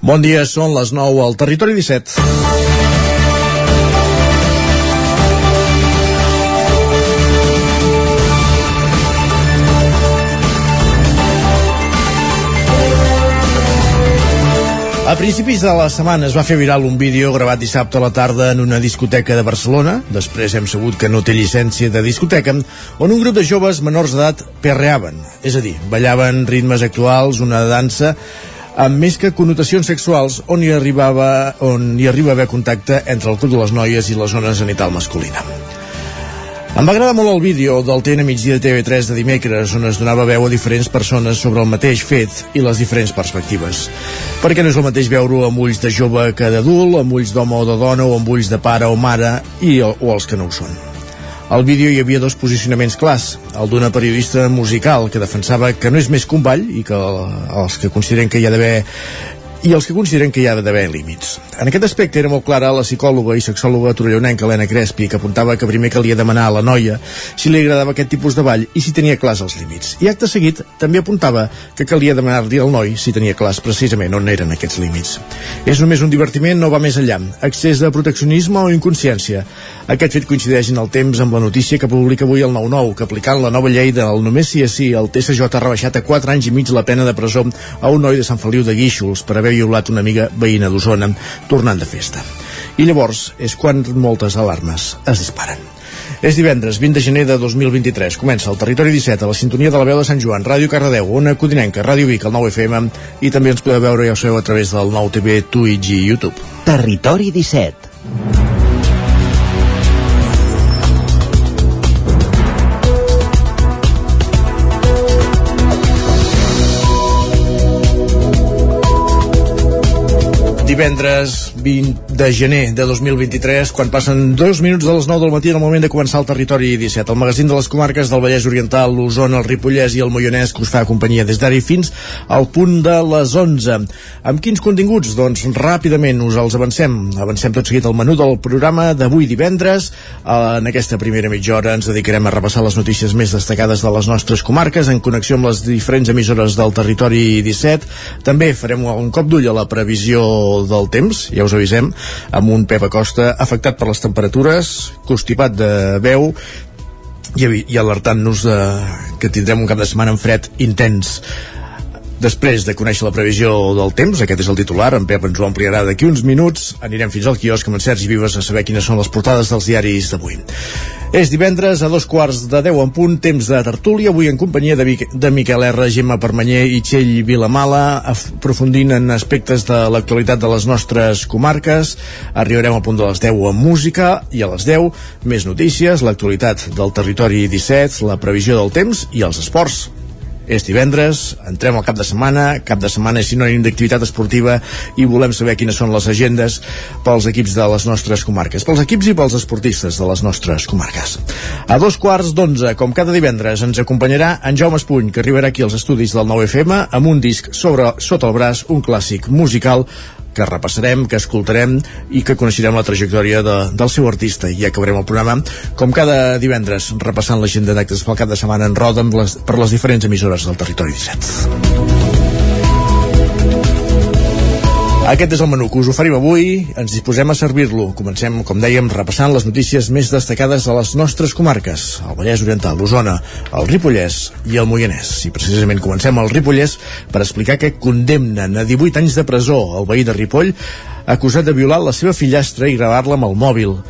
Bon dia, són les 9 al Territori 17. A principis de la setmana es va fer viral un vídeo gravat dissabte a la tarda en una discoteca de Barcelona, després hem sabut que no té llicència de discoteca, on un grup de joves menors d'edat perreaven, és a dir, ballaven ritmes actuals, una dansa amb més que connotacions sexuals on hi arribava on hi arriba a haver contacte entre el club de les noies i la zona genital masculina. Em va agradar molt el vídeo del TN migdia de TV3 de dimecres on es donava veu a diferents persones sobre el mateix fet i les diferents perspectives. Perquè no és el mateix veure-ho amb ulls de jove que d'adult, amb ulls d'home o de dona o amb ulls de pare o mare i, o els que no ho són. Al vídeo hi havia dos posicionaments clars. El d'una periodista musical que defensava que no és més que un ball i que els que consideren que hi ha d'haver i els que consideren que hi ha d'haver límits. En aquest aspecte era molt clara la psicòloga i sexòloga torellonenca Helena Crespi, que apuntava que primer calia demanar a la noia si li agradava aquest tipus de ball i si tenia clars els límits. I acte seguit també apuntava que calia demanar-li al noi si tenia clars precisament on eren aquests límits. És només un divertiment, no va més enllà. Excés de proteccionisme o inconsciència. Aquest fet coincideix en el temps amb la notícia que publica avui el 9-9, que aplicant la nova llei del només sí a sí, el TSJ ha rebaixat a 4 anys i mig la pena de presó a un noi de Sant Feliu de Guíxols per haver haver violat una amiga veïna d'Osona tornant de festa. I llavors és quan moltes alarmes es disparen. És divendres 20 de gener de 2023. Comença el Territori 17 a la sintonia de la veu de Sant Joan, Ràdio Cardedeu, Ona Codinenca, Ràdio Vic, el 9 FM i també ens podeu veure i ho a través del 9 TV, Twitch i YouTube. Territori 17 divendres 20 de gener de 2023, quan passen dos minuts de les 9 del matí en el moment de començar el Territori 17, el magazín de les comarques del Vallès Oriental, l'Osona, el Ripollès i el Moianès, que us fa companyia des d'ara fins al punt de les 11. Amb quins continguts? Doncs ràpidament us els avancem. Avancem tot seguit el menú del programa d'avui divendres. En aquesta primera mitja hora ens dedicarem a repassar les notícies més destacades de les nostres comarques en connexió amb les diferents emissores del Territori 17. També farem un cop d'ull a la previsió del temps, ja us avisem, amb un Pep Acosta afectat per les temperatures, constipat de veu, i, i alertant-nos que tindrem un cap de setmana en fred intens. Després de conèixer la previsió del temps, aquest és el titular, en Pep ens ho ampliarà d'aquí uns minuts, anirem fins al quiosc amb en Sergi Vives a saber quines són les portades dels diaris d'avui. És divendres a dos quarts de deu en punt, temps de tertúlia, avui en companyia de, de Miquel R, Gemma Permanyer i Txell Vilamala, aprofundint en aspectes de l'actualitat de les nostres comarques. Arribarem al punt de les 10 amb música i a les 10 més notícies, l'actualitat del territori 17, la previsió del temps i els esports. És divendres, entrem al cap de setmana, cap de setmana és sinònim d'activitat esportiva i volem saber quines són les agendes pels equips de les nostres comarques, pels equips i pels esportistes de les nostres comarques. A dos quarts d'onze, com cada divendres, ens acompanyarà en Jaume Espuny, que arribarà aquí als estudis del 9FM amb un disc sobre, sota el braç, un clàssic musical que repassarem, que escoltarem i que coneixerem la trajectòria de, del seu artista i acabarem el programa com cada divendres repassant l'agenda d'actes pel cap de setmana en roda les, per les diferents emissores del territori 17. Aquest és el menú que us oferim avui. Ens disposem a servir-lo. Comencem, com dèiem, repassant les notícies més destacades de les nostres comarques. El Vallès Oriental, l'Osona, el Ripollès i el Moianès. I precisament comencem al Ripollès per explicar que condemnen a 18 anys de presó el veí de Ripoll acusat de violar la seva fillastra i gravar-la amb el mòbil.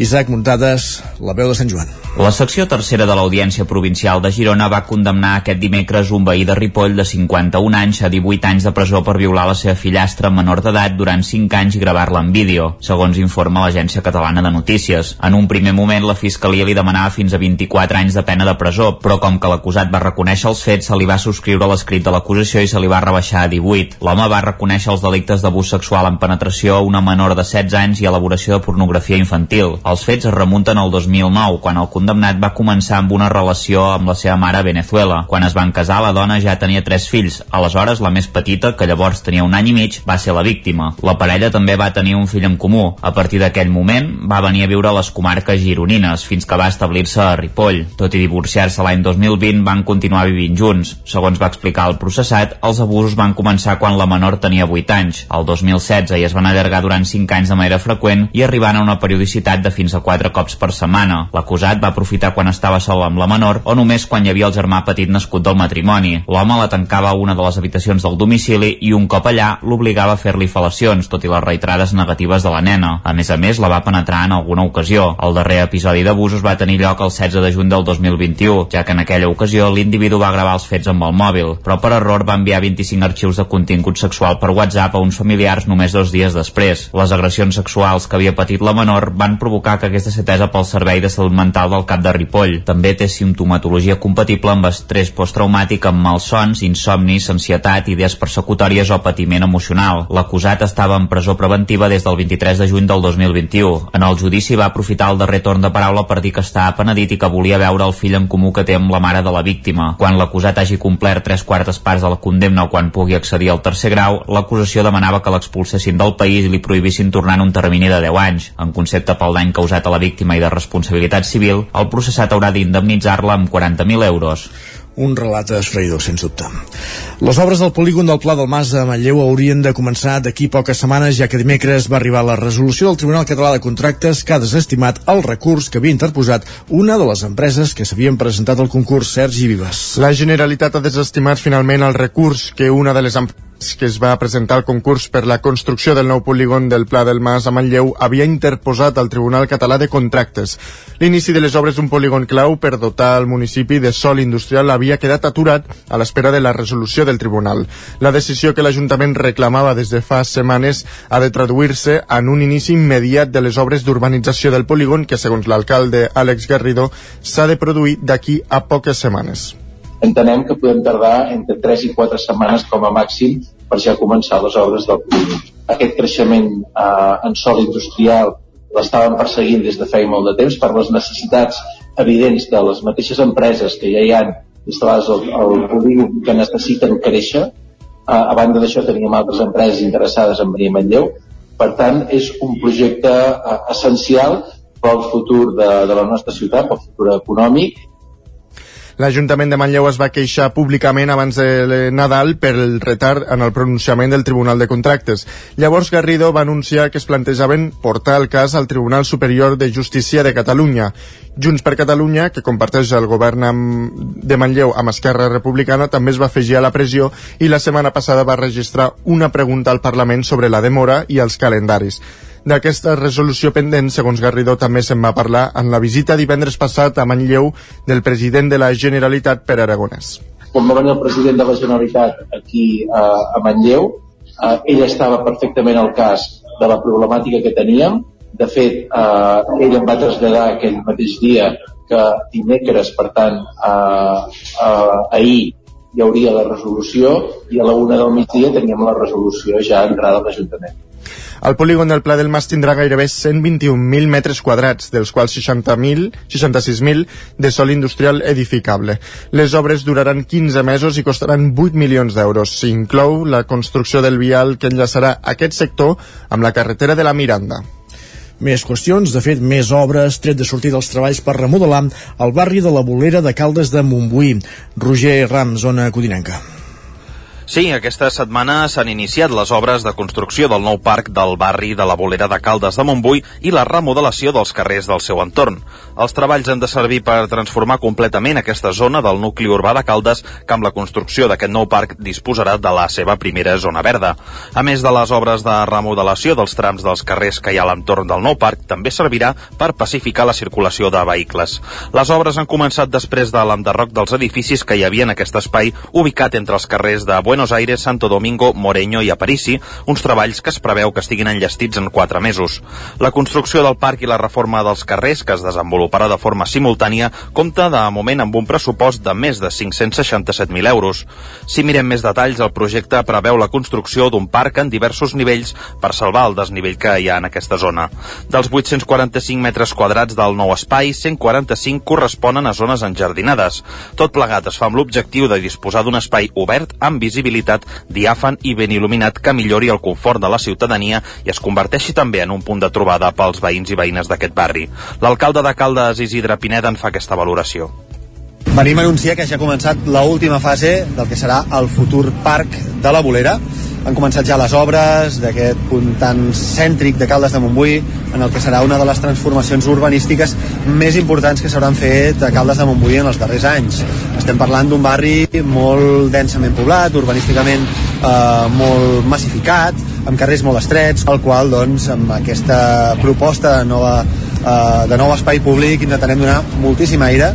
Isaac Muntades, la veu de Sant Joan. La secció tercera de l'Audiència Provincial de Girona va condemnar aquest dimecres un veí de Ripoll de 51 anys a 18 anys de presó per violar la seva fillastra menor d'edat durant 5 anys i gravar-la en vídeo, segons informa l'Agència Catalana de Notícies. En un primer moment, la Fiscalia li demanava fins a 24 anys de pena de presó, però com que l'acusat va reconèixer els fets, se li va subscriure l'escrit de l'acusació i se li va rebaixar a 18. L'home va reconèixer els delictes d'abús sexual en penetració a una menor de 16 anys i elaboració de pornografia infantil. Els fets es remunten al 2009, quan el condemnat va començar amb una relació amb la seva mare a Venezuela. Quan es van casar, la dona ja tenia tres fills. Aleshores, la més petita, que llavors tenia un any i mig, va ser la víctima. La parella també va tenir un fill en comú. A partir d'aquell moment, va venir a viure a les comarques gironines, fins que va establir-se a Ripoll. Tot i divorciar-se l'any 2020, van continuar vivint junts. Segons va explicar el processat, els abusos van començar quan la menor tenia 8 anys, el 2016, i es van allargar durant 5 anys de manera freqüent i arribant a una periodicitat de fins a 4 cops per setmana. L'acusat va aprofitar quan estava sol amb la menor o només quan hi havia el germà petit nascut del matrimoni. L'home la tancava a una de les habitacions del domicili i un cop allà l'obligava a fer-li fal·lacions, tot i les reiterades negatives de la nena. A més a més, la va penetrar en alguna ocasió. El darrer episodi d'abusos va tenir lloc el 16 de juny del 2021, ja que en aquella ocasió l'individu va gravar els fets amb el mòbil, però per error va enviar 25 arxius de contingut sexual per WhatsApp a uns familiars només dos dies després. Les agressions sexuals que havia patit la menor van provocar que ser atesa pel Servei de Salut Mental del Cap de Ripoll. També té simptomatologia compatible amb estrès posttraumàtic amb malsons, insomnis, ansietat, idees persecutòries o patiment emocional. L'acusat estava en presó preventiva des del 23 de juny del 2021. En el judici va aprofitar el darrer torn de paraula per dir que estava penedit i que volia veure el fill en comú que té amb la mare de la víctima. Quan l'acusat hagi complert tres quartes parts de la condemna o quan pugui accedir al tercer grau, l'acusació demanava que l'expulsessin del país i li prohibissin tornar en un termini de 10 anys. En concepte pel dany causat a la víctima i de responsabilitat civil, el processat haurà d'indemnitzar-la amb 40.000 euros un relat esfraïdor, sens dubte. Les obres del polígon del Pla del Mas de Manlleu haurien de començar d'aquí poques setmanes, ja que dimecres va arribar la resolució del Tribunal Català de Contractes que ha desestimat el recurs que havia interposat una de les empreses que s'havien presentat al concurs Sergi Vives. La Generalitat ha desestimat finalment el recurs que una de les empreses que es va presentar al concurs per la construcció del nou polígon del Pla del Mas a Manlleu havia interposat al Tribunal Català de Contractes. L'inici de les obres d'un polígon clau per dotar el municipi de sol industrial havia quedat aturat a l'espera de la resolució del tribunal. La decisió que l'Ajuntament reclamava des de fa setmanes ha de traduir-se en un inici immediat de les obres d'urbanització del polígon que, segons l'alcalde Àlex Garrido, s'ha de produir d'aquí a poques setmanes entenem que podem tardar entre 3 i 4 setmanes com a màxim per ja començar les obres del polígon. Aquest creixement eh, en sol industrial l'estàvem perseguint des de feia molt de temps per les necessitats evidents de les mateixes empreses que ja hi han instal·lades al, al polígon que necessiten créixer. Eh, a banda d'això teníem altres empreses interessades en venir a Manlleu. Per tant, és un projecte eh, essencial pel futur de, de la nostra ciutat, pel futur econòmic L'Ajuntament de Manlleu es va queixar públicament abans de Nadal per el retard en el pronunciament del Tribunal de Contractes. Llavors Garrido va anunciar que es plantejaven portar el cas al Tribunal Superior de Justícia de Catalunya. Junts per Catalunya, que comparteix el govern de Manlleu amb Esquerra Republicana, també es va afegir a la pressió i la setmana passada va registrar una pregunta al Parlament sobre la demora i els calendaris. D'aquesta resolució pendent, segons Garrido, també se'n va parlar en la visita divendres passat a Manlleu del president de la Generalitat per Aragonès. Quan va venir el president de la Generalitat aquí a, Manlleu, eh, ell estava perfectament al cas de la problemàtica que teníem. De fet, eh, ell em va traslladar aquell mateix dia que dimecres, per tant, eh, eh, ahir hi hauria la resolució i a la una del migdia teníem la resolució ja entrada a l'Ajuntament. El polígon del Pla del Mas tindrà gairebé 121.000 metres quadrats, dels quals 60.000, 66.000 de sol industrial edificable. Les obres duraran 15 mesos i costaran 8 milions d'euros. S'inclou la construcció del vial que enllaçarà aquest sector amb la carretera de la Miranda. Més qüestions, de fet, més obres, tret de sortir dels treballs per remodelar el barri de la Bolera de Caldes de Montbuí. Roger Ram, zona codinenca. Sí, aquesta setmana s'han iniciat les obres de construcció del nou parc del barri de la Bolera de Caldes de Montbui i la remodelació dels carrers del seu entorn. Els treballs han de servir per transformar completament aquesta zona del nucli urbà de Caldes que amb la construcció d'aquest nou parc disposarà de la seva primera zona verda. A més de les obres de remodelació dels trams dels carrers que hi ha a l'entorn del nou parc, també servirà per pacificar la circulació de vehicles. Les obres han començat després de l'enderroc dels edificis que hi havia en aquest espai ubicat entre els carrers de Buenos Aires, Santo Domingo, Moreño i Aparici, uns treballs que es preveu que estiguin enllestits en quatre mesos. La construcció del parc i la reforma dels carrers, que es desenvoluparà de forma simultània, compta de moment amb un pressupost de més de 567.000 euros. Si mirem més detalls, el projecte preveu la construcció d'un parc en diversos nivells per salvar el desnivell que hi ha en aquesta zona. Dels 845 metres quadrats del nou espai, 145 corresponen a zones enjardinades. Tot plegat es fa amb l'objectiu de disposar d'un espai obert amb visibilitat diàfan i ben il·luminat que millori el confort de la ciutadania i es converteixi també en un punt de trobada pels veïns i veïnes d'aquest barri. L'alcalde de Caldes, Isidre Pineda, en fa aquesta valoració. Venim a anunciar que ja ha començat l última fase del que serà el futur parc de la Bolera. Han començat ja les obres d'aquest punt tan cèntric de Caldes de Montbui, en el que serà una de les transformacions urbanístiques més importants que s'hauran fet a Caldes de Montbui en els darrers anys. Estem parlant d'un barri molt densament poblat, urbanísticament eh, molt massificat, amb carrers molt estrets, al qual, doncs, amb aquesta proposta de, nova, eh, de nou espai públic intentarem donar moltíssim aire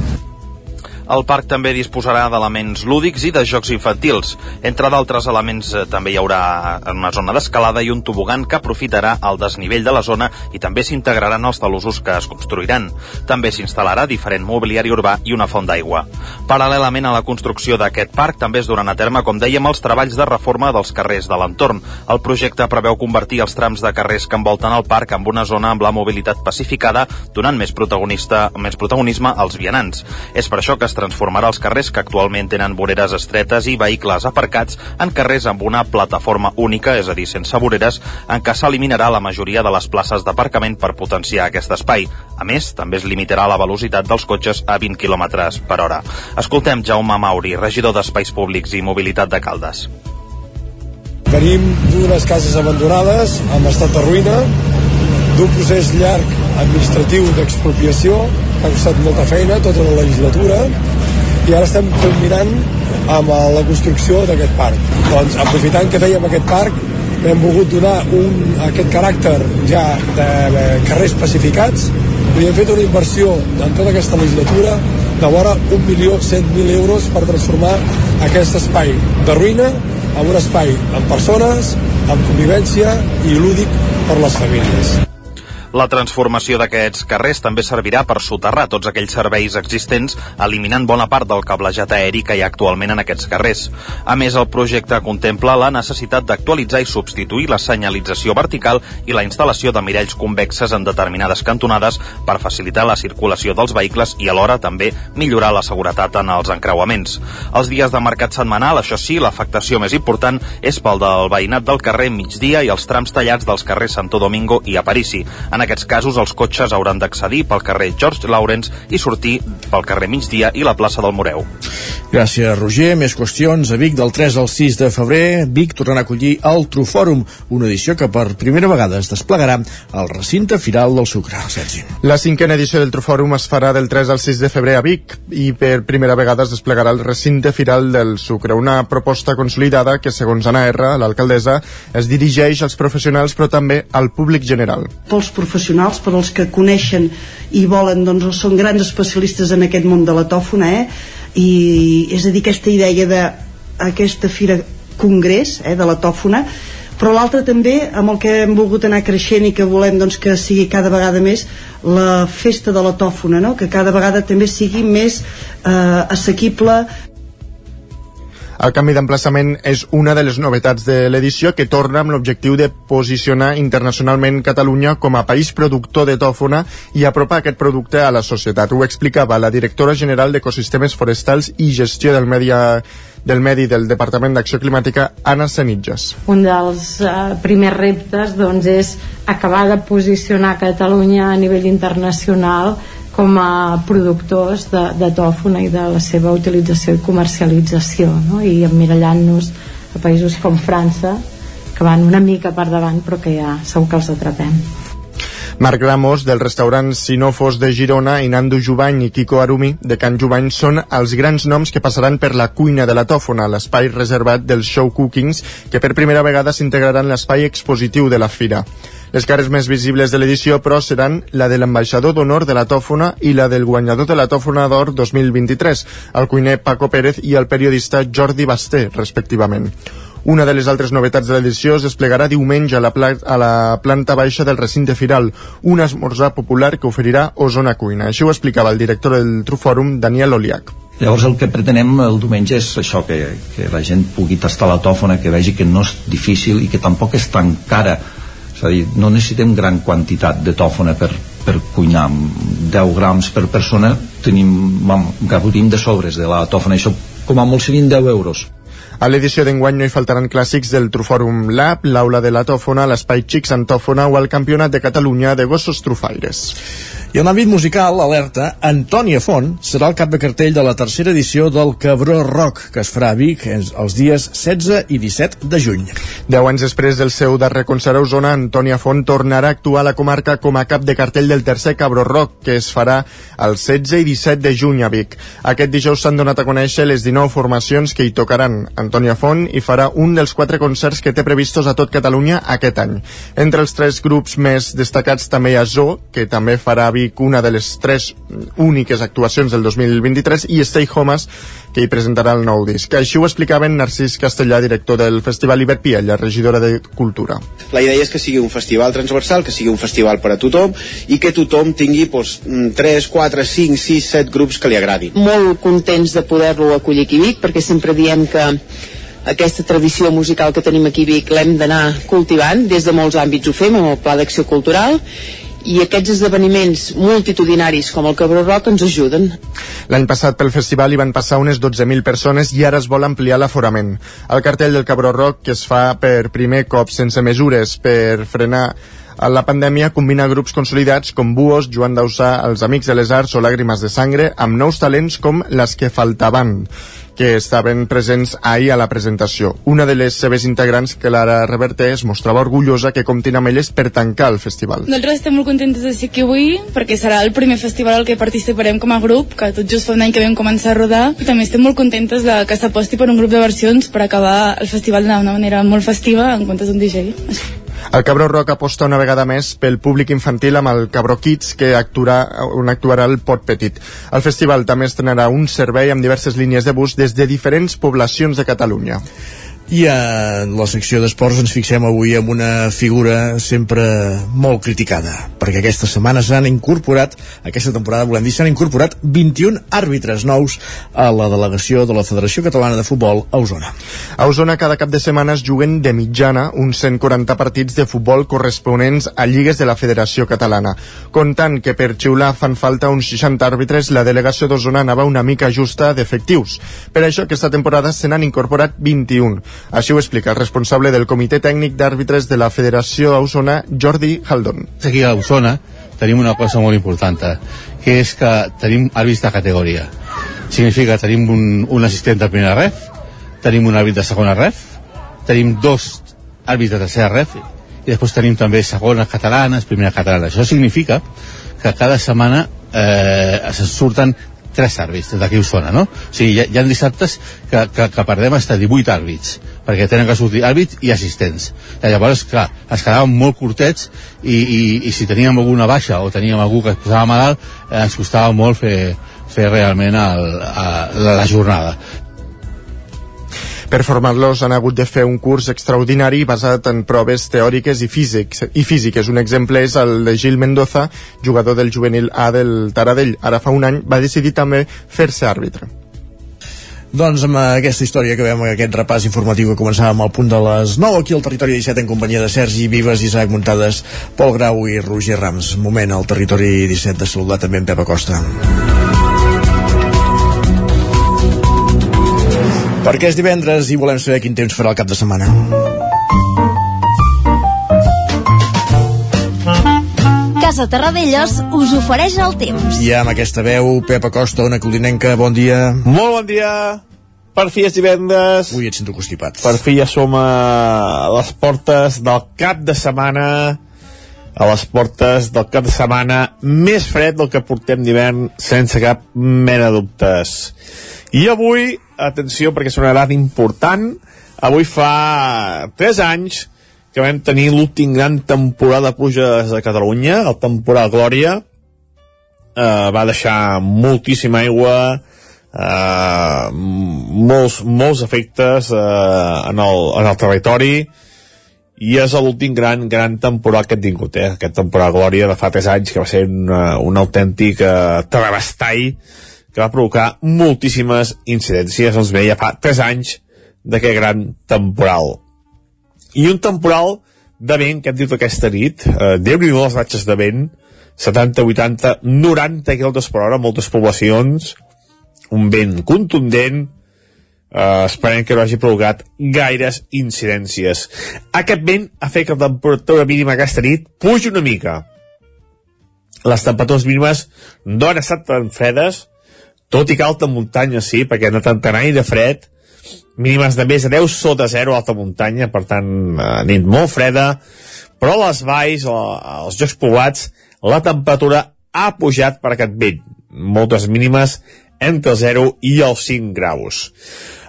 el parc també disposarà d'elements lúdics i de jocs infantils. Entre d'altres elements eh, també hi haurà una zona d'escalada i un tobogan que aprofitarà el desnivell de la zona i també s'integraran els talusos que es construiran. També s'instal·larà diferent mobiliari urbà i una font d'aigua. Paral·lelament a la construcció d'aquest parc també es duran a terme, com dèiem, els treballs de reforma dels carrers de l'entorn. El projecte preveu convertir els trams de carrers que envolten el parc en una zona amb la mobilitat pacificada, donant més, protagonista, més protagonisme als vianants. És per això que es transformarà els carrers que actualment tenen voreres estretes i vehicles aparcats en carrers amb una plataforma única, és a dir, sense voreres, en què s'eliminarà la majoria de les places d'aparcament per potenciar aquest espai. A més, també es limitarà la velocitat dels cotxes a 20 km per hora. Escoltem Jaume Mauri, regidor d'Espais Públics i Mobilitat de Caldes. Venim d'unes cases abandonades amb estat de ruïna, d'un procés llarg administratiu d'expropiació que ha costat molta feina tota la legislatura i ara estem culminant amb la construcció d'aquest parc. Doncs aprofitant que fèiem aquest parc hem volgut donar un, aquest caràcter ja de, de carrers pacificats i hem fet una inversió en tota aquesta legislatura de vora 1.100.000 euros per transformar aquest espai de ruïna en un espai amb persones, amb convivència i lúdic per les famílies. La transformació d'aquests carrers també servirà per soterrar tots aquells serveis existents, eliminant bona part del cablejat aeri que hi ha actualment en aquests carrers. A més, el projecte contempla la necessitat d'actualitzar i substituir la senyalització vertical i la instal·lació de miralls convexes en determinades cantonades per facilitar la circulació dels vehicles i alhora també millorar la seguretat en els encreuaments. Els dies de mercat setmanal, això sí, l'afectació més important és pel del veïnat del carrer Migdia i els trams tallats dels carrers Santo Domingo i Aparici. En en aquests casos, els cotxes hauran d'accedir pel carrer George Lawrence i sortir pel carrer Migdia i la plaça del Moreu. Gràcies, Roger. Més qüestions. A Vic, del 3 al 6 de febrer, Vic tornarà a acollir el Trufòrum, una edició que per primera vegada es desplegarà al recinte firal del Sucre. Sergi. La cinquena edició del Trufòrum es farà del 3 al 6 de febrer a Vic i per primera vegada es desplegarà el recinte firal del Sucre, una proposta consolidada que, segons Anna R, l'alcaldessa, es dirigeix als professionals però també al públic general. Pels professionals professionals, per als que coneixen i volen, doncs, o són grans especialistes en aquest món de la tòfona, eh? I, és a dir, aquesta idea d'aquesta fira congrés eh, de la tòfona, però l'altre també amb el que hem volgut anar creixent i que volem doncs, que sigui cada vegada més la festa de la tòfona no? que cada vegada també sigui més eh, assequible el canvi d'emplaçament és una de les novetats de l'edició que torna amb l'objectiu de posicionar internacionalment Catalunya com a país productor de tòfona i apropar aquest producte a la societat. Ho explicava la directora general d'Ecosistemes Forestals i Gestió del Medi del Medi del Departament d'Acció Climàtica, Anna Senitges. Un dels uh, primers reptes doncs, és acabar de posicionar Catalunya a nivell internacional com a productors de, de tòfona i de la seva utilització i comercialització no? i emmirallant-nos a països com França que van una mica per davant però que ja segur que els atrapem Marc Ramos, del restaurant Sinofos de Girona, i Nando Jubany i Kiko Arumi, de Can Jubany, són els grans noms que passaran per la cuina de la Tòfona, l'espai reservat dels show cookings, que per primera vegada s'integraran l'espai expositiu de la fira. Les cares més visibles de l'edició, però, seran la de l'ambaixador d'honor de la Tòfona i la del guanyador de la Tòfona d'Or 2023, el cuiner Paco Pérez i el periodista Jordi Basté, respectivament. Una de les altres novetats de l'edició es desplegarà diumenge a la, pla a la planta baixa del recinte firal, un esmorzar popular que oferirà Osona Cuina. Així ho explicava el director del Trufòrum, Daniel Oliac. Llavors el que pretenem el diumenge és això, que, que la gent pugui tastar la tòfona, que vegi que no és difícil i que tampoc és tan cara és a dir, no necessitem gran quantitat de tòfona per, per cuinar 10 grams per persona tenim, vam, gaudim de sobres de la tòfona això com a molt serien 10 euros a l'edició d'enguany no hi faltaran clàssics del Trufòrum Lab, l'Aula de la Tòfona, l'Espai Xics Antòfona o el Campionat de Catalunya de Gossos Trufaires. I en l'àmbit musical, alerta, Antònia Font serà el cap de cartell de la tercera edició del Cabró Rock, que es farà a Vic els dies 16 i 17 de juny. Deu anys després del seu darrer concert a Osona, Antònia Font tornarà a actuar a la comarca com a cap de cartell del tercer Cabró Rock, que es farà el 16 i 17 de juny a Vic. Aquest dijous s'han donat a conèixer les 19 formacions que hi tocaran. Antònia Font i farà un dels quatre concerts que té previstos a tot Catalunya aquest any. Entre els tres grups més destacats també hi ha Zoo, que també farà a Vic Vic una de les tres úniques actuacions del 2023 i Stay Homes que hi presentarà el nou disc. Així ho explicaven Narcís Castellà, director del Festival Iberpia, la regidora de Cultura. La idea és que sigui un festival transversal, que sigui un festival per a tothom i que tothom tingui doncs, 3, 4, 5, 6, 7 grups que li agradin. Molt contents de poder-lo acollir aquí a Vic perquè sempre diem que aquesta tradició musical que tenim aquí a Vic l'hem d'anar cultivant, des de molts àmbits ho fem amb el Pla d'Acció Cultural i aquests esdeveniments multitudinaris com el Cabró Rock ens ajuden. L'any passat pel festival hi van passar unes 12.000 persones i ara es vol ampliar l'aforament. El cartell del Cabró Rock, que es fa per primer cop sense mesures per frenar la pandèmia combina grups consolidats com Buos, Joan Dausà, Els Amics de les Arts o Làgrimes de Sangre amb nous talents com Les que faltaven que estaven presents ahir a la presentació. Una de les seves integrants, que Lara Reverter, es mostrava orgullosa que comptin amb elles per tancar el festival. Nosaltres estem molt contentes de ser aquí avui, perquè serà el primer festival al que participarem com a grup, que tot just fa un any que vam començar a rodar, i també estem molt contentes de que s'aposti per un grup de versions per acabar el festival d'una manera molt festiva en comptes d'un DJ. El Cabró Rock aposta una vegada més pel públic infantil amb el Cabró Kids, que actuarà, on actuarà el Pot Petit. El festival també estrenarà un servei amb diverses línies de bus des de diferents poblacions de Catalunya. I en la secció d'esports ens fixem avui en una figura sempre molt criticada, perquè aquesta setmana s'han incorporat, aquesta temporada volem dir, s'han incorporat 21 àrbitres nous a la delegació de la Federació Catalana de Futbol a Osona. A Osona cada cap de setmana es juguen de mitjana uns 140 partits de futbol corresponents a lligues de la Federació Catalana. Comptant que per xiular fan falta uns 60 àrbitres, la delegació d'Osona anava una mica justa d'efectius. Per això aquesta temporada se n'han incorporat 21. Així ho explica el responsable del Comitè Tècnic d'Àrbitres de la Federació a Osona, Jordi Haldon. Aquí a Osona tenim una cosa molt important, que és que tenim àrbits de categoria. Significa que tenim un, un assistent de primera ref, tenim un àrbit de segona ref, tenim dos àrbits de tercera ref, i després tenim també segones catalanes, primera catalana. Això significa que cada setmana eh, se surten tres àrbits d'aquí a Osona, no? O sigui, hi ha, hi ha dissabtes que, que, que perdem fins a 18 àrbits perquè tenen que sortir àrbits i assistents. I llavors, clar, es quedaven molt curtets i, i, i si teníem alguna baixa o teníem algú que es posava malalt, eh, ens costava molt fer, fer realment el, a, la, la jornada. Per formar-los han hagut de fer un curs extraordinari basat en proves teòriques i, físics, i físiques. Un exemple és el de Gil Mendoza, jugador del juvenil A del Taradell. Ara fa un any va decidir també fer-se àrbitre. Doncs amb aquesta història que veiem aquest repàs informatiu que començàvem al punt de les 9 aquí al Territori 17 en companyia de Sergi Vives, Isaac Muntades, Pol Grau i Roger Rams. Moment al Territori 17 de saludar també en Pep Acosta. Perquè és divendres i volem saber quin temps farà el cap de setmana. Casa Terradellos us ofereix el temps. I amb aquesta veu, Pep Acosta, una codinenca, bon dia. Molt bon dia. Per fi és divendres. Ui, et sento constipat. Per fi ja som a les portes del cap de setmana. a les portes del cap de setmana més fred del que portem d'hivern sense cap mena de dubtes. I avui, atenció perquè és una data important, avui fa 3 anys que vam tenir l'últim gran temporada de pluges a Catalunya, el temporal Glòria, eh, va deixar moltíssima aigua, eh, molts, molts efectes eh, en, el, en el territori, i és l'últim gran, gran temporal que hem tingut, eh? aquest temporal Glòria de fa 3 anys, que va ser una, un autèntic eh, travestall que va provocar moltíssimes incidències, ens veia fa 3 anys d'aquest gran temporal. I un temporal de vent que hem dit aquesta nit, eh, déu-n'hi-do les ratxes de vent, 70, 80, 90 km per hora, moltes poblacions, un vent contundent, Uh, esperem que no hagi provocat gaires incidències. Aquest vent ha fet que la temperatura mínima aquesta nit. Pugi una mica. Les temperatures mínimes no han estat tan fredes, tot i que alta muntanya sí, perquè no tant tant aire fred, mínimes de més de 10 sota 0 a alta muntanya, per tant, uh, nit molt freda, però a les valls, als jocs poblats, la temperatura ha pujat per aquest vent. Moltes mínimes entre el 0 i els 5 graus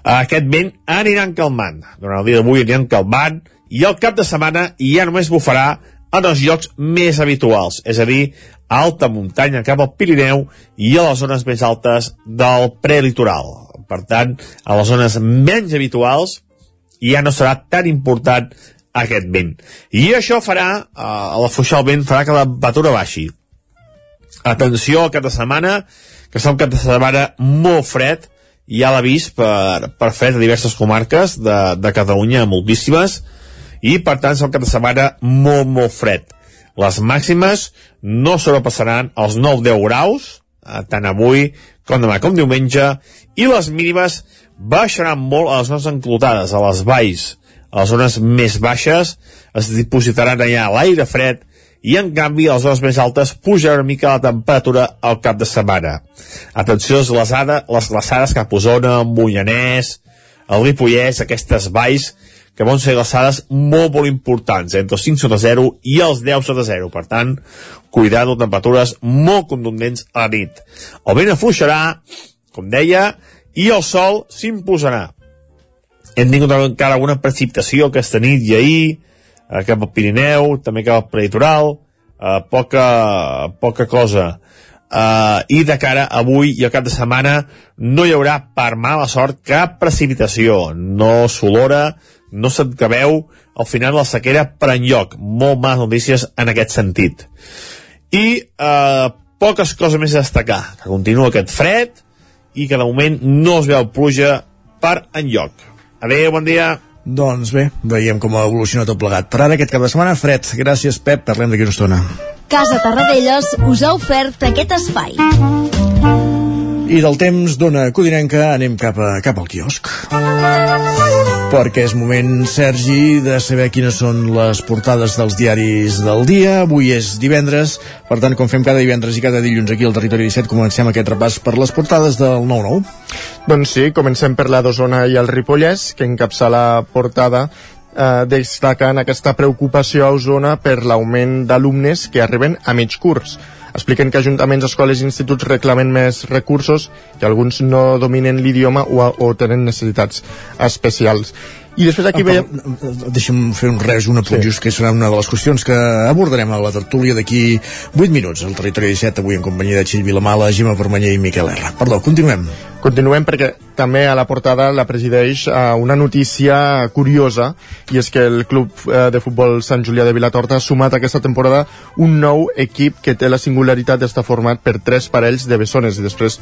aquest vent aniran calmant. Durant el dia d'avui aniran calmant i el cap de setmana ja només bufarà en els llocs més habituals, és a dir, a alta muntanya cap al Pirineu i a les zones més altes del prelitoral. Per tant, a les zones menys habituals ja no serà tan important aquest vent. I això farà, eh, a l'afluixar el vent, farà que la temperatura baixi. Atenció cap de setmana, que serà un cap de setmana molt fred, ja l'ha vist per, per fred a diverses comarques de, de Catalunya, moltíssimes, i per tant serà un cap de setmana molt, molt fred. Les màximes no sobrepassaran els 9-10 graus, eh, tant avui com demà com diumenge, i les mínimes baixaran molt a les zones enclotades, a les valls, a les zones més baixes, es dipositaran allà l'aire fred i en canvi a les zones més altes puja una mica la temperatura al cap de setmana. Atenció a les, les glaçades cap a Osona, Mollanès, el Ripollès, aquestes valls que van ser glaçades molt, molt importants, entre els 5 sota 0 i els 10 sota 0. Per tant, cuidar de temperatures molt contundents a la nit. El vent afluixarà, com deia, i el sol s'imposarà. Hem tingut encara alguna precipitació aquesta nit i ahir, eh, cap al Pirineu, també cap al Prelitoral, eh, poca, poca cosa. Uh, i de cara a avui i al cap de setmana no hi haurà per mala sort cap precipitació no s'olora, no se't que veu al final la sequera per enlloc molt males notícies en aquest sentit i uh, poques coses més a destacar que continua aquest fred i que de moment no es veu pluja per enlloc adeu, bon dia doncs bé, veiem com ha evolucionat tot plegat. Per ara aquest cap de setmana, fred. Gràcies, Pep. Parlem d'aquí una estona. Casa Tarradellas us ha ofert aquest espai. I del temps d'una codinenca anem cap, a, cap al quiosc. Perquè és moment, Sergi, de saber quines són les portades dels diaris del dia. Avui és divendres, per tant, com fem cada divendres i cada dilluns aquí al Territori 17, comencem aquest repàs per les portades del 9-9. Doncs sí, comencem per la d'Osona i el Ripollès, que encapça la portada eh, destaquen aquesta preocupació a Osona per l'augment d'alumnes que arriben a mig curs. Expliquen que ajuntaments, escoles i instituts reclamen més recursos, que alguns no dominen l'idioma o, o tenen necessitats especials. I després aquí ah, veiem... Deixa'm fer un res, un apunt sí. just, que serà una de les qüestions que abordarem a la tertúlia d'aquí 8 minuts, al Territori 17, avui en companyia de Txell Vilamala, Gemma Permanyer i Miquel R. Perdó, continuem. Continuem perquè també a la portada la presideix uh, una notícia curiosa i és que el club uh, de futbol Sant Julià de Vilatorta ha sumat aquesta temporada un nou equip que té la singularitat d'estar format per tres parells de bessones i després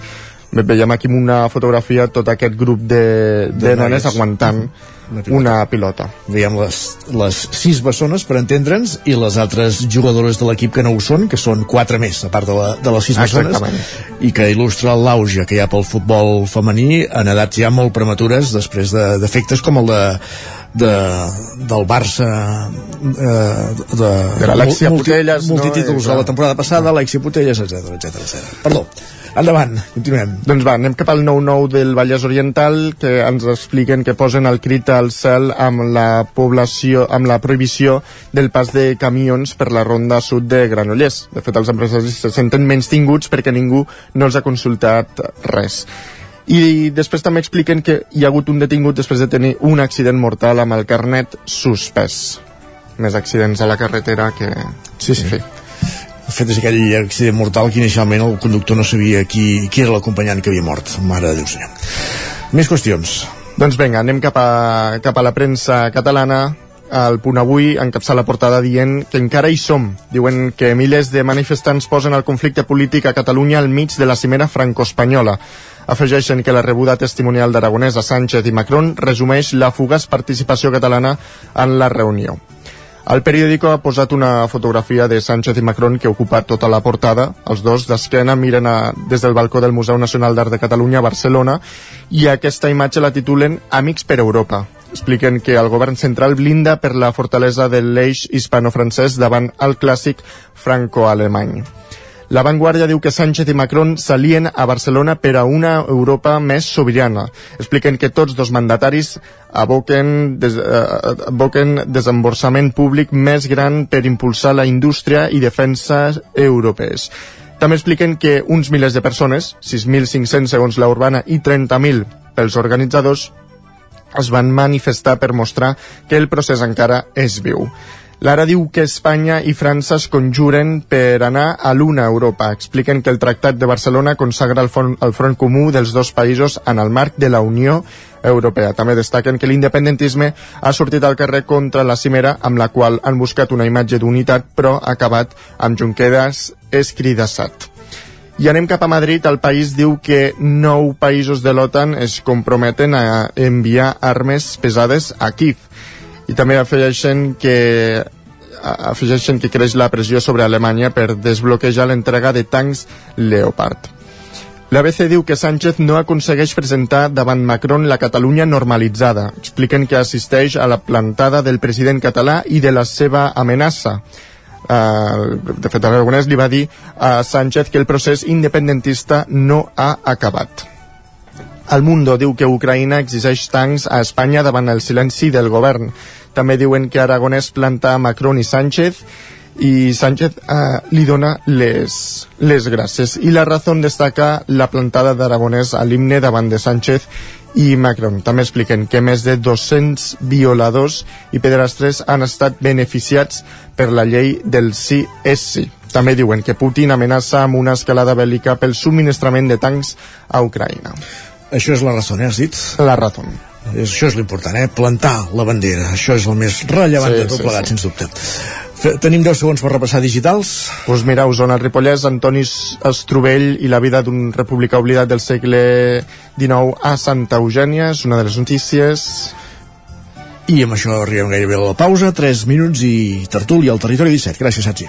veiem aquí una fotografia tot aquest grup de, de, de nenes aguantant una pilota. una pilota. Veiem les, les sis bessones, per entendre'ns, i les altres jugadores de l'equip que no ho són, que són quatre més, a part de, la, de les sis bessones, i que il·lustra l'auge que hi ha pel futbol femení en edats ja molt prematures, després d'efectes de, com el de de, del Barça eh, de, de l'Alexia Putelles multitítols no? de la temporada passada, Alexia Putelles, etc etc etc. Perdó Endavant, continuem. Doncs va, anem cap al 9-9 del Vallès Oriental, que ens expliquen que posen el crit al cel amb la població, amb la prohibició del pas de camions per la ronda sud de Granollers. De fet, els empresaris se senten menys tinguts perquè ningú no els ha consultat res. I després també expliquen que hi ha hagut un detingut després de tenir un accident mortal amb el carnet suspès. Més accidents a la carretera que... Sí, sí. En fi. Fet és aquell accident mortal que inicialment el conductor no sabia qui, qui era l'acompanyant que havia mort. Mare de Déu senyor. Més qüestions. Doncs vinga, anem cap a, cap a la premsa catalana. El punt avui encapça la portada dient que encara hi som. Diuen que milers de manifestants posen el conflicte polític a Catalunya al mig de la cimera franco-espanyola. Afegeixen que la rebuda testimonial d'Aragonès a Sánchez i Macron resumeix la fugaç participació catalana en la reunió. El periòdico ha posat una fotografia de Sánchez i Macron que ocupa tota la portada. Els dos d'esquena miren a, des del balcó del Museu Nacional d'Art de Catalunya a Barcelona i aquesta imatge la titulen Amics per Europa. Expliquen que el govern central blinda per la fortalesa de l'eix hispano-francès davant el clàssic franco-alemany. La Vanguardia diu que Sánchez i Macron s'alien a Barcelona per a una Europa més sobirana. Expliquen que tots dos mandataris aboquen, des, eh, aboquen desemborsament públic més gran per impulsar la indústria i defensa europees. També expliquen que uns milers de persones, 6.500 segons la urbana i 30.000 pels organitzadors, es van manifestar per mostrar que el procés encara és viu. Lara diu que Espanya i França es conjuren per anar a l'una Europa. Expliquen que el Tractat de Barcelona consagra el front, el front comú dels dos països en el marc de la Unió Europea. També destaquen que l'independentisme ha sortit al carrer contra la cimera amb la qual han buscat una imatge d'unitat però ha acabat amb Junqueras escridassat. I anem cap a Madrid. El país diu que nou països de l'OTAN es comprometen a enviar armes pesades a Kiev i també afegeixen que afegeixen que creix la pressió sobre Alemanya per desbloquejar l'entrega de tancs Leopard. L'ABC diu que Sánchez no aconsegueix presentar davant Macron la Catalunya normalitzada. Expliquen que assisteix a la plantada del president català i de la seva amenaça. Uh, de fet, Aragonès li va dir a Sánchez que el procés independentista no ha acabat. El Mundo diu que Ucraïna exigeix tancs a Espanya davant el silenci del govern. També diuen que Aragonès planta Macron i Sánchez i Sánchez eh, li dona les, les gràcies. I la raó destaca la plantada d'Aragonès a l'himne davant de Sánchez i Macron. També expliquen que més de 200 violadors i pedrastres han estat beneficiats per la llei del sí és sí. També diuen que Putin amenaça amb una escalada bèl·lica pel subministrament de tancs a Ucraïna. Això és la raó, eh, has dit? La raó. Això és l'important, eh? Plantar la bandera. Això és el més rellevant sí, de tot sí, plegat, sí. sens dubte. Tenim 10 segons per repassar digitals. Pues mira, Osona, el Ripollès, Antoni Estrovell i la vida d'un republicà oblidat del segle XIX a Santa Eugènia, és una de les notícies. I amb això arribem gairebé a la pausa, 3 minuts i tertúlia al territori 17. Gràcies, Satsi.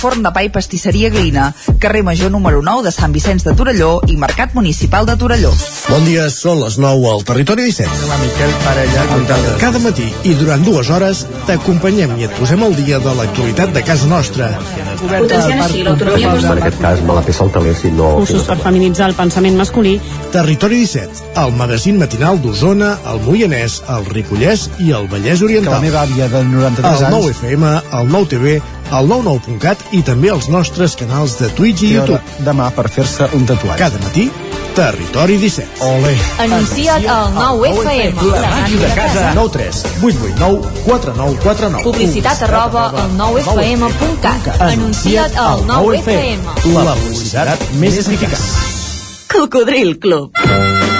Forn de pa i pastisseria Glina, carrer Major número 9 de Sant Vicenç de Torelló i Mercat Municipal de Torelló. Bon dia, són les 9 al Territori 17. Hola, Miquel Parella. Cada matí i durant dues hores t'acompanyem i et posem al dia de l'actualitat de casa nostra. Potenciant així l'autonomia En aquest cas me la peça el taler si no... Cursos per feminitzar el pensament masculí. Territori 17, el magazín matinal d'Osona, el Moianès, el Ripollès i el Vallès Que Oriental. la meva àvia de 93 El anys... 9 FM, el 9 TV, el 99.cat i també els nostres canals de Twitch i YouTube. demà per fer-se un tatuatge. Cada matí, Territori 17. Ole. Anuncia't al 9FM. La màquina de casa. 9 3 8 8 9 4 9 4 9 Publicitat arroba al 9FM.cat. Anuncia't al 9FM. La publicitat més eficaç. Cocodril Club.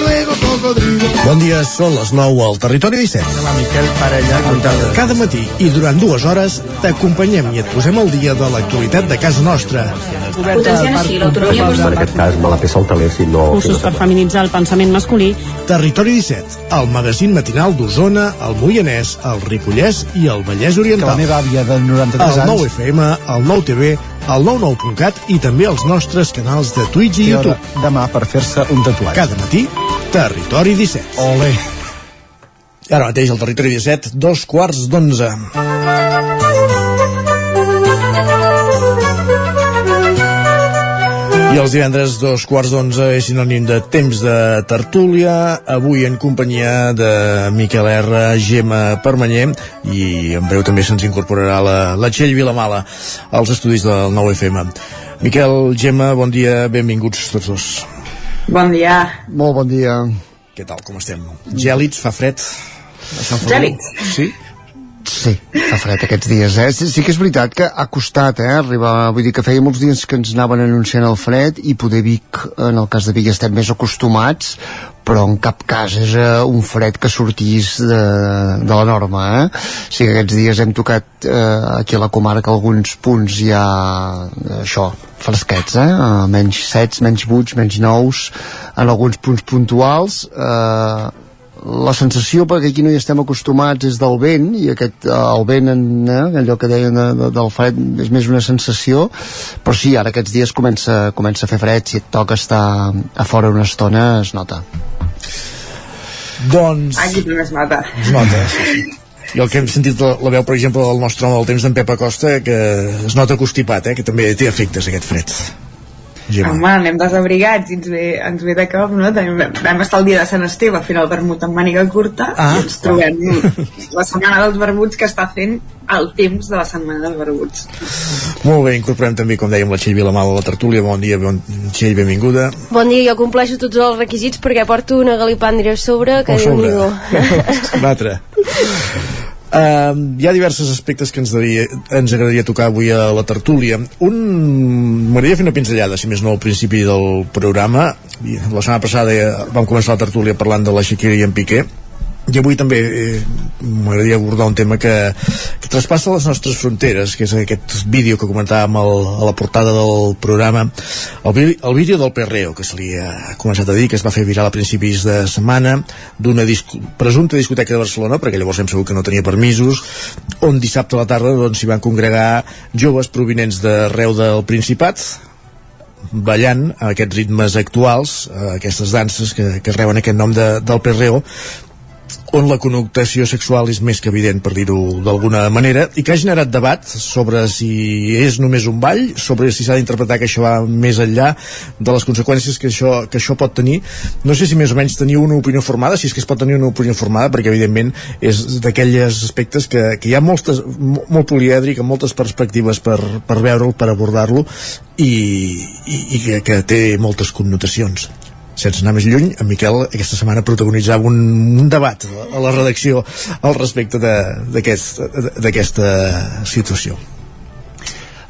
cocodrilo. Bon dia, són les 9 al Territori 17. Hola, Miquel Parella. Cada matí i durant dues hores t'acompanyem i et posem al dia de l'actualitat de casa nostra. Potenciant així l'autonomia En aquest cas me la peça el taler si no... Cursos per feminitzar el pensament masculí. Territori 17, el magazín matinal d'Osona, el Moianès, el Ripollès i el Vallès Que la Oriental. meva àvia de 93 El 9 anys... FM, el 9 TV, el 99.cat i també els nostres canals de Twitch i YouTube. demà per fer-se un tatuatge. Cada matí, Territori 17. Ole. Ara mateix al Territori 17, dos quarts d'onze. I els divendres dos quarts d'onze és sinònim de temps de tertúlia, avui en companyia de Miquel R, Gemma Permanyer i en breu també se'ns incorporarà la, la Txell Vilamala als estudis del 9FM. Miquel, Gemma, bon dia, benvinguts tots dos. Bon dia. Molt bon dia. Què tal, com estem? Gèlids, fa fred? A Sant Feliu? Gèlids? Sí? Sí, fa fred aquests dies, eh? Sí, sí que és veritat que ha costat, eh, arribar... Vull dir que feia molts dies que ens anaven anunciant el fred i poder Vic, en el cas de Vic, estem més acostumats, però en cap cas és uh, un fred que sortís de, de la norma, eh? O sigui que aquests dies hem tocat uh, aquí a la comarca alguns punts ja, això, fresquets, eh? Uh, menys 7, menys 8, menys 9, en alguns punts puntuals, eh, la sensació, perquè aquí no hi estem acostumats, és del vent, i aquest, eh, el vent, en, eh, allò que deien de, de, del fred, és més una sensació, però sí, ara aquests dies comença, comença a fer fred, si et toca estar a fora una estona, es nota. Doncs... Aquí també es mata. Es nota, sí, sí. I el que hem sentit la, la veu, per exemple, del nostre home del temps d'en Pep Acosta, que es nota constipat, eh? que també té efectes aquest fred. Gemma. Home, anem desabrigats i ens ve, ens ve de cop, no? Tenim, vam estar el dia de Sant Esteve fent el vermut amb màniga curta Ah, i ens trobem la setmana dels vermuts que està fent el temps de la setmana dels vermuts. Molt bé, incorporem també, com dèiem, la Txell Vilamal a la tertúlia. Bon dia, bon... Txell, benvinguda. Bon dia, jo compleixo tots els requisits perquè porto una galipàndria a sobre que O déu sobre. Uh, hi ha diversos aspectes que ens, daria, ens agradaria tocar avui a la tertúlia. Un... M'agradaria fer una pinzellada, si més no, al principi del programa. La setmana passada eh, vam començar la tertúlia parlant de la Shakira i en Piqué i avui també eh, m'agradaria abordar un tema que, que traspassa les nostres fronteres, que és aquest vídeo que comentàvem al, a la portada del programa, el, el vídeo del Perreo, que se li ha començat a dir, que es va fer viral a principis de setmana, d'una disco, presumpta discoteca de Barcelona, perquè llavors hem sabut que no tenia permisos, on dissabte a la tarda doncs, s'hi van congregar joves provinents d'arreu del Principat, ballant a aquests ritmes actuals, aquestes danses que, que reben aquest nom de, del perreo, on la connotació sexual és més que evident, per dir-ho d'alguna manera, i que ha generat debat sobre si és només un ball, sobre si s'ha d'interpretar que això va més enllà de les conseqüències que això, que això pot tenir. No sé si més o menys teniu una opinió formada, si és que es pot tenir una opinió formada, perquè evidentment és d'aquells aspectes que, que hi ha moltes, mo- molt polièdric, amb moltes perspectives per, per veure'l, per abordar-lo, i, i, i que, que té moltes connotacions sense anar més lluny, en Miquel aquesta setmana protagonitzava un, un debat a la redacció al respecte d'aquesta situació.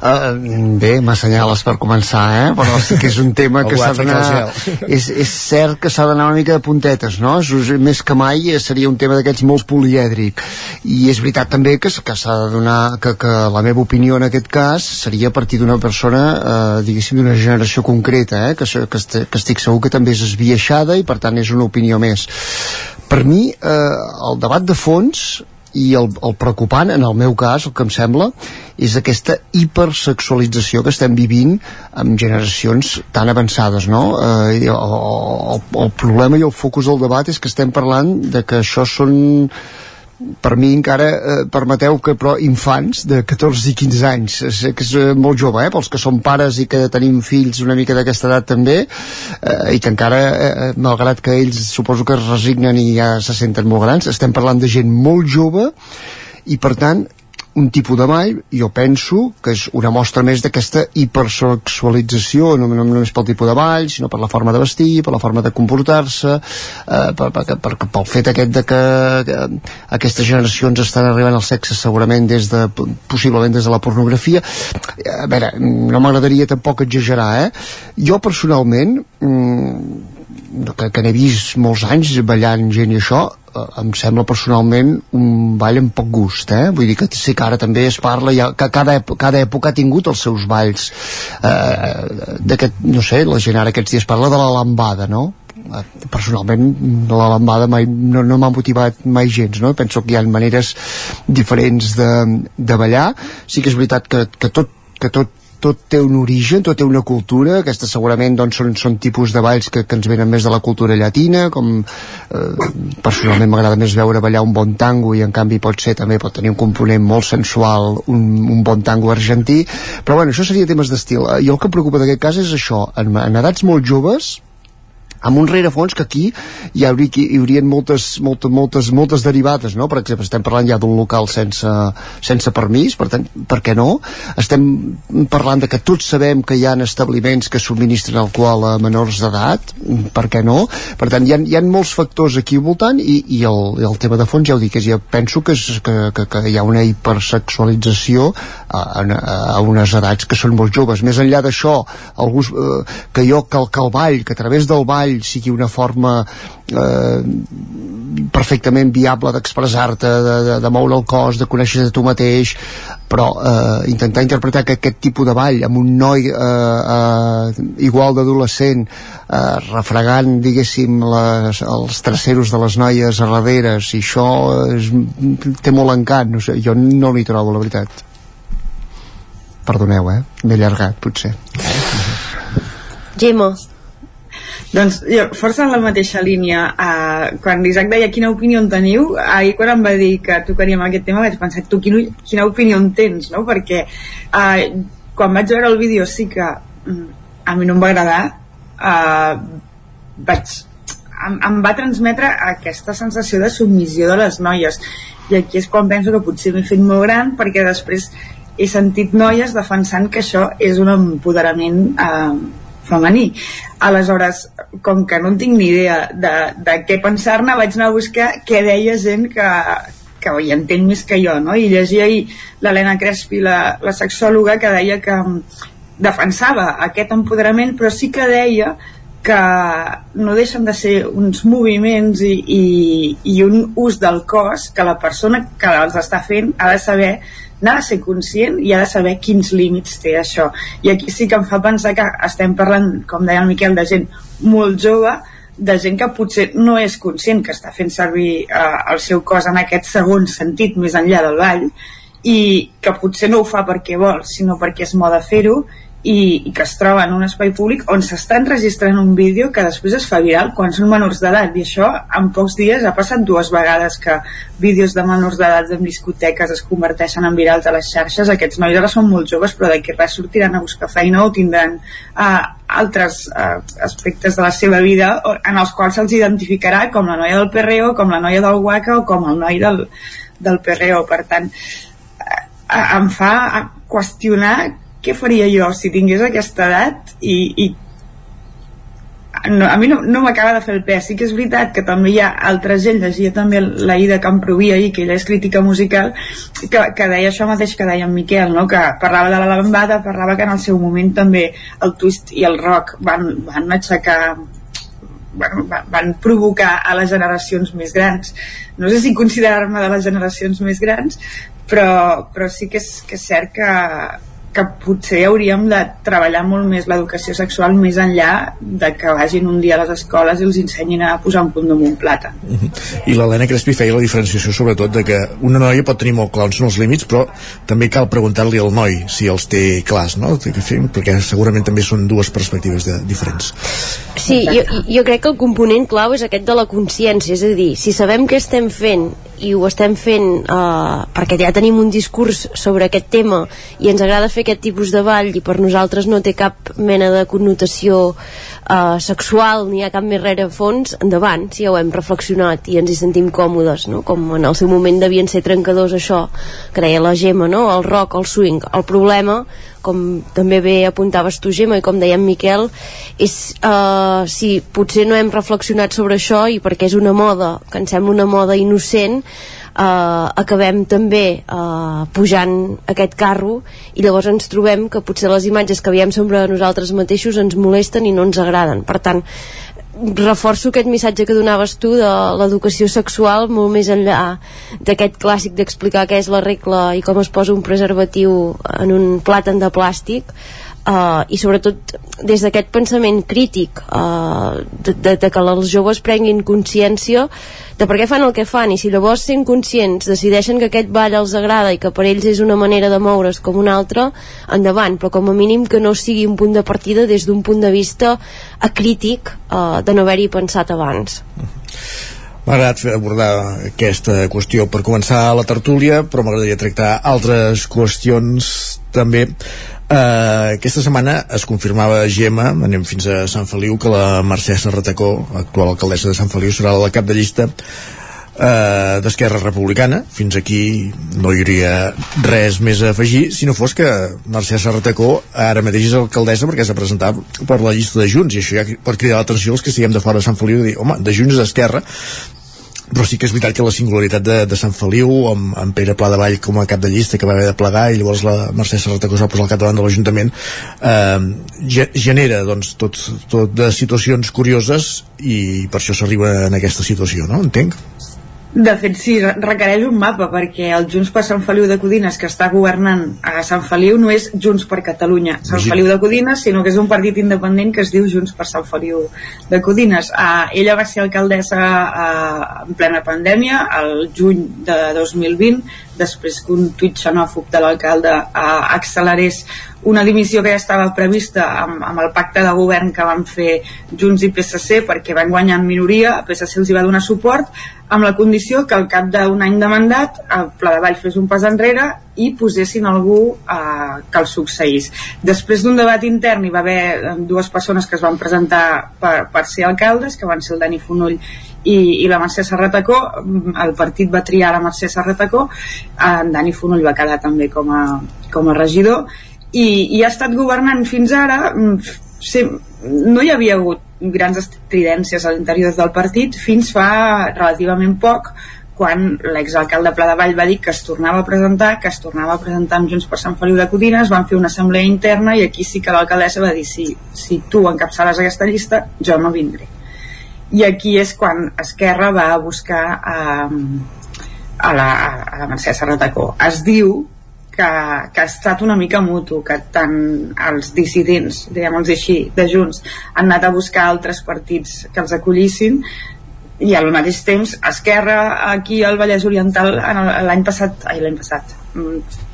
Uh, bé, m'assenyales per començar, eh? però sí que és un tema que s'ha d'anar... És, és cert que s'ha d'anar una mica de puntetes, no? És, és- més que mai seria un tema d'aquests molt polièdric. I és veritat també que, que s'ha de donar... Que, que la meva opinió en aquest cas seria a partir d'una persona, eh, diguéssim, d'una generació concreta, eh? que, que, que estic segur que també és esbiaixada i per tant és una opinió més. Per mi, eh, el debat de fons i el, el preocupant, en el meu cas, el que em sembla, és aquesta hipersexualització que estem vivint amb generacions tan avançades, no? Eh, el, el, el problema i el focus del debat és que estem parlant de que això són per mi encara, eh, permeteu que però infants de 14 i 15 anys sé que és eh, molt jove, eh, pels que som pares i que tenim fills una mica d'aquesta edat també eh, i que encara, eh, malgrat que ells suposo que es resignen i ja se senten molt grans, estem parlant de gent molt jove i per tant un tipus de ball, jo penso que és una mostra més d'aquesta hipersexualització, no, no només pel tipus de ball, sinó per la forma de vestir, per la forma de comportar-se, eh, per, per, per, pel fet aquest de que, que aquestes generacions estan arribant al sexe segurament des de, possiblement des de la pornografia. A veure, no m'agradaria tampoc exagerar, eh? Jo personalment, mm, que, que n'he vist molts anys ballant gent i això, em sembla personalment un ball amb poc gust, eh? Vull dir que sí que ara també es parla, ja, que cada, cada època ha tingut els seus balls. Eh, d'aquest, no sé, la gent ara aquests dies parla de la lambada, no? Eh, personalment la lambada mai, no, no m'ha motivat mai gens no? penso que hi ha maneres diferents de, de ballar sí que és veritat que, que tot, que tot tot té un origen, tot té una cultura, aquestes segurament doncs, són, són tipus de balls que, que ens venen més de la cultura llatina, com eh, personalment m'agrada més veure ballar un bon tango i en canvi pot ser també, pot tenir un component molt sensual, un, un bon tango argentí, però bueno, això seria temes d'estil. Eh, Jo el que em preocupa d'aquest cas és això, en, en edats molt joves, amb un rerefons que aquí hi, hauria, hi haurien moltes, moltes, moltes, moltes derivades, no? Per exemple, estem parlant ja d'un local sense, sense permís, per tant, per què no? Estem parlant de que tots sabem que hi ha establiments que subministren alcohol a menors d'edat, per què no? Per tant, hi ha, hi ha molts factors aquí al voltant i, i, el, el tema de fons ja ho dic, és, ja penso que, és, que, que, que hi ha una hipersexualització a, a, a unes edats que són molt joves. Més enllà d'això, eh, que jo, que el, que el ball, que a través del ball sigui una forma eh, perfectament viable d'expressar-te, de, de, de moure el cos, de conèixer de tu mateix, però eh, intentar interpretar que aquest tipus de ball amb un noi eh, eh, igual d'adolescent eh, refregant, diguéssim, les, els traceros de les noies a darreres, i això és, té molt encant, no sé, jo no m'hi trobo, la veritat. Perdoneu, eh? M'he allargat, potser. Gemma. Doncs jo, força en la mateixa línia. Uh, quan l'Isaac deia quina opinió en teniu, ahir quan em va dir que tocaríem aquest tema vaig pensar, tu quina, quina opinió en tens, no? Perquè uh, quan vaig veure el vídeo sí que mm, a mi no em va agradar, uh, vaig, em, em va transmetre aquesta sensació de submissió de les noies. I aquí és quan penso que potser m'he fet molt gran perquè després he sentit noies defensant que això és un empoderament eh, femení. Aleshores, com que no en tinc ni idea de, de què pensar-ne, vaig anar a buscar què deia gent que, que hi entén més que jo, no? I llegia ahir l'Helena Crespi, la, la sexòloga, que deia que mm, defensava aquest empoderament, però sí que deia que no deixen de ser uns moviments i, i, i un ús del cos que la persona que els està fent ha de saber n'ha de ser conscient i ha de saber quins límits té això. I aquí sí que em fa pensar que estem parlant, com deia el Miquel, de gent molt jove, de gent que potser no és conscient que està fent servir eh, el seu cos en aquest segon sentit més enllà del ball i que potser no ho fa perquè vol, sinó perquè és moda fer-ho i, i que es troba en un espai públic on s'està enregistrant un vídeo que després es fa viral quan són menors d'edat. I això en pocs dies ha passat dues vegades que vídeos de menors d'edat en discoteques es converteixen en virals a les xarxes. Aquests nois ara són molt joves però d'aquí res sortiran a buscar feina o tindran uh, altres uh, aspectes de la seva vida en els quals se'ls identificarà com la noia del perreo, com la noia del guaca o com el noi del, del perreo. Per tant uh, em fa qüestionar què faria jo si tingués aquesta edat? I, i no, a mi no, no m'acaba de fer el pes. Sí que és veritat que també hi ha altra gent llegia també la Ida Camproví ahir que ella és crítica musical que, que deia això mateix que deia en Miquel no? que parlava de la lambada parlava que en el seu moment també el twist i el rock van, van aixecar bueno, van provocar a les generacions més grans. No sé si considerar-me de les generacions més grans però, però sí que és, que és cert que, que potser hauríem de treballar molt més l'educació sexual més enllà de que vagin un dia a les escoles i els ensenyin a posar un punt damunt plata. Uh -huh. I l'Helena Crespi feia la diferenciació sobretot de que una noia pot tenir molt clars els límits, però també cal preguntar-li al noi si els té clars, no? Perquè segurament també són dues perspectives de, diferents. Sí, jo, jo crec que el component clau és aquest de la consciència, és a dir, si sabem què estem fent i ho estem fent eh, perquè ja tenim un discurs sobre aquest tema i ens agrada fer aquest tipus de ball i per nosaltres no té cap mena de connotació uh, sexual ni hi ha cap més fons, endavant, si ja ho hem reflexionat i ens hi sentim còmodes, no? com en el seu moment devien ser trencadors això que deia la Gemma, no? el rock, el swing el problema com també bé apuntaves tu Gemma i com deia en Miquel és uh, si potser no hem reflexionat sobre això i perquè és una moda que ens sembla una moda innocent eh, acabem també eh, pujant aquest carro i llavors ens trobem que potser les imatges que veiem sobre nosaltres mateixos ens molesten i no ens agraden. Per tant reforço aquest missatge que donaves tu de l'educació sexual molt més enllà d'aquest clàssic d'explicar què és la regla i com es posa un preservatiu en un plàtan de plàstic uh, i sobretot des d'aquest pensament crític uh, de, de, de que els joves prenguin consciència de per què fan el que fan i si llavors sent conscients decideixen que aquest ball els agrada i que per ells és una manera de moure's com una altra endavant, però com a mínim que no sigui un punt de partida des d'un punt de vista acrític uh, de no haver-hi pensat abans. M'ha agradat abordar aquesta qüestió per començar la tertúlia, però m'agradaria tractar altres qüestions també Uh, aquesta setmana es confirmava a Gemma, anem fins a Sant Feliu, que la Mercè Serratacó, actual alcaldessa de Sant Feliu, serà la cap de llista uh, d'Esquerra Republicana. Fins aquí no hi hauria res més a afegir, si no fos que Mercè Serratacó ara mateix és alcaldessa perquè s'ha presentat per la llista de Junts, i això ja pot cridar l'atenció els que estiguem de fora de Sant Feliu i dir, home, de Junts d'Esquerra però sí que és veritat que la singularitat de, de Sant Feliu amb, amb Pere Pla de Vall com a cap de llista que va haver de plegar i llavors la Mercè Serrata que es va posar al capdavant de l'Ajuntament eh, genera doncs, tot, tot de situacions curioses i per això s'arriba en aquesta situació, no? Entenc? De fet, sí, requereix un mapa, perquè el Junts per Sant Feliu de Codines, que està governant a Sant Feliu, no és Junts per Catalunya, Sant Imagina. Feliu de Codines, sinó que és un partit independent que es diu Junts per Sant Feliu de Codines. Uh, ella va ser alcaldessa uh, en plena pandèmia, el juny de 2020, després que un tuit xenòfob de l'alcalde uh, accelerés una dimissió que ja estava prevista amb, amb el pacte de govern que van fer Junts i PSC perquè van guanyar en minoria, PSC els hi va donar suport amb la condició que al cap d'un any de mandat el Pla de Vall fes un pas enrere i posessin algú eh, que el succeís. Després d'un debat intern hi va haver eh, dues persones que es van presentar per, per ser alcaldes, que van ser el Dani Fonoll i, i la Mercè Serratacó el partit va triar la Mercè Serratacó en Dani Fonoll va quedar també com a, com a regidor i, i ha estat governant fins ara sí, no hi havia hagut grans estridències a l'interior del partit fins fa relativament poc quan l'exalcalde Pla de Vall va dir que es tornava a presentar, que es tornava a presentar amb Junts per Sant Feliu de Codines, van fer una assemblea interna i aquí sí que l'alcaldessa va dir si, si tu encapçales aquesta llista, jo no vindré. I aquí és quan Esquerra va a buscar a, a la, a la Mercè Serratacó. Es diu que, que ha estat una mica mutu, que tant els dissidents, diguem-los així, de Junts, han anat a buscar altres partits que els acollissin i al mateix temps Esquerra aquí al Vallès Oriental l'any passat, ai l'any passat mm,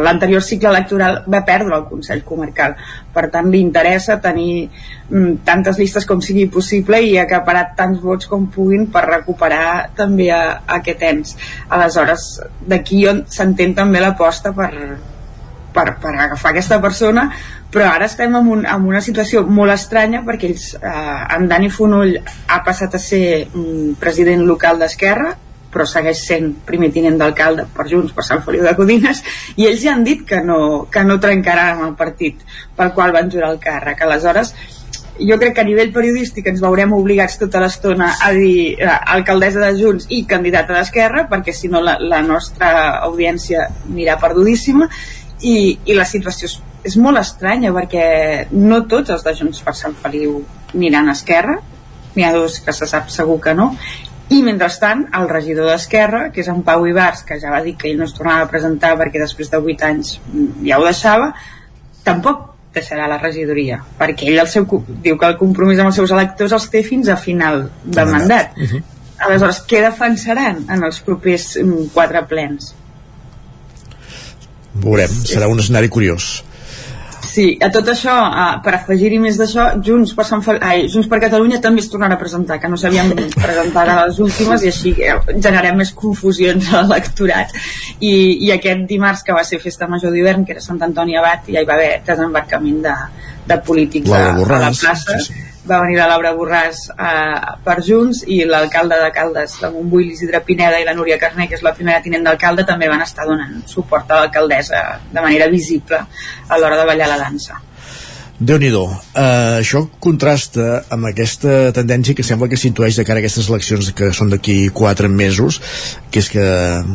l'anterior cicle electoral va perdre el Consell Comarcal. Per tant li interessa tenir mm, tantes llistes com sigui possible i acaparar tants vots com puguin per recuperar també a, a aquest ens. Aleshores d'aquí on s'entén també l'aposta per, per, per agafar aquesta persona però ara estem en, un, en una situació molt estranya perquè ells, eh, en Dani Fonoll ha passat a ser mm, president local d'Esquerra però segueix sent primer tinent d'alcalde per Junts, per Sant Feliu de Codines i ells ja han dit que no, que no trencaran el partit pel qual van jurar el càrrec. Aleshores jo crec que a nivell periodístic ens veurem obligats tota l'estona a dir eh, alcaldessa de Junts i candidata d'Esquerra perquè si no la, la nostra audiència anirà perdudíssima i, i la situació és, és molt estranya perquè no tots els de Junts per Sant Feliu aniran a Esquerra n'hi ha dos que se sap segur que no i mentrestant el regidor d'Esquerra que és en Pau Ibars que ja va dir que ell no es tornava a presentar perquè després de 8 anys ja ho deixava tampoc deixarà la regidoria perquè ell el seu, diu que el compromís amb els seus electors els té fins a final de mandat Uh -huh. aleshores què defensaran en els propers mm, quatre plens? Veurem, serà un escenari curiós. Sí, a tot això, uh, per afegir-hi més d'això, Junts per, Sant Fel... Ai, Junts per Catalunya també es tornarà a presentar, que no s'havien presentat a les últimes i així eh, generem més confusions a l'electorat. I, I aquest dimarts, que va ser festa major d'hivern, que era Sant Antoni Abat, i ja hi va haver desembarcament de, de polítics a, a la plaça. sí, sí. Va venir la Laura Borràs eh, per Junts i l'alcalde de Caldes de Montbui, l'Isidre Pineda i la Núria Carné, que és la primera tinent d'alcalde, també van estar donant suport a l'alcaldessa de manera visible a l'hora de ballar la dansa. déu nhi uh, això contrasta amb aquesta tendència que sembla que s'intueix de cara a aquestes eleccions que són d'aquí 4 mesos que és que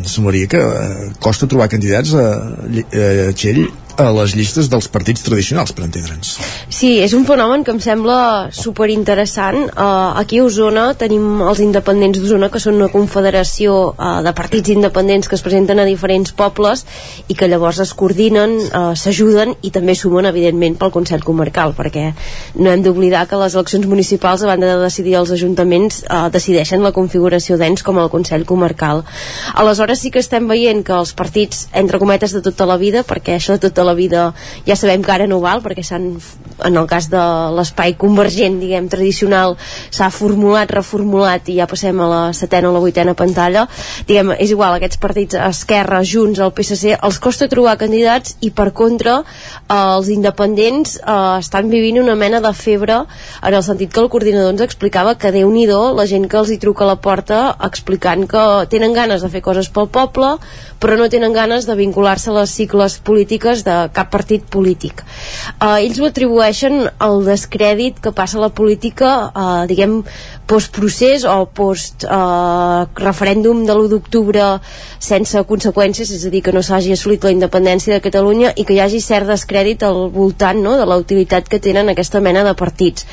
semblaria que uh, costa trobar candidats a, a Txell a les llistes dels partits tradicionals, per entendre'ns. Sí, és un fenomen que em sembla superinteressant. Uh, aquí a Osona tenim els independents d'Osona, que són una confederació uh, de partits independents que es presenten a diferents pobles i que llavors es coordinen, uh, s'ajuden i també sumen, evidentment, pel Consell Comarcal, perquè no hem d'oblidar que les eleccions municipals, a banda de decidir els ajuntaments, uh, decideixen la configuració d'ens com el Consell Comarcal. Aleshores sí que estem veient que els partits, entre cometes, de tota la vida, perquè això de tota la vida ja sabem que ara no val perquè s'han, en el cas de l'espai convergent diguem tradicional s'ha formulat, reformulat i ja passem a la setena o la vuitena pantalla. Diguem, és igual, aquests partits Esquerra, Junts, el PSC, els costa trobar candidats i per contra eh, els independents eh, estan vivint una mena de febre en el sentit que el coordinador ens explicava que déu nhi la gent que els hi truca a la porta explicant que tenen ganes de fer coses pel poble però no tenen ganes de vincular-se a les cicles polítiques de cap partit polític. Uh, ells ho atribueixen al descrèdit que passa la política, uh, diguem, postprocés o post uh, referèndum de l'1 d'octubre sense conseqüències, és a dir, que no s'hagi assolit la independència de Catalunya i que hi hagi cert descrèdit al voltant no, de la utilitat que tenen aquesta mena de partits.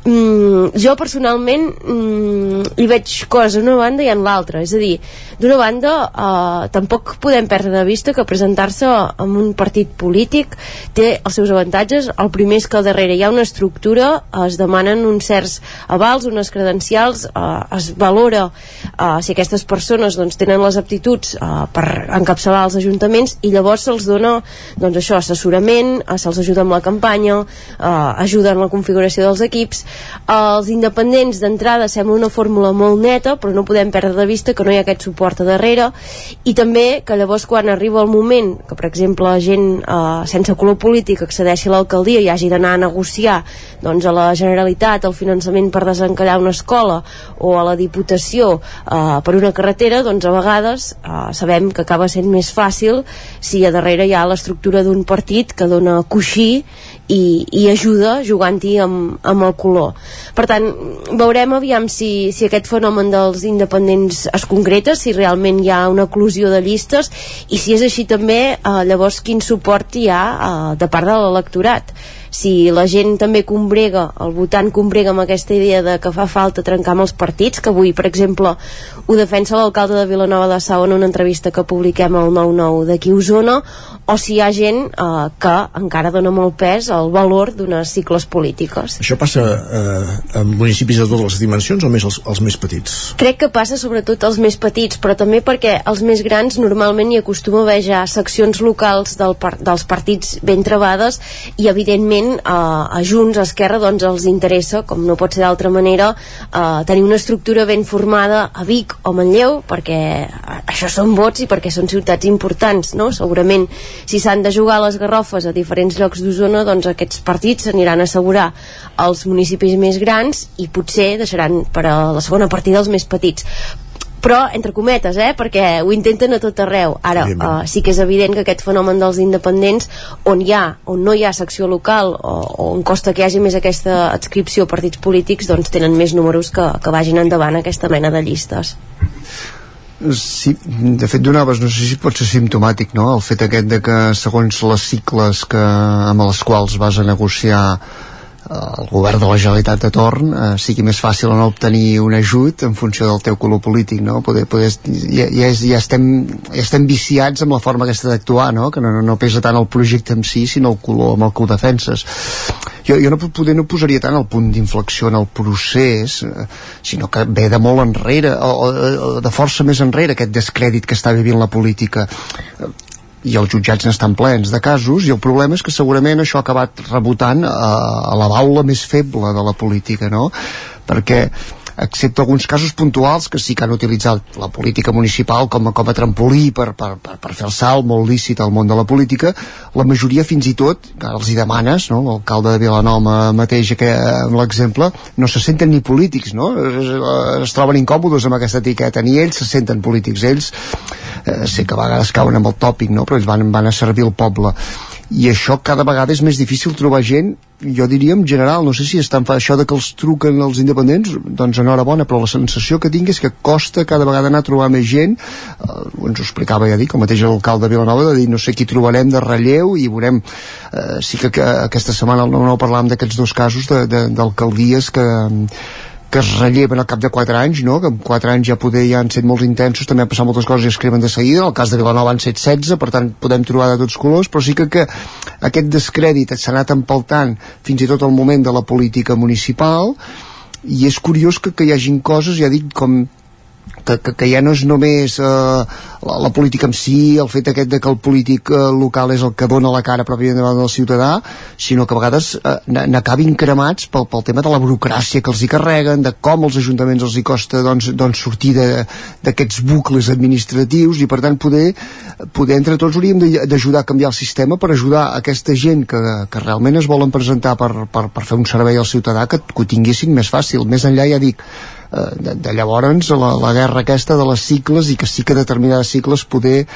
Mm, jo personalment mm, hi veig coses d'una banda i en l'altra, és a dir, d'una banda eh, tampoc podem perdre de vista que presentar-se en un partit polític té els seus avantatges. El primer és que al darrere hi ha una estructura es demanen uns certs avals unes credencials, eh, es valora eh, si aquestes persones doncs, tenen les aptituds eh, per encapçalar els ajuntaments i llavors se'ls dona doncs això, assessorament, eh, se'ls ajuda amb la campanya eh, ajuda en la configuració dels equips. Els independents d'entrada sembla una fórmula molt neta però no podem perdre de vista que no hi ha aquest suport a darrere. I també que llavors quan arriba el moment que per exemple gent eh, sense color polític accedeixi a l'alcaldia i hagi d'anar a negociar doncs, a la Generalitat el finançament per desencallar una escola o a la Diputació eh, per una carretera doncs a vegades eh, sabem que acaba sent més fàcil si a darrere hi ha l'estructura d'un partit que dona coixí i, i ajuda jugant-hi amb, amb el color. Per tant, veurem aviam si, si aquest fenomen dels independents es concreta, si realment hi ha una eclusió de llistes i si és així també, eh, llavors quin suport hi ha eh, de part de l'electorat si la gent també combrega, el votant combrega amb aquesta idea de que fa falta trencar amb els partits, que avui, per exemple, ho defensa l'alcalde de Vilanova de Sau en una entrevista que publiquem al 9-9 d'aquí Osona, o si hi ha gent eh, que encara dona molt pes al valor d'unes cicles polítiques. Això passa eh, en municipis de totes les dimensions o més els, els més petits? Crec que passa sobretot als més petits, però també perquè els més grans normalment hi acostuma a haver ja seccions locals del par dels partits ben trebades i evidentment a, a Junts, a Esquerra, doncs els interessa, com no pot ser d'altra manera, eh, tenir una estructura ben formada a Vic o Manlleu, perquè això són vots i perquè són ciutats importants, no? Segurament, si s'han de jugar les garrofes a diferents llocs d'Osona, doncs aquests partits s'aniran a assegurar als municipis més grans i potser deixaran per a la segona partida els més petits. Però entre cometes, eh? perquè ho intenten a tot arreu. Ara uh, sí que és evident que aquest fenomen dels independents on hi ha, on no hi ha secció local o, o on costa que hi hagi més aquesta adscripció a partits polítics doncs tenen més números que, que vagin endavant aquesta mena de llistes Sí, de fet donaves, no sé si pot ser simptomàtic, no?, el fet aquest de que segons les cicles que, amb les quals vas a negociar el govern de la Generalitat de torn eh, sigui més fàcil no obtenir un ajut en funció del teu color polític no? poder, poder, ja, ja, ja, estem, ja estem viciats amb la forma aquesta d'actuar no? que no, no pesa tant el projecte en si sinó el color amb el que ho defenses jo, jo no, poder no posaria tant el punt d'inflexió en el procés eh, sinó que ve de molt enrere o, o, de força més enrere aquest descrèdit que està vivint la política i els jutjats n'estan plens de casos i el problema és que segurament això ha acabat rebotant a, a la baula més feble de la política no? perquè excepte alguns casos puntuals que sí que han utilitzat la política municipal com a, com a trampolí per, per, per, per fer el salt molt lícit al món de la política, la majoria fins i tot, els hi demanes, no? l'alcalde de Vilanova mateix que, amb l'exemple, no se senten ni polítics, no? Es, es troben incòmodes amb aquesta etiqueta, ni ells se senten polítics, ells eh, sé que a vegades cauen amb el tòpic, no? però ells van, van a servir el poble i això cada vegada és més difícil trobar gent jo diria en general, no sé si és tan fa això de que els truquen els independents, doncs enhorabona, però la sensació que tinc és que costa cada vegada anar a trobar més gent, eh, ens ho explicava ja dic, el mateix alcalde de Vilanova, de dir no sé qui trobarem de relleu i veurem, eh, sí que, que aquesta setmana no, no parlàvem d'aquests dos casos d'alcaldies que que es relleven al cap de 4 anys, no? que en 4 anys ja poder ja han set molt intensos, també han passat moltes coses i es cremen de seguida, en el cas de Vilanova han set 16, per tant podem trobar de tots colors, però sí que, que aquest descrèdit s'ha anat empaltant fins i tot al moment de la política municipal, i és curiós que, que hi hagin coses, ja dic, com que, que, que ja no és només eh, la, la política en si, el fet aquest de que el polític eh, local és el que dona la cara pròpiament davant del ciutadà, sinó que a vegades eh, n'acabin cremats pel, pel tema de la burocràcia que els hi carreguen, de com els ajuntaments els hi costa doncs, doncs sortir d'aquests bucles administratius i per tant poder, poder entre tots hauríem d'ajudar a canviar el sistema per ajudar aquesta gent que, que realment es volen presentar per, per, per fer un servei al ciutadà que, que ho tinguessin més fàcil. Més enllà ja dic, de, de llavors la, la guerra aquesta de les cicles i que sí que determinades cicles poder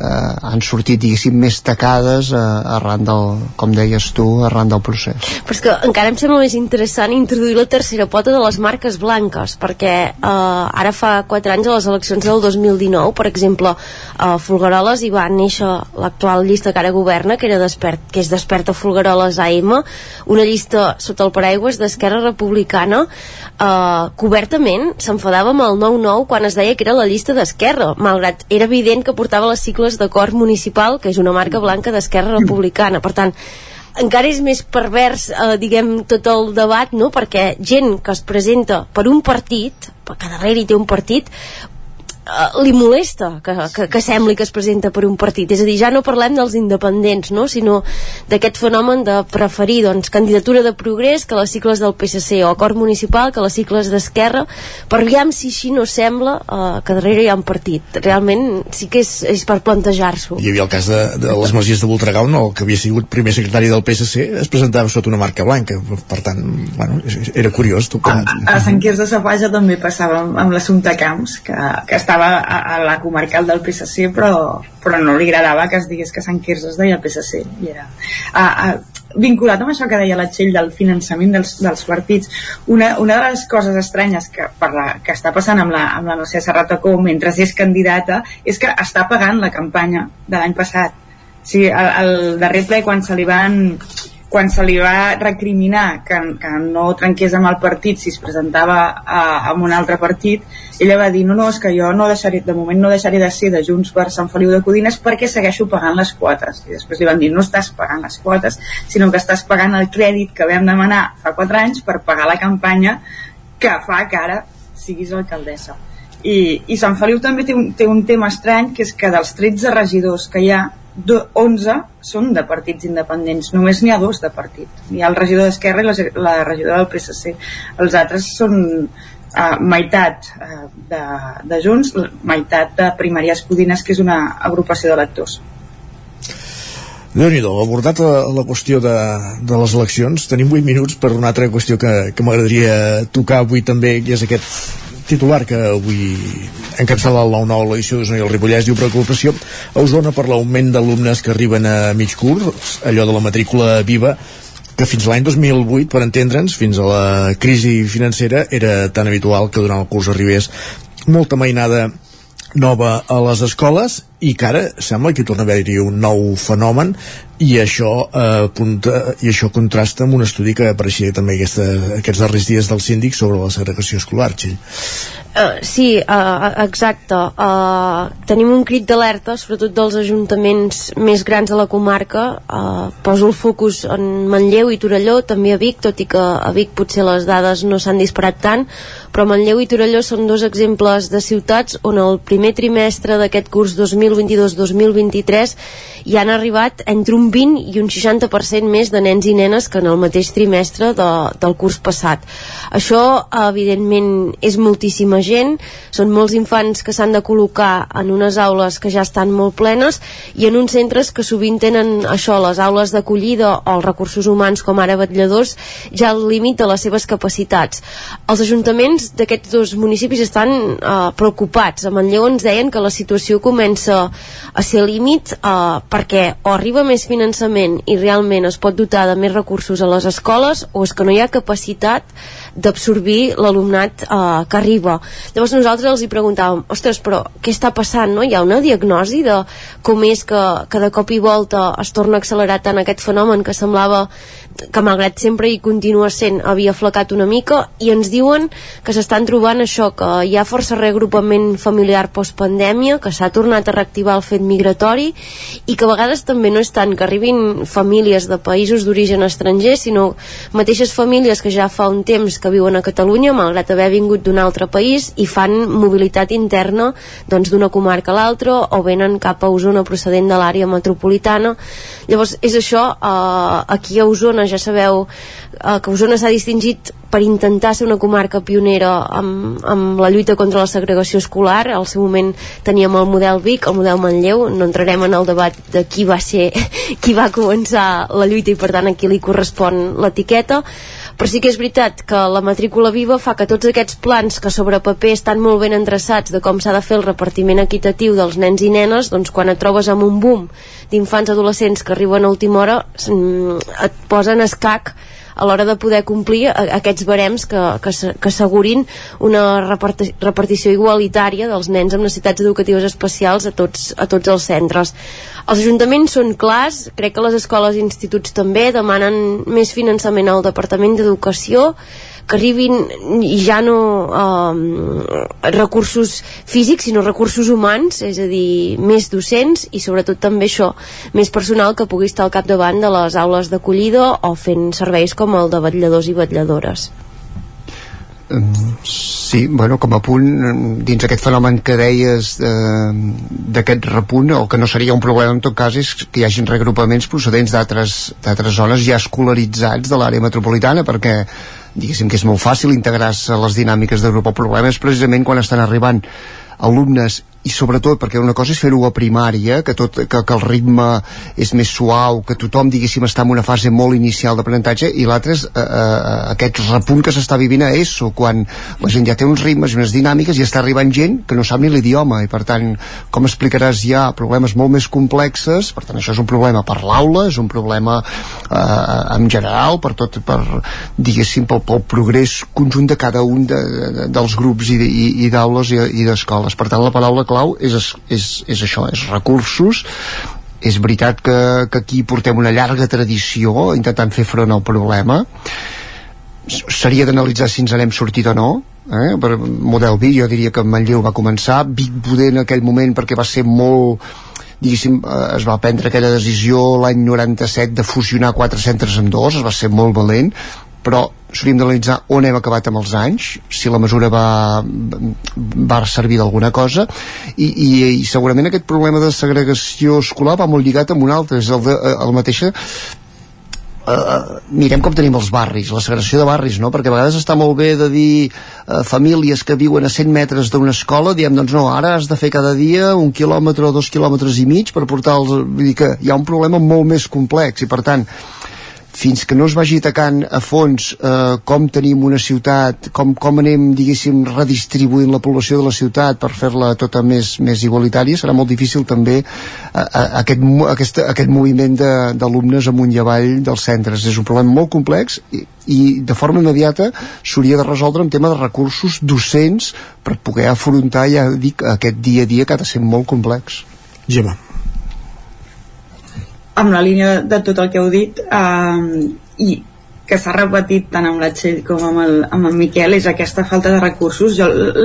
eh, han sortit, diguéssim, més tacades eh, arran del, com deies tu, arran del procés. Però és que encara em sembla més interessant introduir la tercera pota de les marques blanques, perquè eh, ara fa 4 anys a les eleccions del 2019, per exemple, a Folgueroles hi va néixer l'actual llista que ara governa, que, era despert, que és Desperta Folgueroles AM, una llista sota el paraigües d'Esquerra Republicana, eh, cobertament s'enfadava amb el 9-9 quan es deia que era la llista d'Esquerra, malgrat era evident que portava les sigles d'acord municipal, que és una marca blanca d'Esquerra Republicana. Per tant, encara és més pervers, eh, diguem, tot el debat, no? perquè gent que es presenta per un partit, que darrere hi té un partit, li molesta que, que, que sembli que es presenta per un partit és a dir, ja no parlem dels independents no? sinó d'aquest fenomen de preferir doncs, candidatura de progrés que les cicles del PSC o acord municipal que les cicles d'Esquerra per veure si així no sembla uh, que darrere hi ha un partit realment sí que és, és per plantejar-s'ho hi havia el cas de, de les Masies de Voltregau no? que havia sigut primer secretari del PSC es presentava sota una marca blanca per tant, bueno, era curiós tu com... a, a Sant Quirze de Safaja també passava amb, amb l'assumpte Camps que, que està estava a, a la comarcal del PSC però, però no li agradava que es digués que Sant Quirze es deia PSC i era, a, a, vinculat amb això que deia la Txell del finançament dels, dels partits una, una de les coses estranyes que, per la, que està passant amb la, amb la Mercè Serratacó mentre és candidata és que està pagant la campanya de l'any passat. Sigui, el, el darrer ple quan se li van quan se li va recriminar que, que no trenqués amb el partit si es presentava a, a un altre partit, ella va dir no, no, és que jo no deixaré, de moment no deixaré de ser de Junts per Sant Feliu de Codines perquè segueixo pagant les quotes. I després li van dir no estàs pagant les quotes, sinó que estàs pagant el crèdit que vam demanar fa 4 anys per pagar la campanya que fa que ara siguis alcaldessa. I, i Sant Feliu també té un, té un tema estrany que és que dels 13 regidors que hi ha 11 són de partits independents, només n'hi ha dos de partit. Hi ha el regidor d'Esquerra i la, la regidora del PSC. Els altres són uh, meitat uh, de, de Junts, meitat de Primàries Codines, que és una agrupació d'electors. déu nhi abordat la, la qüestió de, de les eleccions, tenim 8 minuts per una altra qüestió que, que m'agradaria tocar avui també, i és aquest titular que avui encapçala el 9-9 l'edició d'Osona i el Ripollès diu preocupació a Osona per l'augment d'alumnes que arriben a mig curs, allò de la matrícula viva que fins l'any 2008, per entendre'ns, fins a la crisi financera, era tan habitual que durant el curs arribés molta mainada nova a les escoles i que ara sembla que torna a haver-hi un nou fenomen i això, eh, apunta, i això contrasta amb un estudi que apareixia també aquesta, aquests darrers dies del síndic sobre la segregació escolar, Txell. Uh, sí, uh, exacte. Uh, tenim un crit d'alerta, sobretot dels ajuntaments més grans de la comarca. Uh, poso el focus en Manlleu i Torelló, també a Vic, tot i que a Vic potser les dades no s'han disparat tant, però Manlleu i Torelló són dos exemples de ciutats on el primer trimestre d'aquest curs 2022-2023 hi han arribat entre un 20 i un 60% més de nens i nenes que en el mateix trimestre de, del curs passat. Això, evidentment, és moltíssima gent, són molts infants que s'han de col·locar en unes aules que ja estan molt plenes i en uns centres que sovint tenen això, les aules d'acollida o els recursos humans com ara vetlladors, ja al límit de les seves capacitats. Els ajuntaments d'aquests dos municipis estan eh, preocupats. A Manlleu ens deien que la situació comença a ser límit eh, perquè o arriba més finançament i realment es pot dotar de més recursos a les escoles o és que no hi ha capacitat d'absorbir l'alumnat eh, que arriba. Llavors nosaltres els hi preguntàvem, ostres, però què està passant? No? Hi ha una diagnosi de com és que, que de cop i volta es torna a accelerar tant aquest fenomen que semblava que malgrat sempre hi continua sent havia flacat una mica i ens diuen que s'estan trobant això que hi ha força reagrupament familiar postpandèmia, que s'ha tornat a reactivar el fet migratori i que a vegades també no és tant que arribin famílies de països d'origen estranger sinó mateixes famílies que ja fa un temps que viuen a Catalunya malgrat haver vingut d'un altre país i fan mobilitat interna doncs d'una comarca a l'altra o venen cap a Osona procedent de l'àrea metropolitana. Llavors és això eh, aquí a Osona ja sabeu eh, que Osona s'ha distingit per intentar ser una comarca pionera amb, amb la lluita contra la segregació escolar. Al seu moment teníem el model Vic el model Manlleu, no entrarem en el debat de qui va ser, qui va començar la lluita i per tant a qui li correspon l'etiqueta. Però sí que és veritat que la matrícula viva fa que tots aquests plans que sobre paper estan molt ben endreçats de com s'ha de fer el repartiment equitatiu dels nens i nenes, doncs quan et trobes amb un boom d'infants adolescents que arriben a última hora et posen escac a l'hora de poder complir aquests barems que, que, que assegurin una reparti repartició igualitària dels nens amb necessitats educatives especials a tots, a tots els centres. Els ajuntaments són clars, crec que les escoles i instituts també demanen més finançament al Departament d'Educació, que arribin ja no eh, recursos físics sinó recursos humans és a dir, més docents i sobretot també això, més personal que pugui estar al capdavant de les aules d'acollida o fent serveis com el de vetlladors i vetlladores. Sí, bueno, com a punt, dins aquest fenomen que deies eh, d'aquest repunt, el que no seria un problema en tot cas és que hi hagin regrupaments procedents d'altres zones ja escolaritzats de l'àrea metropolitana, perquè diguéssim que és molt fàcil integrar-se a les dinàmiques de grup. El problema és precisament quan estan arribant alumnes i sobretot perquè una cosa és fer-ho a primària que, tot, que, que el ritme és més suau, que tothom diguéssim està en una fase molt inicial d'aprenentatge i l'altre és eh, eh, aquest repunt que s'està vivint a ESO quan la gent ja té uns ritmes i unes dinàmiques i està arribant gent que no sap ni l'idioma. I per tant com explicaràs ja problemes molt més complexes. Per tant això és un problema per l'aula és un problema eh, en general per tot, per diguéssim pel, pel progrés conjunt de cada un de, de, dels grups i, i, i d'aules i, i d'escoles. Per tant la paraula clau és, és, és això, és recursos és veritat que, que aquí portem una llarga tradició intentant fer front al problema seria d'analitzar si ens n'hem sortit o no eh? per model B jo diria que Manlleu va començar Vic poder en aquell moment perquè va ser molt diguéssim, eh, es va prendre aquella decisió l'any 97 de fusionar quatre centres en dos, es va ser molt valent però s'hauríem d'analitzar on hem acabat amb els anys, si la mesura va, va servir d'alguna cosa, i, i, i segurament aquest problema de segregació escolar va molt lligat amb un altre, és el, de, eh, el mateixa Uh, mirem com tenim els barris, la segregació de barris, no? perquè a vegades està molt bé de dir uh, famílies que viuen a 100 metres d'una escola, diem, doncs no, ara has de fer cada dia un quilòmetre o dos quilòmetres i mig per portar els... Vull dir que hi ha un problema molt més complex i per tant fins que no es vagi atacant a fons eh, com tenim una ciutat, com, com anem, diguéssim, redistribuint la població de la ciutat per fer-la tota més, més igualitària, serà molt difícil també a, a, aquest, aquest, aquest moviment d'alumnes amunt i avall dels centres. És un problema molt complex i, i de forma immediata s'hauria de resoldre en tema de recursos docents per poder afrontar, ja dic, aquest dia a dia que ha de ser molt complex. Gemma amb la línia de, tot el que heu dit eh, i que s'ha repetit tant amb la Txell com amb el, amb el Miquel és aquesta falta de recursos.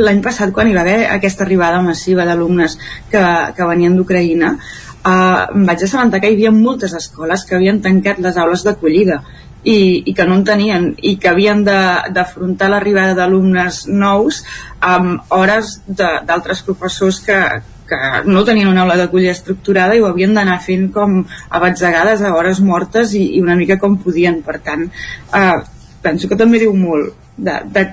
L'any passat quan hi va haver aquesta arribada massiva d'alumnes que, que venien d'Ucraïna eh, em vaig assabentar que hi havia moltes escoles que havien tancat les aules d'acollida i, i que no en tenien i que havien d'afrontar l'arribada d'alumnes nous amb hores d'altres professors que, que no tenien una aula d'acollida estructurada i ho havien d'anar fent com a batzegades, a hores mortes i, i una mica com podien. Per tant, eh, penso que també diu molt de, de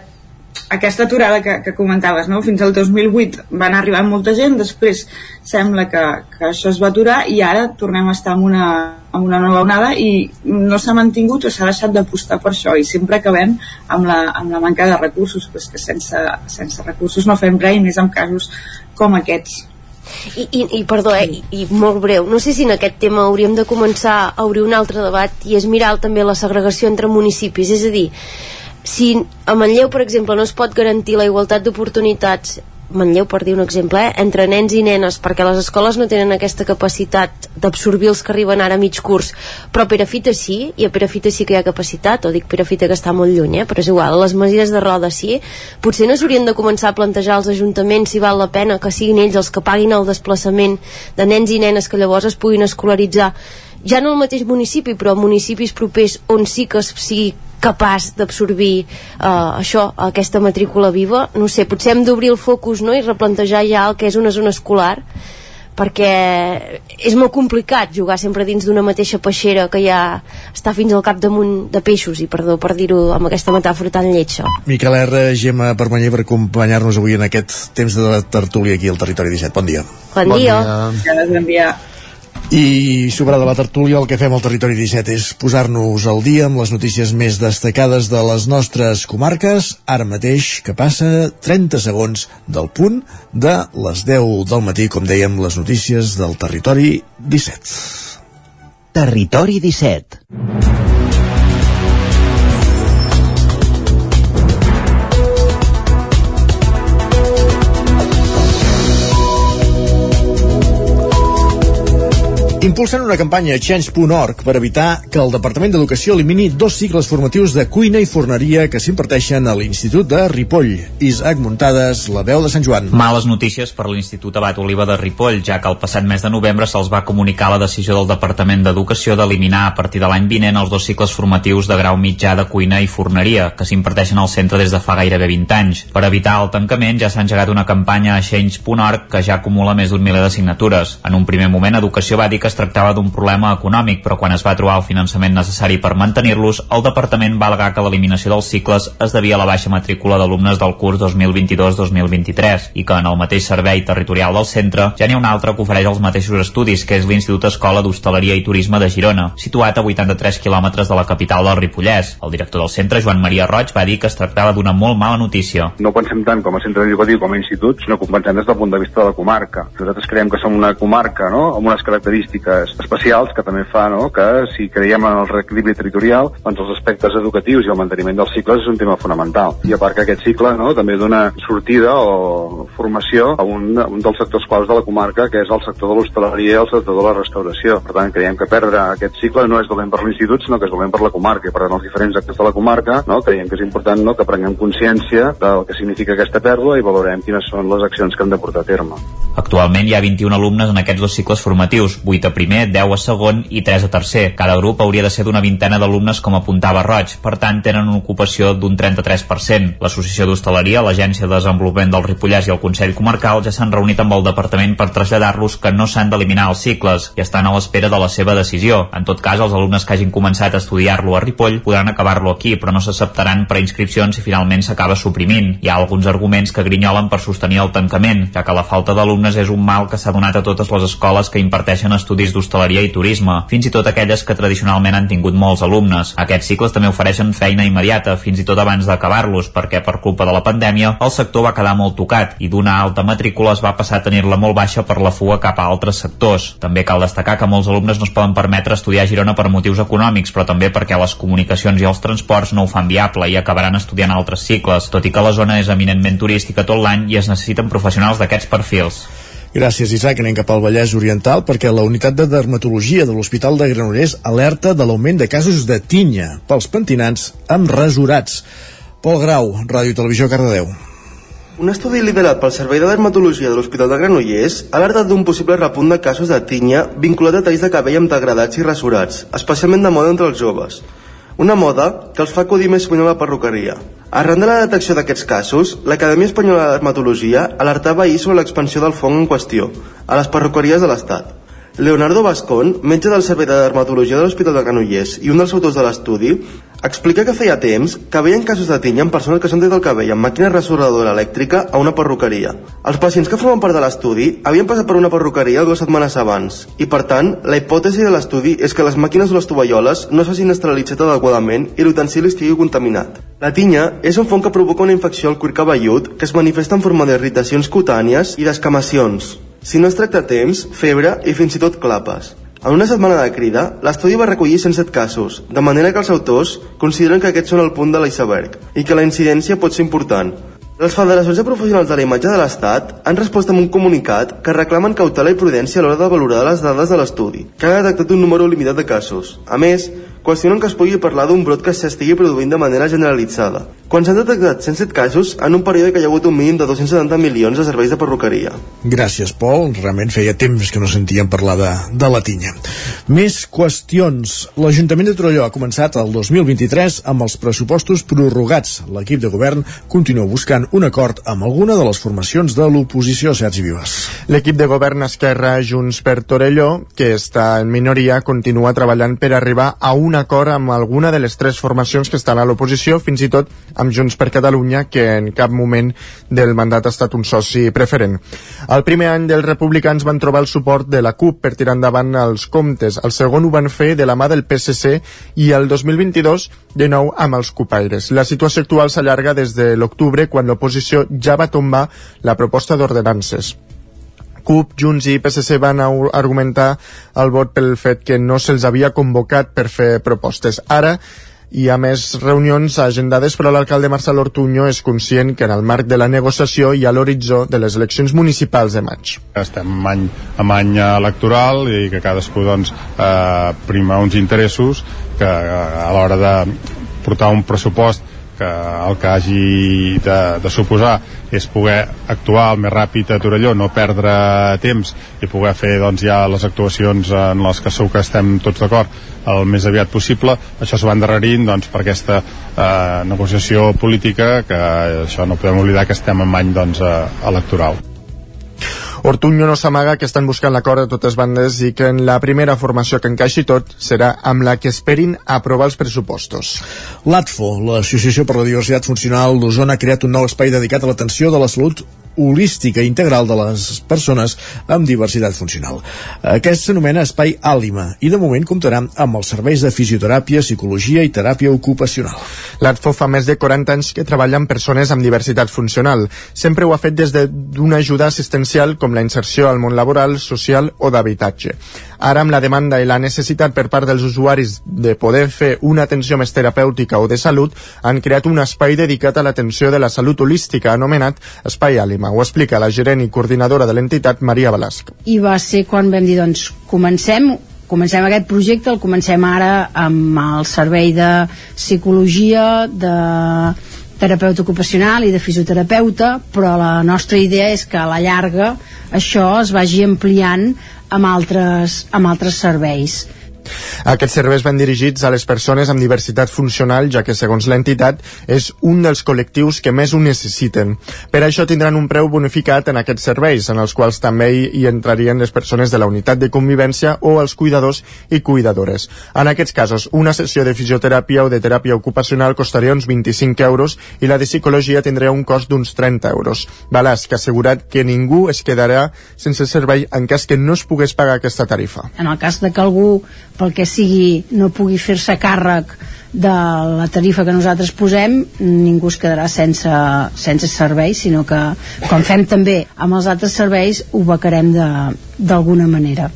aquesta aturada que, que comentaves, no? fins al 2008 van arribar molta gent, després sembla que, que això es va aturar i ara tornem a estar en una, en una nova onada i no s'ha mantingut o s'ha deixat d'apostar per això i sempre acabem amb la, amb la manca de recursos, però que sense, sense recursos no fem res i més en casos com aquests. I, i, i perdó, eh, i, i molt breu, no sé si en aquest tema hauríem de començar a obrir un altre debat i és mirar també la segregació entre municipis, és a dir, si a Manlleu, per exemple, no es pot garantir la igualtat d'oportunitats Manlleu, per dir un exemple, eh, entre nens i nenes, perquè les escoles no tenen aquesta capacitat d'absorbir els que arriben ara a mig curs, però a Perafita sí, i a Perafita sí que hi ha capacitat, o dic Perafita que està molt lluny, eh, però és igual, les masies de roda sí, potser no s'haurien de començar a plantejar als ajuntaments si val la pena que siguin ells els que paguin el desplaçament de nens i nenes que llavors es puguin escolaritzar ja no al mateix municipi, però a municipis propers on sí que sigui capaç d'absorbir uh, això, aquesta matrícula viva no sé, potser hem d'obrir el focus no? i replantejar ja el que és una zona escolar perquè és molt complicat jugar sempre dins d'una mateixa peixera que ja està fins al cap damunt de peixos i perdó per dir-ho amb aquesta metàfora tan lletja Miquel R, Gemma Permanyer per acompanyar-nos avui en aquest temps de tertúlia aquí al Territori 17, bon dia Bon, bon dia, dia. Bon dia. I sobrada la tertúlia el que fem al Territori 17 és posar-nos al dia amb les notícies més destacades de les nostres comarques, ara mateix que passa 30 segons del punt de les 10 del matí, com dèiem, les notícies del Territori 17. Territori 17 Impulsen una campanya a Change.org per evitar que el Departament d'Educació elimini dos cicles formatius de cuina i forneria que s'imparteixen a l'Institut de Ripoll. Isaac Muntades, la veu de Sant Joan. Males notícies per l'Institut Abat Oliva de Ripoll, ja que el passat mes de novembre se'ls va comunicar la decisió del Departament d'Educació d'eliminar a partir de l'any vinent els dos cicles formatius de grau mitjà de cuina i forneria que s'imparteixen al centre des de fa gairebé 20 anys. Per evitar el tancament ja s'ha engegat una campanya a Change.org que ja acumula més d'un miler de signatures. En un primer moment, Educació va dir que es tractava d'un problema econòmic, però quan es va trobar el finançament necessari per mantenir-los, el departament va alegar que l'eliminació dels cicles es devia a la baixa matrícula d'alumnes del curs 2022-2023 i que en el mateix servei territorial del centre ja n'hi ha un altre que ofereix els mateixos estudis, que és l'Institut Escola d'Hostaleria i Turisme de Girona, situat a 83 quilòmetres de la capital del Ripollès. El director del centre, Joan Maria Roig, va dir que es tractava d'una molt mala notícia. No pensem tant com a centre educatiu com a institut, sinó que ho pensem des del punt de vista de la comarca. Nosaltres creiem que som una comarca no? amb unes característiques polítiques especials que també fa no, que si creiem en el reequilibri territorial, doncs els aspectes educatius i el manteniment dels cicles és un tema fonamental. I a part que aquest cicle no, també dona sortida o formació a un, a un dels sectors claus de la comarca, que és el sector de l'hostaleria i el sector de la restauració. Per tant, creiem que perdre aquest cicle no és dolent per l'institut, sinó que és dolent per la comarca. I per tant, els diferents actors de la comarca no, creiem que és important no, que prenguem consciència del que significa aquesta pèrdua i valorem quines són les accions que hem de portar a terme. Actualment hi ha 21 alumnes en aquests dos cicles formatius, 8 a primer, 10 a segon i 3 a tercer. Cada grup hauria de ser d'una vintena d'alumnes com apuntava Roig, per tant tenen una ocupació d'un 33%. L'Associació d'Hostaleria, l'Agència de Desenvolupament del Ripollès i el Consell Comarcal ja s'han reunit amb el departament per traslladar-los que no s'han d'eliminar els cicles i estan a l'espera de la seva decisió. En tot cas, els alumnes que hagin començat a estudiar-lo a Ripoll podran acabar-lo aquí, però no s'acceptaran preinscripcions si finalment s'acaba suprimint. Hi ha alguns arguments que grinyolen per sostenir el tancament, ja que la falta d'alumnes és un mal que s'ha donat a totes les escoles que imparteixen estudis estudis d'hostaleria i turisme, fins i tot aquelles que tradicionalment han tingut molts alumnes. Aquests cicles també ofereixen feina immediata, fins i tot abans d'acabar-los, perquè per culpa de la pandèmia el sector va quedar molt tocat i d'una alta matrícula es va passar a tenir-la molt baixa per la fuga cap a altres sectors. També cal destacar que molts alumnes no es poden permetre estudiar a Girona per motius econòmics, però també perquè les comunicacions i els transports no ho fan viable i acabaran estudiant altres cicles, tot i que la zona és eminentment turística tot l'any i es necessiten professionals d'aquests perfils. Gràcies, Isaac. Anem cap al Vallès Oriental perquè la unitat de dermatologia de l'Hospital de Granollers alerta de l'augment de casos de tinya pels pentinats amb rasurats. Pol Grau, Ràdio Televisió, Cardedeu. Un estudi liderat pel Servei de Dermatologia de l'Hospital de Granollers ha alertat d'un possible repunt de casos de tinya vinculat a talls de cabell amb degradats i rasurats, especialment de moda entre els joves. Una moda que els fa acudir més sovint a la perruqueria. Arran de la detecció d'aquests casos, l'Acadèmia Espanyola de Dermatologia alertava ahir sobre l'expansió del fong en qüestió a les perruqueries de l'Estat. Leonardo Bascón, metge del Servei de Dermatologia de l'Hospital de Granollers i un dels autors de l'estudi, explica que feia temps que veien casos de tinya en persones que s'han tret el cabell amb màquina rasuradora elèctrica a una perruqueria. Els pacients que formen part de l'estudi havien passat per una perruqueria dues setmanes abans i, per tant, la hipòtesi de l'estudi és que les màquines o les tovalloles no s'hagin esterilitzat adequadament i l'utensili estigui contaminat. La tinya és un fong que provoca una infecció al cuir cabellut que es manifesta en forma d'irritacions cutànies i d'escamacions, si no es tracta a temps, febre i fins i tot clapes. En una setmana de crida, l'estudi va recollir 107 casos, de manera que els autors consideren que aquests són el punt de l'iceberg i que la incidència pot ser important. Les federacions de professionals de la imatge de l'Estat han respost amb un comunicat que reclamen cautela i prudència a l'hora de valorar les dades de l'estudi, que ha detectat un número limitat de casos. A més, qüestionen que es pugui parlar d'un brot que s'estigui produint de manera generalitzada. Quan s'han detectat 107 casos en un període que hi ha hagut un mínim de 270 milions de serveis de perruqueria. Gràcies, Pol. Realment feia temps que no sentíem parlar de, de la tinya. Més qüestions. L'Ajuntament de Torelló ha començat el 2023 amb els pressupostos prorrogats. L'equip de govern continua buscant un acord amb alguna de les formacions de l'oposició, Sergi Vives. L'equip de govern Esquerra Junts per Torelló, que està en minoria, continua treballant per arribar a un acord amb alguna de les tres formacions que estan a l'oposició, fins i tot amb Junts per Catalunya, que en cap moment del mandat ha estat un soci preferent. El primer any dels republicans van trobar el suport de la CUP per tirar endavant els comptes. El segon ho van fer de la mà del PSC i el 2022 de nou amb els cupaires. La situació actual s'allarga des de l'octubre, quan l'oposició ja va tombar la proposta d'ordenances. CUP, Junts i PSC van argumentar el vot pel fet que no se'ls havia convocat per fer propostes. Ara hi ha més reunions agendades, però l'alcalde Marcel Ortuño és conscient que en el marc de la negociació hi ha l'horitzó de les eleccions municipals de maig. Estem any, amb any electoral i que cadascú doncs, eh, prima uns interessos que a l'hora de portar un pressupost que el que hagi de, de suposar és poder actuar el més ràpid a Torelló, no perdre temps i poder fer doncs, ja les actuacions en les que segur que estem tots d'acord el més aviat possible. Això s'ho va endarrerint doncs, per aquesta eh, negociació política que això no podem oblidar que estem en any doncs, eh, electoral. Ortuño no s'amaga que estan buscant l'acord de totes bandes i que en la primera formació que encaixi tot serà amb la que esperin aprovar els pressupostos. L'ATFO, l'Associació per la Diversitat Funcional d'Osona, ha creat un nou espai dedicat a l'atenció de la salut holística integral de les persones amb diversitat funcional. Aquest s'anomena Espai Àlima i de moment comptarà amb els serveis de fisioteràpia, psicologia i teràpia ocupacional. L'ATFO fa més de 40 anys que treballa amb persones amb diversitat funcional. Sempre ho ha fet des d'una ajuda assistencial com la inserció al món laboral, social o d'habitatge. Ara, amb la demanda i la necessitat per part dels usuaris de poder fer una atenció més terapèutica o de salut, han creat un espai dedicat a l'atenció de la salut holística anomenat Espai Àlima. Ho explica la gerent i coordinadora de l'entitat, Maria Balasc. I va ser quan vam dir, doncs, comencem, comencem aquest projecte, el comencem ara amb el servei de psicologia, de terapeuta ocupacional i de fisioterapeuta, però la nostra idea és que a la llarga això es vagi ampliant amb altres, amb altres serveis Aquests serveis van dirigits a les persones amb diversitat funcional, ja que, segons l'entitat, és un dels col·lectius que més ho necessiten. Per això tindran un preu bonificat en aquests serveis, en els quals també hi entrarien les persones de la unitat de convivència o els cuidadors i cuidadores. En aquests casos, una sessió de fisioteràpia o de teràpia ocupacional costaria uns 25 euros i la de psicologia tindria un cost d'uns 30 euros. Balàs, que ha assegurat que ningú es quedarà sense servei en cas que no es pogués pagar aquesta tarifa. En el cas de que algú, pel que sigui, no pugui fer-se càrrec de la tarifa que nosaltres posem ningú es quedarà sense, sense servei sinó que com fem també amb els altres serveis ho becarem d'alguna manera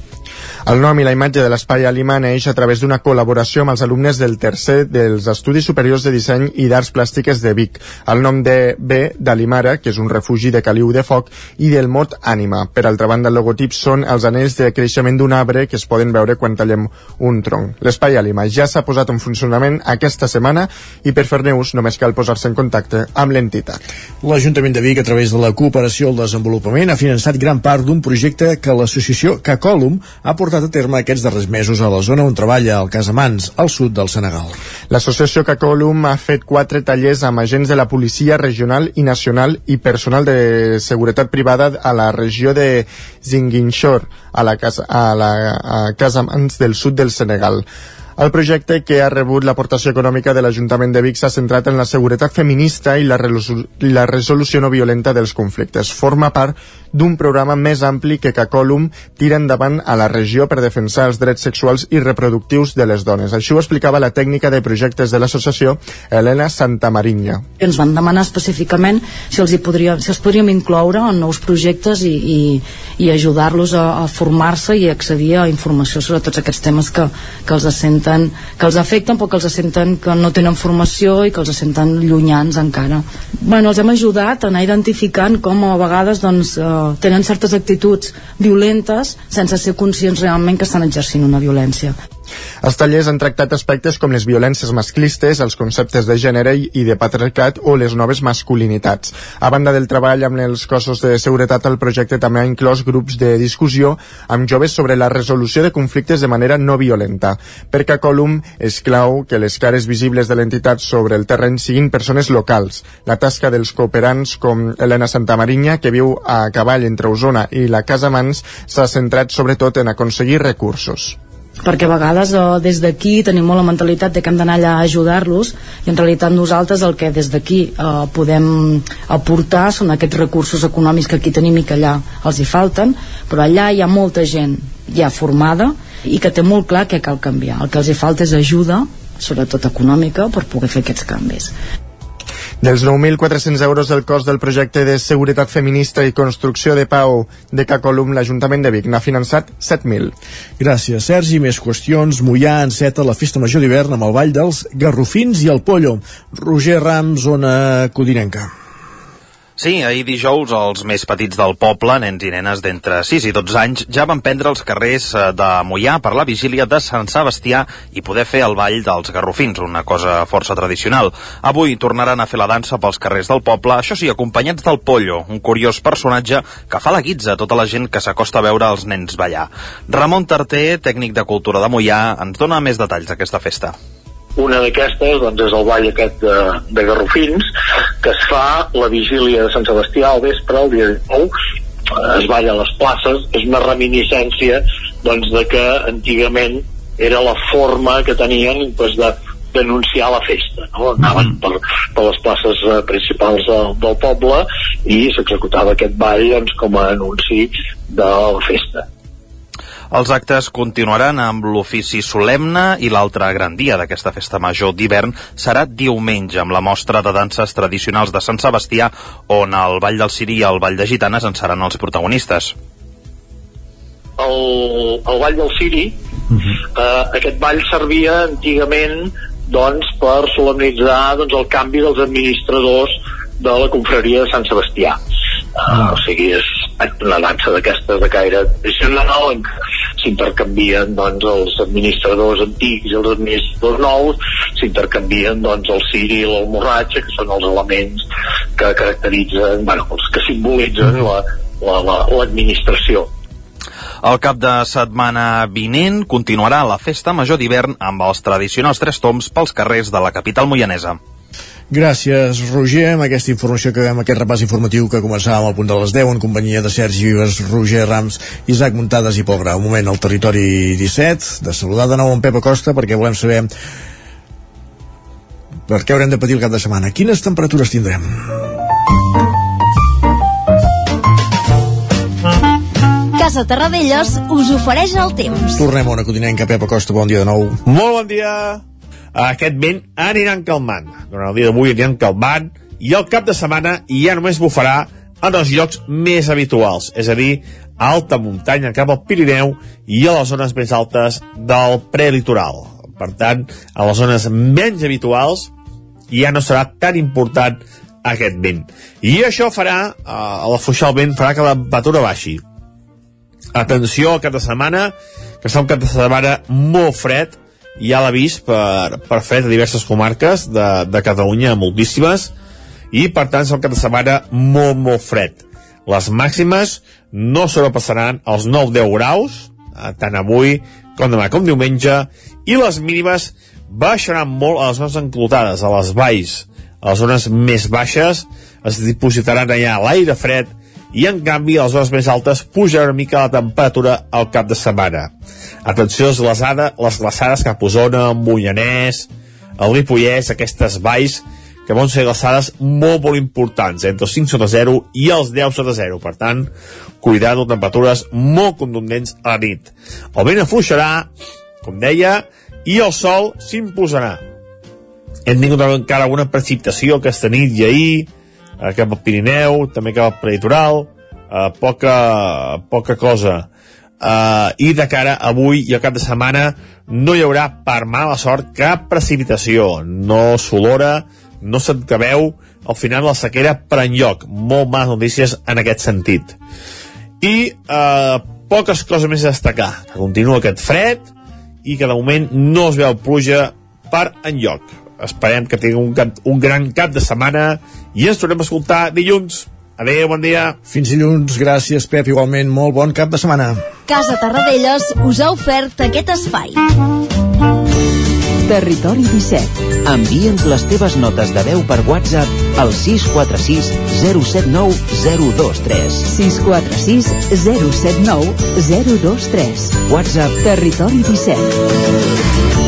el nom i la imatge de l'espai Alima neix a través d'una col·laboració amb els alumnes del tercer dels Estudis Superiors de Disseny i d'Arts Plàstiques de Vic. El nom de B d'Alimara, que és un refugi de caliu de foc, i del mot ànima. Per altra banda, el logotip són els anells de creixement d'un arbre que es poden veure quan tallem un tronc. L'espai Alima ja s'ha posat en funcionament aquesta setmana i per fer-ne ús només cal posar-se en contacte amb l'entitat. L'Ajuntament de Vic, a través de la cooperació al desenvolupament, ha finançat gran part d'un projecte que l'associació Cacolum ha portat portat a terme aquests darrers mesos a la zona on treballa el Casamans, al sud del Senegal. L'associació Cacolum ha fet quatre tallers amb agents de la policia regional i nacional i personal de seguretat privada a la regió de Zinguinchor, a la, casa, a la a Casamans del sud del Senegal. El projecte, que ha rebut l'aportació econòmica de l'Ajuntament de Vic, s'ha centrat en la seguretat feminista i la, la resolució no violenta dels conflictes. Forma part d'un programa més ampli que Cacolum tira endavant a la regió per defensar els drets sexuals i reproductius de les dones. Això ho explicava la tècnica de projectes de l'associació, Helena Santamarinya. Ens van demanar específicament si els, hi podria, si els podríem incloure en nous projectes i, i, i ajudar-los a, a formar-se i accedir a informació sobre tots aquests temes que, que els senten senten, que els afecten però que els senten que no tenen formació i que els senten llunyans encara. Bueno, els hem ajudat a anar identificant com a vegades doncs, eh, tenen certes actituds violentes sense ser conscients realment que estan exercint una violència. Els tallers han tractat aspectes com les violències masclistes, els conceptes de gènere i de patriarcat o les noves masculinitats. A banda del treball amb els cossos de seguretat, el projecte també ha inclòs grups de discussió amb joves sobre la resolució de conflictes de manera no violenta. Per Cacolum és clau que les cares visibles de l'entitat sobre el terreny siguin persones locals. La tasca dels cooperants com Helena Santamarinya, que viu a cavall entre Osona i la Casa Mans, s'ha centrat sobretot en aconseguir recursos perquè a vegades eh, des d'aquí tenim molt la mentalitat de que hem d'anar allà a ajudar-los i en realitat nosaltres el que des d'aquí eh, podem aportar són aquests recursos econòmics que aquí tenim i que allà els hi falten però allà hi ha molta gent ja formada i que té molt clar que cal canviar. El que els hi falta és ajuda sobretot econòmica per poder fer aquests canvis dels 9.400 euros del cost del projecte de seguretat feminista i construcció de pau de Cacolum, l'Ajuntament de Vic n'ha finançat 7.000. Gràcies, Sergi. Més qüestions. Mollà enceta la festa major d'hivern amb el ball dels Garrofins i el Pollo. Roger Rams, zona Codinenca. Sí, ahir dijous els més petits del poble, nens i nenes d'entre 6 i 12 anys, ja van prendre els carrers eh, de Mollà per la vigília de Sant Sebastià i poder fer el ball dels garrofins, una cosa força tradicional. Avui tornaran a fer la dansa pels carrers del poble, això sí, acompanyats del Pollo, un curiós personatge que fa la guitza a tota la gent que s'acosta a veure els nens ballar. Ramon Tarter, tècnic de cultura de Mollà, ens dona més detalls d'aquesta festa. Una d'aquestes doncs, és el ball aquest de, de Garrofins, que es fa la vigília de Sant Sebastià al vespre, el dia 19, es balla a les places, és una reminiscència doncs, de que antigament era la forma que tenien doncs, de denunciar la festa no? anaven per, per les places eh, principals del, del poble i s'executava aquest ball doncs, com a anunci de la festa els actes continuaran amb l'ofici solemne i l'altre gran dia d'aquesta festa major d'hivern serà diumenge amb la mostra de danses tradicionals de Sant Sebastià on el Ball del Siri i el Ball de Gitanes en seran els protagonistes. El, el Ball del Siri, uh -huh. eh, aquest ball servia antigament doncs, per solemnitzar doncs, el canvi dels administradors de la confraria de Sant Sebastià. Uh, o sigui, és una dansa d'aquestes de caire tradicional en què s'intercanvien doncs, els administradors antics i els administradors nous, s'intercanvien doncs, el ciri i l'almorratge, que són els elements que caracteritzen, bueno, els que simbolitzen l'administració. La, la, El cap de setmana vinent continuarà la festa major d'hivern amb els tradicionals tres toms pels carrers de la capital moianesa. Gràcies, Roger, amb aquesta informació que veiem, aquest repàs informatiu que començàvem al punt de les 10 en companyia de Sergi Vives, Roger Rams, Isaac Muntades i Pol Grau. Un moment al territori 17, de saludar de nou en Pep Acosta perquè volem saber per què haurem de patir el cap de setmana. Quines temperatures tindrem? Casa Terradellos us ofereix el temps. Tornem a una codinenca, Pep Acosta, bon dia de nou. Molt bon dia! Aquest vent anirà calmant. Durant el dia d'avui aniran calmant i el cap de setmana ja només bufarà en els llocs més habituals, és a dir, a alta muntanya cap al Pirineu i a les zones més altes del prelitoral. Per tant, a les zones menys habituals ja no serà tan important aquest vent. I això farà, eh, a l'afluixar el vent, farà que la temperatura baixi. Atenció al cap de setmana, que serà un cap de setmana molt fred, ja l'ha vist per, per fred a diverses comarques de, de Catalunya, moltíssimes, i per tant serà un cap de setmana molt, molt fred. Les màximes no sobrepassaran els 9-10 graus, eh, tant avui com demà com diumenge, i les mínimes baixaran molt a les zones enclotades, a les valls, a les zones més baixes, es dipositaran allà l'aire fred i en canvi a les zones més altes puja una mica la temperatura al cap de setmana. Atenció a les, glaçada, les glaçades cap a Osona, Mollanès, el Ripollès, aquestes valls que van ser glaçades molt, molt importants, entre els 5 sota 0 i els 10 sota 0. Per tant, cuidant amb temperatures molt contundents a la nit. El vent afluixarà, com deia, i el sol s'imposarà. Hem tingut encara alguna precipitació aquesta nit i ahir, eh, cap al Pirineu, també cap al Prelitoral, eh, poca, poca cosa. Eh, I de cara avui i al cap de setmana no hi haurà, per mala sort, cap precipitació. No s'olora, no s'encabeu, al final la sequera per enlloc. Molt males notícies en aquest sentit. I eh, poques coses més a destacar. Que continua aquest fred i que de moment no es veu pluja per enlloc esperem que tingui un, cap, un gran cap de setmana i ens tornem a escoltar dilluns. Adéu, bon dia. Fins dilluns, gràcies, Pep. Igualment, molt bon cap de setmana. Casa Tarradellas us ha ofert aquest espai. Territori 17. Envia'ns les teves notes de veu per WhatsApp al 646 079 023. 646 079 023. WhatsApp Territori 17.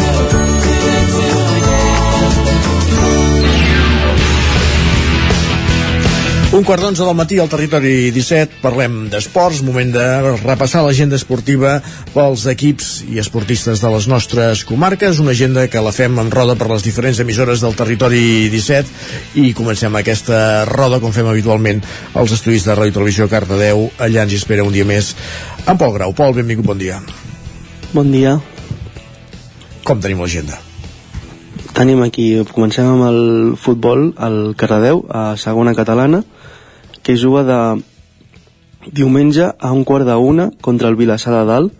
Un quart d'onze del matí al territori 17 parlem d'esports, moment de repassar l'agenda esportiva pels equips i esportistes de les nostres comarques, una agenda que la fem en roda per les diferents emissores del territori 17 i comencem aquesta roda com fem habitualment als estudis de Ràdio Televisió Cardedeu, allà ens espera un dia més en Pol Grau. Pol, benvingut, bon dia. Bon dia. Com tenim l'agenda? Tenim aquí, comencem amb el futbol, al Cardedeu, a segona catalana, que juga de diumenge a un quart d'una contra el Vilassar de Dalt.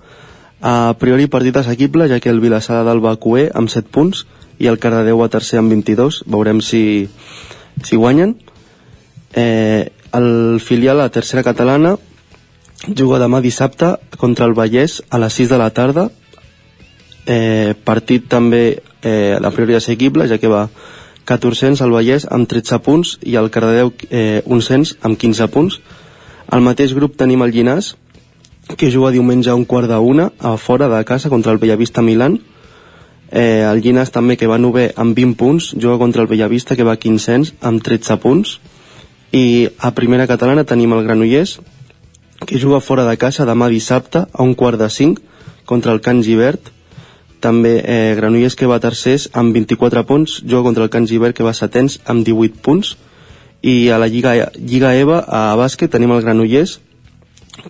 A priori partit assequible, ja que el Vilassar de Dalt va a cuer amb 7 punts i el Cardedeu a tercer amb 22. Veurem si, si guanyen. Eh, el filial, a tercera catalana, juga demà dissabte contra el Vallès a les 6 de la tarda. Eh, partit també eh, a priori assequible, ja que va 1400 al Vallès amb 13 punts i el Cardedeu eh, un cens amb 15 punts. Al mateix grup tenim el Llinàs, que juga diumenge a un quart d'una a fora de casa contra el Bellavista Milan. Eh, el Llinàs també, que va nové amb 20 punts, juga contra el Bellavista, que va 1500 amb 13 punts. I a primera catalana tenim el Granollers, que juga fora de casa demà dissabte a un quart de 5 contra el Can Givert, també eh, Granollers que va tercers amb 24 punts, juga contra el Can Givert que va setens amb 18 punts. I a la Lliga, Lliga EVA a bàsquet tenim el Granollers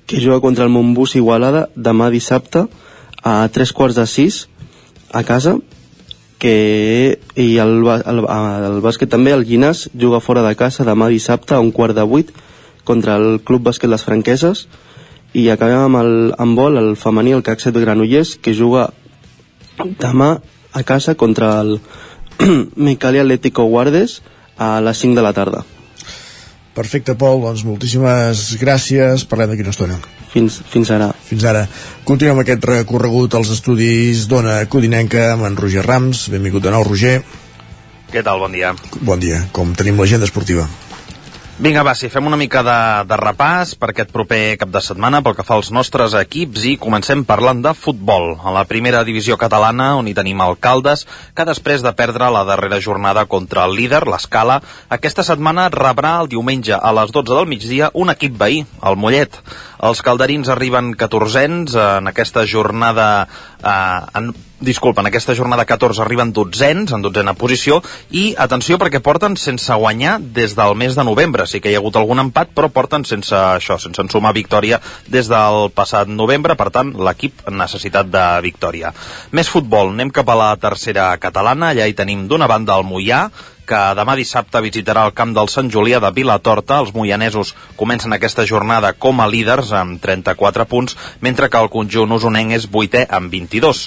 que juga contra el Montbus Igualada demà dissabte a 3 quarts de 6 a casa que i el, el, el bàsquet també el Llinàs juga fora de casa demà dissabte a un quart de 8 contra el Club Bàsquet Les Franqueses. I acabem amb el handbol, el femení, el CAC 7 Granollers, que juga demà a casa contra el Micali Atlético Guardes a les 5 de la tarda. Perfecte, Pol, doncs moltíssimes gràcies, parlem d'aquí una estona. Fins, fins ara. Fins ara. Continuem aquest recorregut als estudis d'Ona Codinenca amb en Roger Rams. Benvingut de nou, Roger. Què tal? Bon dia. Bon dia. Com tenim l'agenda esportiva? Vinga, va, si fem una mica de, de repàs per aquest proper cap de setmana pel que fa als nostres equips i comencem parlant de futbol. A la primera divisió catalana, on hi tenim alcaldes, que després de perdre la darrera jornada contra el líder, l'Escala, aquesta setmana rebrà el diumenge a les 12 del migdia un equip veí, el Mollet. Els calderins arriben 14ens en aquesta jornada... Eh, en, disculpa, en aquesta jornada 14 arriben dotzens, en dotzena posició, i atenció perquè porten sense guanyar des del mes de novembre. Sí que hi ha hagut algun empat, però porten sense això, sense ensumar victòria des del passat novembre, per tant, l'equip necessitat de victòria. Més futbol, anem cap a la tercera catalana, allà hi tenim d'una banda el Mollà, que demà dissabte visitarà el camp del Sant Julià de Vilatorta. Els moianesos comencen aquesta jornada com a líders amb 34 punts, mentre que el conjunt usonenc és vuitè amb 22.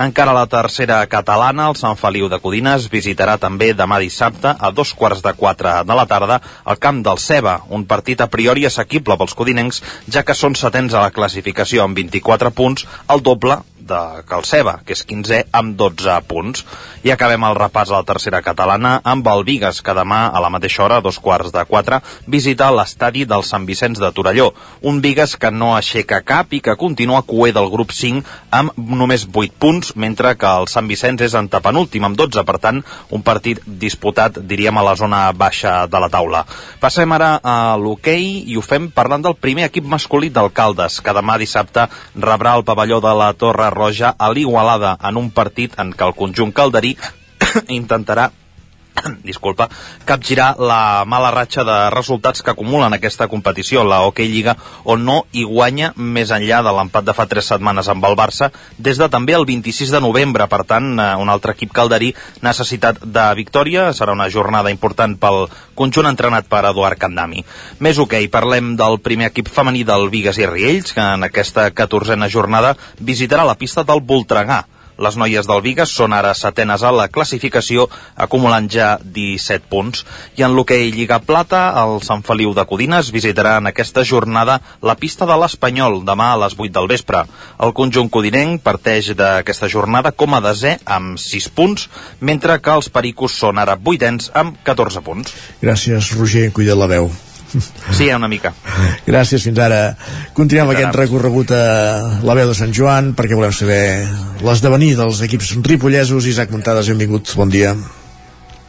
Encara la tercera catalana, el Sant Feliu de Codines, visitarà també demà dissabte a dos quarts de quatre de la tarda al camp del Ceba, un partit a priori assequible pels codinencs, ja que són setens a la classificació amb 24 punts, el doble de Calceba, que és 15 amb 12 punts. I acabem el repàs a la tercera catalana amb el Vigues, que demà a la mateixa hora, dos quarts de quatre, visita l'estadi del Sant Vicenç de Torelló. Un Vigues que no aixeca cap i que continua cué del grup 5 amb només 8 punts, mentre que el Sant Vicenç és en tapenúltim amb 12, per tant, un partit disputat, diríem, a la zona baixa de la taula. Passem ara a l'hoquei i ho fem parlant del primer equip masculí d'alcaldes, que demà dissabte rebrà el pavelló de la Torre Roja a l'Igualada en un partit en què el conjunt calderí intentarà disculpa, capgirar la mala ratxa de resultats que acumulen aquesta competició, la Hockey Lliga, on no hi guanya més enllà de l'empat de fa tres setmanes amb el Barça, des de també el 26 de novembre. Per tant, eh, un altre equip calderí necessitat de victòria. Serà una jornada important pel conjunt entrenat per Eduard Candami. Més hoquei, okay, parlem del primer equip femení del Vigues i Riells, que en aquesta catorzena jornada visitarà la pista del Voltregà. Les noies del Vigas són ara setenes a la classificació, acumulant ja 17 punts. I en l'hoquei Lliga Plata, el Sant Feliu de Codines visitarà en aquesta jornada la pista de l'Espanyol, demà a les 8 del vespre. El conjunt codinenc parteix d'aquesta jornada com a desè amb 6 punts, mentre que els pericos són ara vuitens amb 14 punts. Gràcies, Roger, cuida la veu. Sí, una mica. Gràcies, fins ara. Continuem fins aquest ara. recorregut a la veu de Sant Joan perquè volem saber l'esdevenir dels equips ripollesos. Isaac Montades, benvingut, bon dia.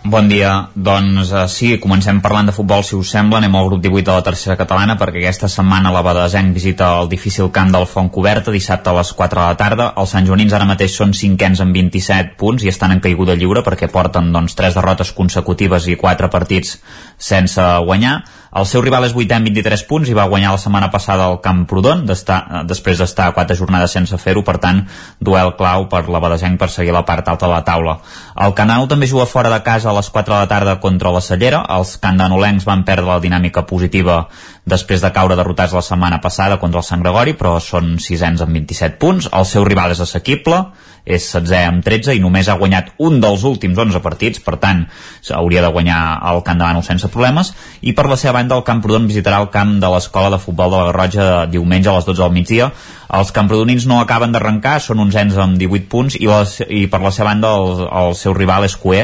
Bon dia, doncs uh, sí, comencem parlant de futbol si us sembla, anem al grup 18 de la tercera catalana perquè aquesta setmana la Badesenc visita el difícil camp del Font Coberta dissabte a les 4 de la tarda, els Sant Joanins ara mateix són cinquens amb 27 punts i estan en caiguda lliure perquè porten doncs 3 derrotes consecutives i 4 partits sense guanyar el seu rival és 8 amb 23 punts i va guanyar la setmana passada al Camprodon després d'estar 4 jornades sense fer-ho, per tant, duel clau per la Badesenc per seguir la part alta de la taula. El Canal també juga fora de casa a les 4 de la tarda contra la Cellera. Els candanolencs van perdre la dinàmica positiva després de caure derrotats la setmana passada contra el Sant Gregori, però són sisens amb 27 punts. El seu rival és assequible, és 16 amb 13 i només ha guanyat un dels últims 11 partits, per tant hauria de guanyar el Camp de Bànol sense problemes. I per la seva banda el Camprodon visitarà el camp de l'escola de futbol de la Garrotxa diumenge a les 12 del migdia. Els camprodonins no acaben d'arrencar, són uns ens amb 18 punts i, les, i per la seva banda el, el seu rival és Cué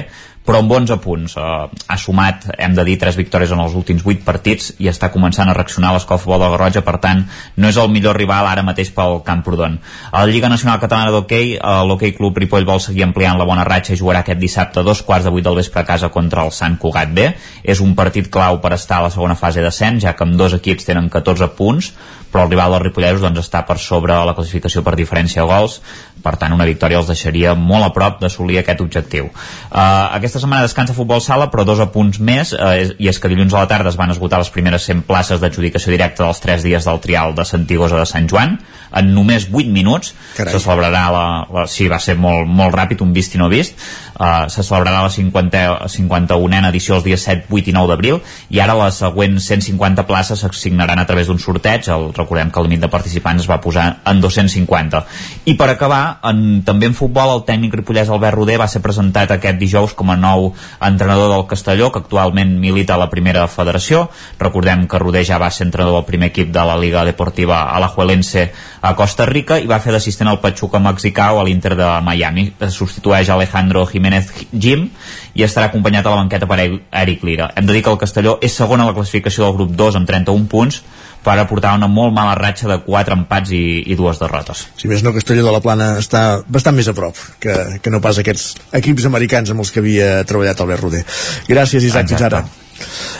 però amb 11 punts. Uh, ha sumat, hem de dir, 3 victòries en els últims 8 partits i està començant a reaccionar futbol de Garrotxa, per tant, no és el millor rival ara mateix pel Camprodon. A la Lliga Nacional Catalana d'Hockey, uh, l'Hockey Club Ripoll vol seguir ampliant la bona ratxa i jugarà aquest dissabte a dos quarts de 8 del vespre a casa contra el Sant Cugat B. És un partit clau per estar a la segona fase d'ascens, ja que amb dos equips tenen 14 punts, però el rival dels ripollesos doncs, està per sobre la classificació per diferència de gols per tant una victòria els deixaria molt a prop d'assolir aquest objectiu. Uh, aquesta setmana descansa futbol sala però dos apunts més uh, i és que dilluns a la tarda es van esgotar les primeres 100 places d'adjudicació directa dels 3 dies del trial de Santigosa de Sant Joan. En només 8 minuts Carai. se celebrarà la, la, sí, va ser molt, molt ràpid, un vist i no vist uh, se celebrarà la 50, 51a edició els dies 7, 8 i 9 d'abril i ara les següents 150 places s'assignaran a través d'un sorteig. El, recordem que el límit de participants es va posar en 250 i per acabar, en, també en futbol el tècnic ripollès Albert Roder va ser presentat aquest dijous com a nou entrenador del Castelló que actualment milita a la primera federació. Recordem que Roder ja va ser entrenador del primer equip de la Liga Deportiva Alajuelense a Costa Rica i va fer d'assistent al Pachuca mexicà o a l'Inter de Miami. Substitueix Alejandro Jiménez Jim i estarà acompanyat a la banqueta per Eric Lira hem de dir que el Castelló és segon a la classificació del grup 2 amb 31 punts per aportar una molt mala ratxa de 4 empats i, i dues derrotes Si més no, Castelló de la Plana està bastant més a prop que, que no pas aquests equips americans amb els que havia treballat Albert Roder. Gràcies, Isaac, fins ara.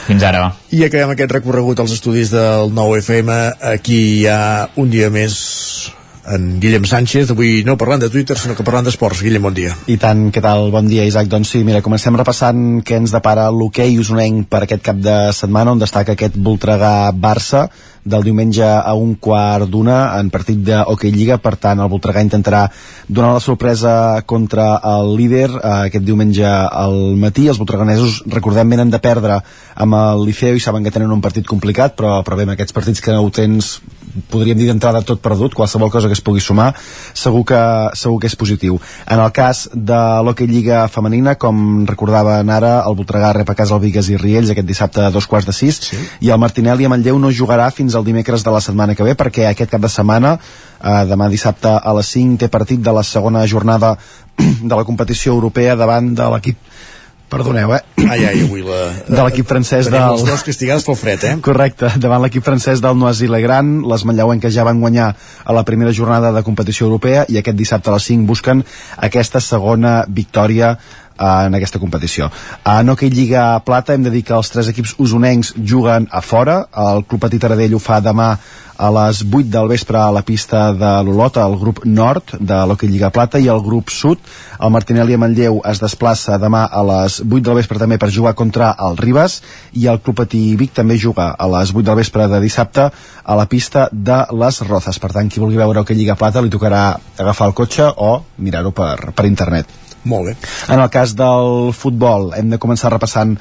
Fins ara. I acabem aquest recorregut als estudis del 9FM. Aquí hi ha un dia més en Guillem Sánchez, avui no parlant de Twitter, sinó que parlant d'esports. Guillem, bon dia. I tant, què tal? Bon dia, Isaac. Doncs sí, mira, comencem repassant què ens depara l'hoquei usonenc per aquest cap de setmana, on destaca aquest Voltregà-Barça, del diumenge a un quart d'una en partit de Hockey Lliga, per tant el Voltregà intentarà donar la sorpresa contra el líder eh, aquest diumenge al matí, els voltreganesos recordem venen de perdre amb el Liceu i saben que tenen un partit complicat però, però bé, amb aquests partits que no ho tens podríem dir d'entrada tot perdut, qualsevol cosa que es pugui sumar, segur que, segur que és positiu. En el cas de l'Hockey Lliga femenina, com recordaven ara, el Voltregà rep a casa el Vigues i Riells aquest dissabte a dos quarts de sis, sí. i el Martinelli a Manlleu no jugarà fins al dimecres de la setmana que ve, perquè aquest cap de setmana, eh, demà dissabte a les 5, té partit de la segona jornada de la competició europea davant de l'equip perdoneu, eh? Ai, ai, avui la... de l'equip francès Tenim del... els dos castigats pel fred, eh? Correcte, davant l'equip francès del Noisy-le-Grand, les manlleuenques ja van guanyar a la primera jornada de competició europea i aquest dissabte a les 5 busquen aquesta segona victòria en aquesta competició. A Hockey Lliga Plata hem de dir que els tres equips usonencs juguen a fora, el Club Petit Aradell ho fa demà a les 8 del vespre a la pista de l'Olota, el grup nord de l'Hockey Lliga Plata i el grup sud, el Martinelli a Manlleu es desplaça demà a les 8 del vespre també per jugar contra el Ribas i el Club Patí Vic també juga a les 8 del vespre de dissabte a la pista de les Rozas. Per tant, qui vulgui veure Hockey Lliga Plata li tocarà agafar el cotxe o mirar-ho per, per internet. Molt bé. En el cas del futbol, hem de començar repassant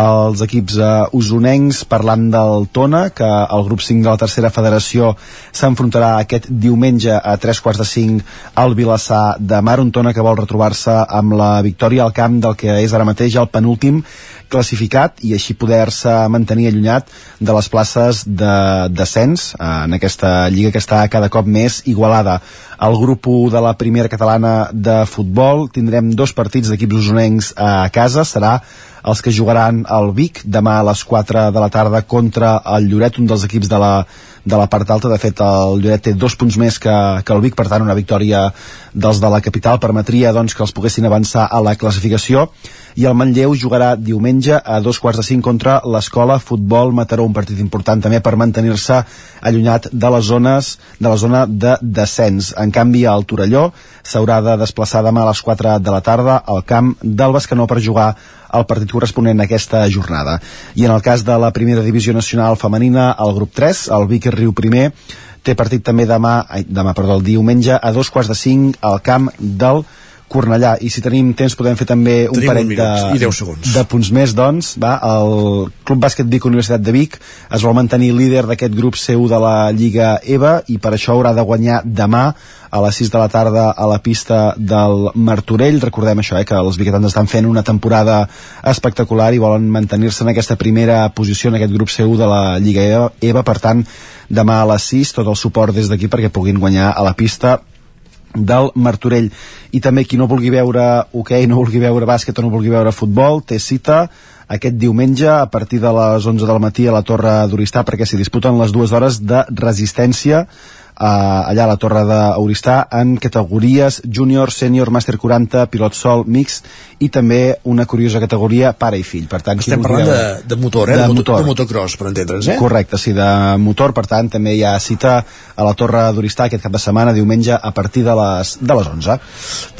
els equips eh, usonencs parlant del Tona, que el grup 5 de la tercera federació s'enfrontarà aquest diumenge a 3 quarts de 5 al Vilassar de Mar, un Tona que vol retrobar-se amb la victòria al camp del que és ara mateix el penúltim classificat i així poder-se mantenir allunyat de les places de descens eh, en aquesta lliga que està cada cop més igualada. Al grup 1 de la primera catalana de futbol tindrem dos partits d'equips usonencs a casa, serà els que jugaran al Vic demà a les 4 de la tarda contra el Lloret, un dels equips de la, de la part alta. De fet, el Lloret té dos punts més que, que el Vic, per tant, una victòria dels de la capital permetria doncs, que els poguessin avançar a la classificació i el Manlleu jugarà diumenge a dos quarts de cinc contra l'Escola Futbol Mataró, un partit important també per mantenir-se allunyat de les zones de la zona de descens. En canvi, el Torelló s'haurà de desplaçar demà a les 4 de la tarda al camp del Bescanó per jugar el partit corresponent a aquesta jornada. I en el cas de la primera divisió nacional femenina, el grup 3, el Vic Riu primer, té partit també demà, demà, perdó, el diumenge a dos quarts de cinc al camp del Cornellà i si tenim temps podem fer també un Tenim un parell minut de, i 10 segons. de punts més doncs va, el Club Bàsquet Vic Universitat de Vic es vol mantenir líder d'aquest grup seu de la Lliga EVA i per això haurà de guanyar demà a les 6 de la tarda a la pista del Martorell. Recordem això, eh, que els biquetans estan fent una temporada espectacular i volen mantenir-se en aquesta primera posició en aquest grup seu de la Lliga. EVA per tant, demà a les 6 tot el suport des d'aquí perquè puguin guanyar a la pista del Martorell. I també qui no vulgui veure hoquei, no vulgui veure bàsquet o no vulgui veure futbol, té cita aquest diumenge a partir de les 11 del matí a la Torre d'Oristà perquè s'hi disputen les dues hores de resistència eh, allà a la Torre d'Oristà en categories júnior, sènior, màster 40, pilot sol, mix i també una curiosa categoria pare i fill. Per tant, Estem parlant de, de motor, eh? De De, motor. de motocross, per entendre'ns, eh? Correcte, sí, de motor, per tant, també hi ha cita a la Torre d'Oristà aquest cap de setmana, diumenge, a partir de les, de les 11.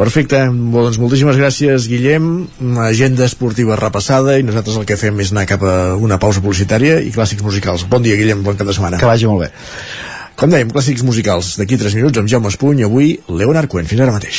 Perfecte, doncs moltíssimes gràcies Guillem, una agenda esportiva repassada i nosaltres el que fem és anar cap a una pausa publicitària i clàssics musicals. Bon dia Guillem, bon cap de setmana. Que vagi molt bé. Com dèiem, clàssics musicals d'aquí 3 minuts amb Jaume Espuny, avui Leonard Cohen. Fins ara mateix.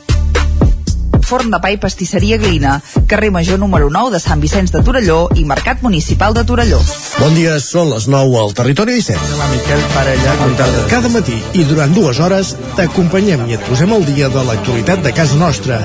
Forn de pa i pastisseria Glina, carrer Major número 9 de Sant Vicenç de Torelló i Mercat Municipal de Torelló. Bon dia, són les 9 al Territori 17. La Miquel Parella, Cada, cada matí i durant dues hores t'acompanyem i et posem al dia de l'actualitat de casa nostra.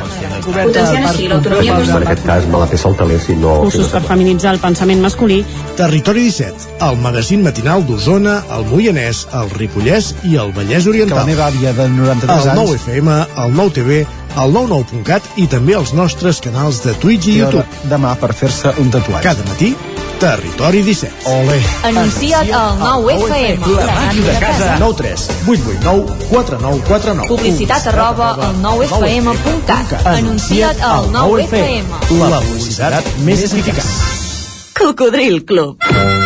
Potenciant així l'autonomia En aquest cas me la té saltaler si no... Cursos per feminitzar el pensament masculí. Territori 17, el magazín matinal d'Osona, el Moianès, el Ripollès i el Vallès Que Oriental. la meva àvia de 93 El anys... 9 FM, el 9 TV, el 99.cat i també els nostres canals de Twitch i I YouTube. demà per fer-se un tatuatge. Cada matí, Territori 17. Ole. Anuncia't al 9FM. La màquina de casa. 9 3 8 8 9 4 9 4 9. Publicitat arroba al 9FM.cat. Anuncia't al 9FM. La publicitat més eficaç. Cocodril Club.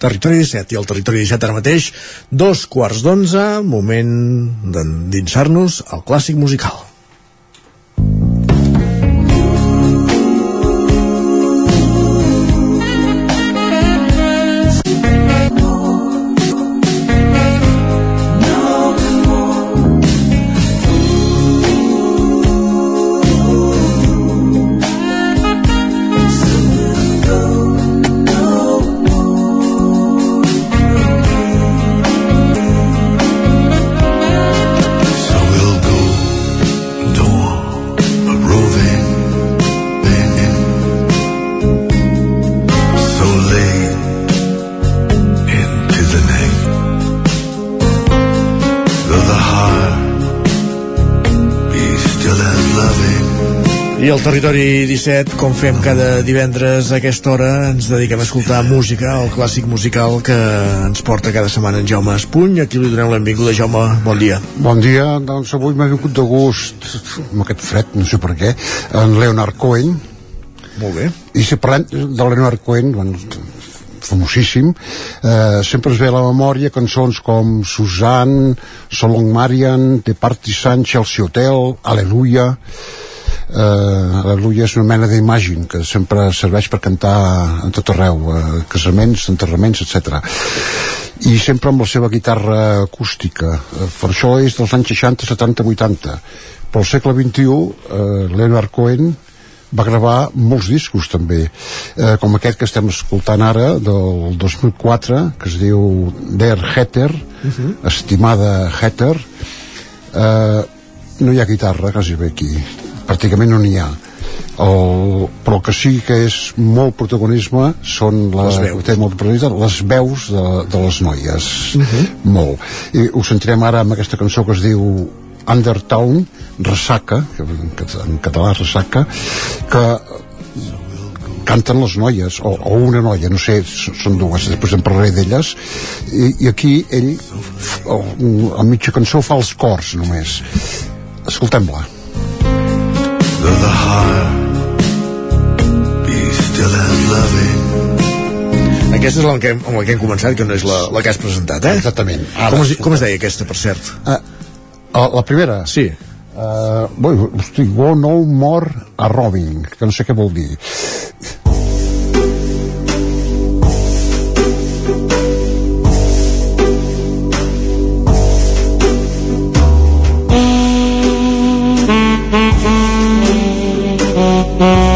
Territori 17 i el Territori 17 ara mateix, dos quarts d'onze, moment d'endinsar-nos al clàssic musical. I al Territori 17, com fem cada divendres a aquesta hora, ens dediquem a escoltar música, el clàssic musical que ens porta cada setmana en Jaume Espuny. Aquí li donem la benvinguda. Jaume, bon dia. Bon dia, doncs avui m'ha vingut de gust, amb aquest fred, no sé per què, en Leonard Cohen. Molt bé. I si parlem de Leonard Cohen, bueno, famosíssim, eh, sempre ens ve a la memòria cançons com Suzanne, Solong Marian, The Partisan, Chelsea Hotel, Aleluia, eh, Aleluia és una mena d'imagine que sempre serveix per cantar en tot arreu, eh, casaments, enterraments, etc. I sempre amb la seva guitarra acústica. Eh, per això és dels anys 60, 70, 80. Però al segle XXI, eh, Leonard Cohen va gravar molts discos també eh, com aquest que estem escoltant ara del 2004 que es diu Der Hatter estimada Hatter eh, no hi ha guitarra quasi bé aquí pràcticament no n'hi ha el, però el que sí que és molt protagonisme són la, Les veus. té molt les veus de, de les noies molt i ho sentirem ara amb aquesta cançó que es diu Undertown Ressaca que en cat- en català Ressaca que canten les noies, o, o una noia, no sé, són dues, després en parlaré d'elles, i, i aquí ell, a mitja cançó, fa els cors només. Escoltem-la. Though the heart be still as loving. Aquesta és la que, hem- amb la que hem començat, que no és la, la que has presentat, eh? Exactament. Com es, com es deia aquesta, per cert? Uh, la primera? Sí. Uh, bo, hosti, go no more a robbing, que no sé què vol dir. I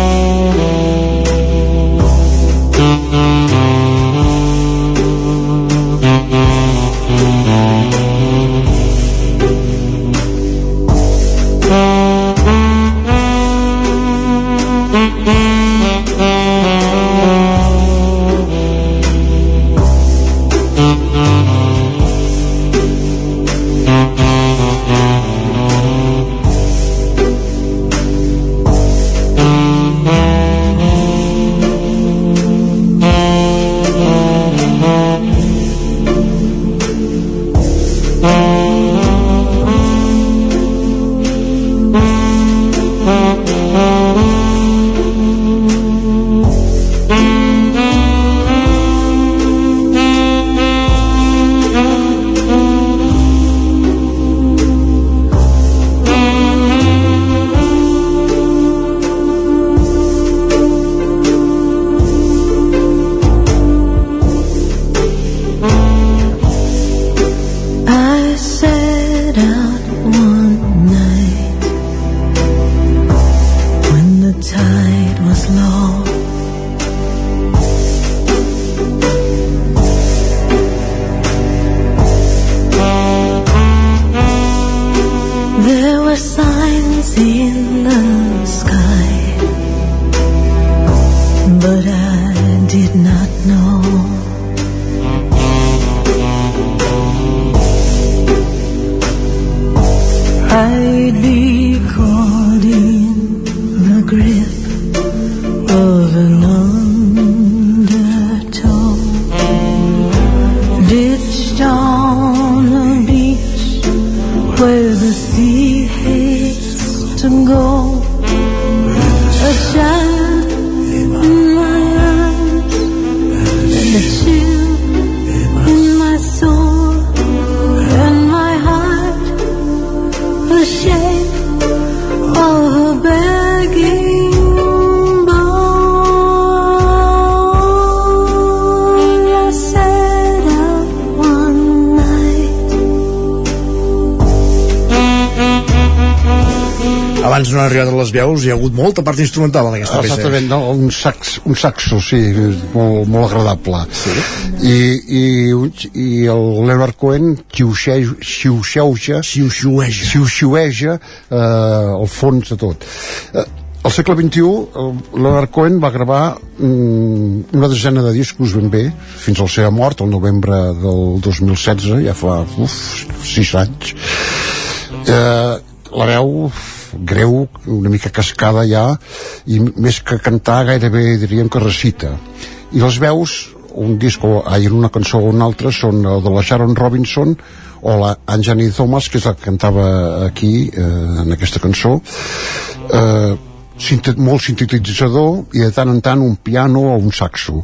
hi ha hagut molta part instrumental en aquesta peça. Exactament, no? un, sax, un saxo, sí, molt, molt agradable. Sí. I, i, I el Leonard Cohen xiuxeu- xiuxeuja xiuxeueja, xiuxeueja eh, el fons de tot. Eh, al segle XXI, Leonard Cohen va gravar mm, una desena de discos ben bé, fins a la seva mort, el novembre del 2016, ja fa uf, sis anys. Eh, la veu greu, una mica cascada ja, i més que cantar gairebé diríem que recita. I les veus, un disc o ai, una cançó o una altra, són de la Sharon Robinson o la Anjani Thomas, que és la que cantava aquí, eh, en aquesta cançó, eh, sinte molt sintetitzador i de tant en tant un piano o un saxo.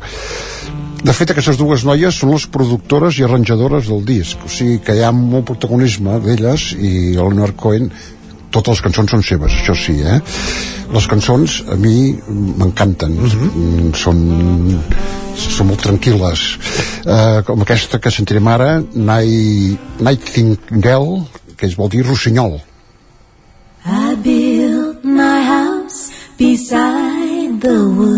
De fet, aquestes dues noies són les productores i arranjadores del disc, o sigui que hi ha molt protagonisme d'elles i el Leonard Cohen totes les cançons són seves, això sí, eh? Les cançons a mi m'encanten, mm són, són molt tranquil·les. Eh, com aquesta que sentirem ara, Night, Nightingale, que es vol dir rossinyol. I built my house beside the wood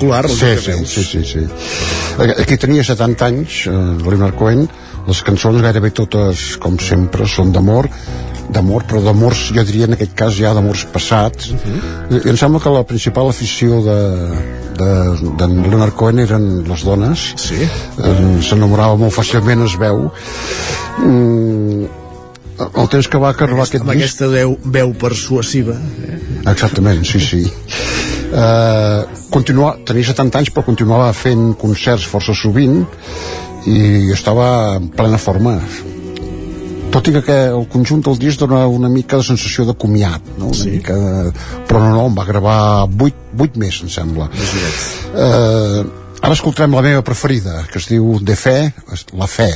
Espectacular Sí, sí, sí, sí, sí. Aquí tenia 70 anys, eh, Leonard Cohen, les cançons gairebé totes, com sempre, són d'amor, d'amor, però d'amors, jo diria en aquest cas ja d'amors passats. I em sembla que la principal afició de, de, de Leonard Cohen eren les dones. Sí. Eh, S'enamorava molt fàcilment, es veu. Mm, el temps que va acabar aquest Amb disc aquesta veu, veu persuasiva. Eh? Exactament, sí, sí. Uh, continua, tenia 70 anys però continuava fent concerts força sovint i estava en plena forma tot i que el conjunt del disc dona una mica de sensació de comiat no? una sí. mica de... però no, no, en va gravar 8, 8 més em sembla uh, ara escoltarem la meva preferida que es diu De Fe, La Fe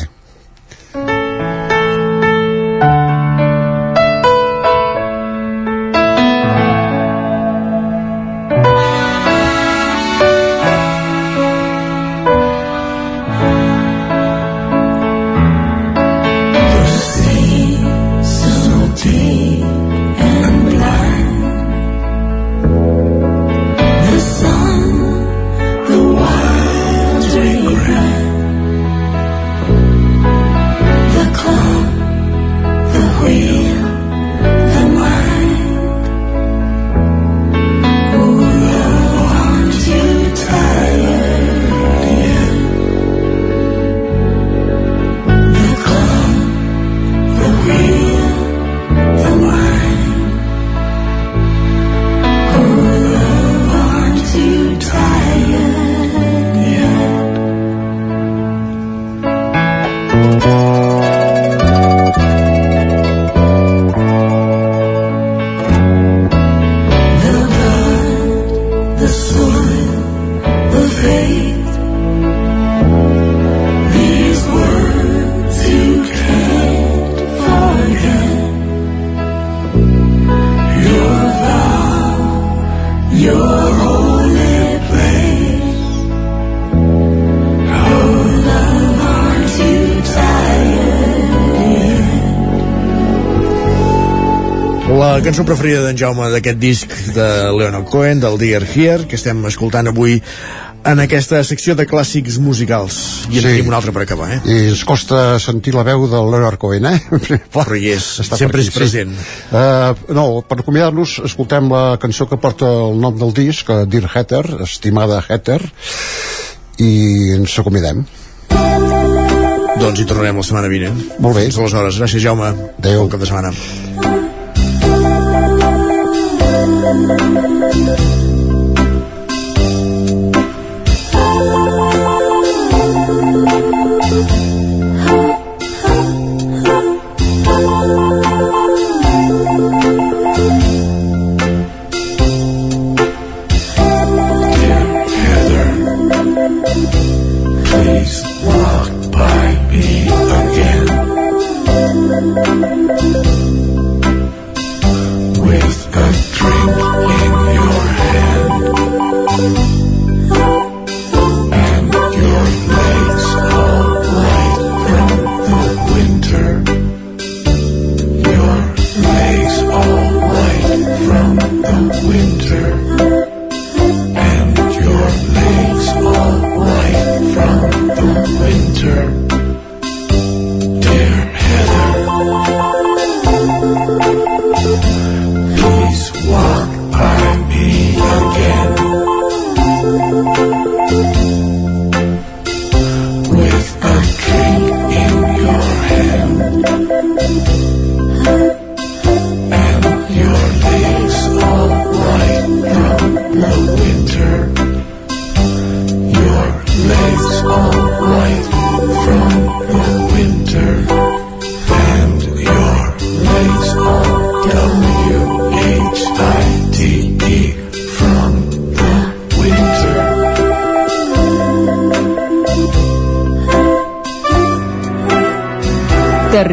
La cançó preferida d'en Jaume d'aquest disc de Leonard Cohen, del Dear Here, que estem escoltant avui en aquesta secció de clàssics musicals. I en Sí. tenim una altra per acabar, eh? i ens costa sentir la veu del Leonard Cohen, eh? Però hi és, sempre és present. Sí. Uh, no, per acomiadar-nos, escoltem la cançó que porta el nom del disc, eh, Dear Hatter, estimada Hatter, i ens acomiadem. Doncs hi tornarem la setmana vinent. Molt bé. Fins aleshores. Gràcies, Jaume. Adéu. Bon cap de setmana. Thank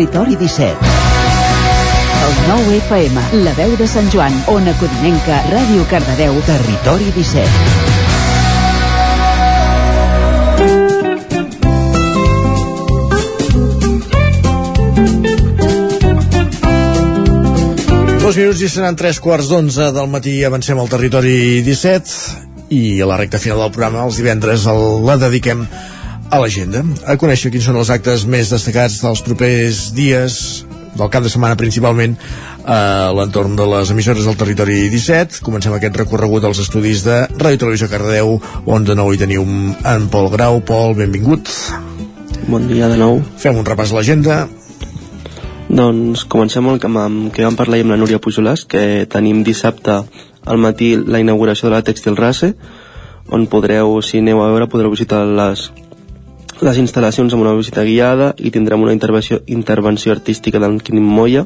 Territori 17. El 9 FM, la veu de Sant Joan, Ona Codinenca, Ràdio Cardedeu, Territori 17. Dos minuts i seran tres quarts d'onze del matí. Avancem al territori 17 i a la recta final del programa, els divendres, el, la dediquem a l'agenda. A conèixer quins són els actes més destacats dels propers dies, del cap de setmana principalment, a l'entorn de les emissores del territori 17. Comencem aquest recorregut als estudis de Ràdio Televisió Cardedeu, on de nou hi teniu en Pol Grau. Pol, benvingut. Bon dia de nou. Fem un repàs a l'agenda. Doncs comencem amb el que, amb, que vam parlar amb la Núria Pujolàs, que tenim dissabte al matí la inauguració de la Textil Race, on podreu, si aneu a veure, podreu visitar les, les instal·lacions amb una visita guiada i tindrem una intervenció, intervenció artística d'en Quim Moya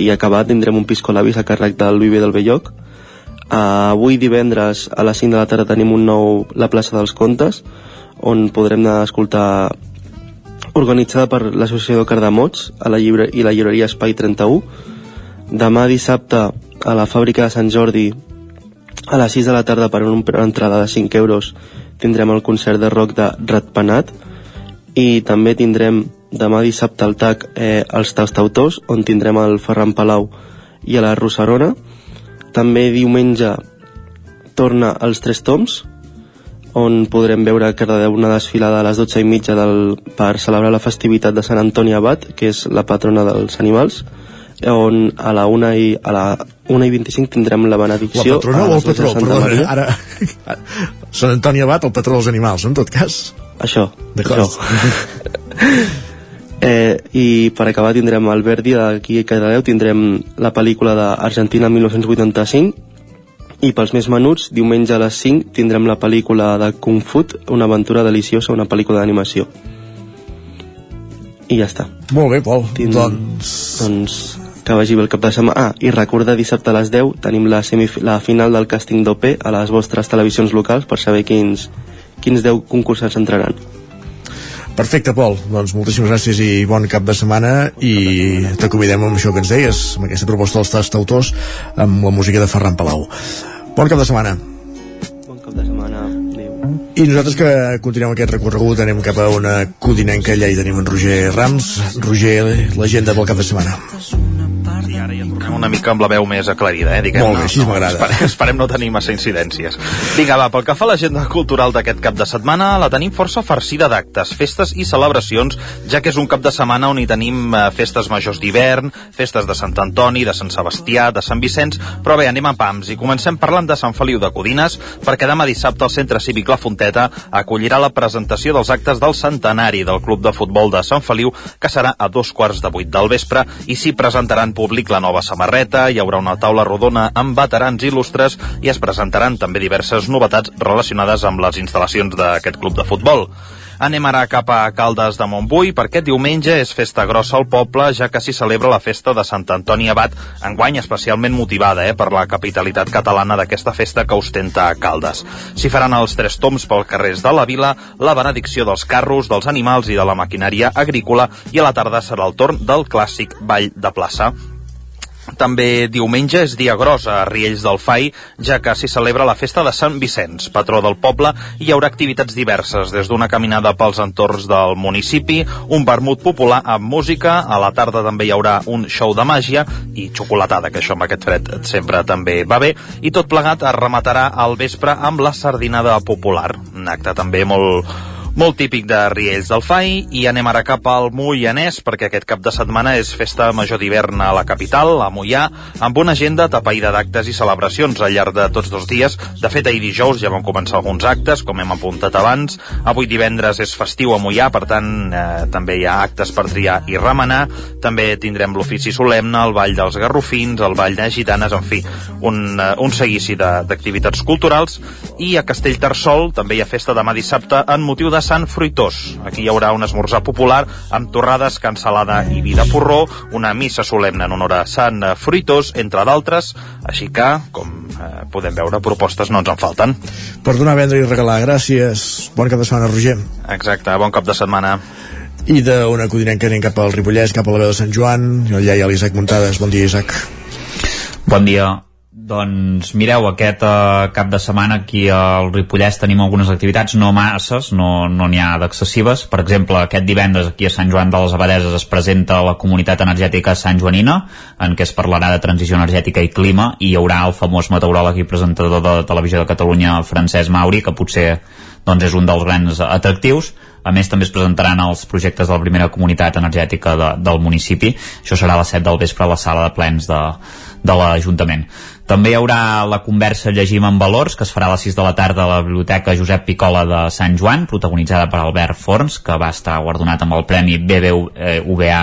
i acabat tindrem un pisco labis a càrrec del Viver del Belloc. Uh, avui divendres a les 5 de la tarda tenim un nou La plaça dels Contes, on podrem anar escoltar organitzada per l'Associació Cardamots a la llibre, i la llibreria Espai 31. Demà dissabte a la fàbrica de Sant Jordi a les 6 de la tarda per una entrada de 5 euros tindrem el concert de rock de Ratpenat i també tindrem demà dissabte al TAC eh, els Tastautors on tindrem el Ferran Palau i a la Rossarona també diumenge torna als Tres Toms on podrem veure a Cardedeu una desfilada a les 12 i mitja del, per celebrar la festivitat de Sant Antoni Abat, que és la patrona dels animals, on a la 1 i, a la 1 i 25 tindrem la benedicció La patrona o el les 12 de patró? Perdona, ara... Sant Antoni Abat, el patró dels animals, en tot cas. Això, D'acord. Eh, I per acabar tindrem el Verdi d'aquí a Cardedeu, tindrem la pel·lícula d'Argentina 1985 i pels més menuts, diumenge a les 5 tindrem la pel·lícula de Kung Fu, una aventura deliciosa, una pel·lícula d'animació. I ja està. Molt bé, Pol. Tin... Doncs... Doncs que vagi bé el cap de setmana. Ah, i recorda dissabte a les 10 tenim la, semif la final del càsting d'OP a les vostres televisions locals per saber quins, quins 10 concursants entraran. Perfecte, Pol. Doncs moltíssimes gràcies i bon cap de setmana i t'acomidem amb això que ens deies, amb aquesta proposta dels tastautors, amb la música de Ferran Palau. Bon cap de setmana. Bon cap de setmana. Adéu. I nosaltres que continuem aquest recorregut anem cap a una codinenca, allà hi tenim en Roger Rams. Roger, l'agenda pel cap de setmana. I ara ja tornem una mica amb la veu més aclarida, eh? Diguem, Molt bé, així m'agrada. Esperem, esperem no tenir massa incidències. Vinga, va, pel que fa a l'agenda cultural d'aquest cap de setmana, la tenim força farcida d'actes, festes i celebracions, ja que és un cap de setmana on hi tenim eh, festes majors d'hivern, festes de Sant Antoni, de Sant Sebastià, de Sant Vicenç, però bé, anem a pams i comencem parlant de Sant Feliu de Codines, perquè demà dissabte el Centre Cívic La Fonteta acollirà la presentació dels actes del centenari del Club de Futbol de Sant Feliu, que serà a dos quarts de vuit del vespre, i s'hi presentarà en públic la nova samarreta, hi haurà una taula rodona amb veterans il·lustres i es presentaran també diverses novetats relacionades amb les instal·lacions d'aquest club de futbol. Anem ara cap a Caldes de Montbui perquè diumenge és festa grossa al poble ja que s'hi celebra la festa de Sant Antoni Abat, enguany especialment motivada eh, per la capitalitat catalana d'aquesta festa que ostenta Caldes. S'hi faran els tres toms pel carrers de la vila, la benedicció dels carros, dels animals i de la maquinària agrícola i a la tarda serà el torn del clàssic Ball de Plaça. També diumenge és dia gros a Riells del Fai, ja que s'hi celebra la festa de Sant Vicenç, patró del poble, i hi haurà activitats diverses, des d'una caminada pels entorns del municipi, un vermut popular amb música, a la tarda també hi haurà un show de màgia i xocolatada, que això amb aquest fred sempre també va bé, i tot plegat es rematarà al vespre amb la sardinada popular, un acte també molt, molt típic de Riells del Fai i anem ara cap al Moianès perquè aquest cap de setmana és festa major d'hivern a la capital, a Moià, amb una agenda tapaïda d'actes i celebracions al llarg de tots dos dies. De fet, ahir dijous ja van començar alguns actes, com hem apuntat abans. Avui divendres és festiu a Moià, per tant, eh, també hi ha actes per triar i remenar. També tindrem l'ofici solemne, el Ball dels Garrofins, el Ball de Gitanes, en fi, un, eh, un seguici d'activitats culturals. I a Castellterçol també hi ha festa demà dissabte en motiu de Sant Fruitós. Aquí hi haurà un esmorzar popular amb torrades, cansalada i vi de porró, una missa solemne en honor a Sant Fruitós, entre d'altres, així que, com eh, podem veure, propostes no ens en falten. Per donar, vendre i regalar. Gràcies. Bon cap de setmana, Roger. Exacte, bon cap de setmana. I d'una codinenca anem cap al Ripollès, cap a la veu de Sant Joan, allà hi ha l'Isaac Muntades. Bon dia, Isaac. Bon dia. Doncs mireu, aquest eh, cap de setmana aquí al Ripollès tenim algunes activitats, no masses, no n'hi no ha d'excessives. Per exemple, aquest divendres aquí a Sant Joan de les Abadeses es presenta la comunitat energètica Sant Joanina, en què es parlarà de transició energètica i clima, i hi haurà el famós meteoròleg i presentador de Televisió de Catalunya, Francesc Mauri, que potser doncs, és un dels grans atractius. A més, també es presentaran els projectes de la primera comunitat energètica de, del municipi. Això serà a les 7 del vespre a la sala de plens de, de l'Ajuntament. També hi haurà la conversa Llegim en Valors, que es farà a les 6 de la tarda a la Biblioteca Josep Picola de Sant Joan, protagonitzada per Albert Forns, que va estar guardonat amb el Premi BBVA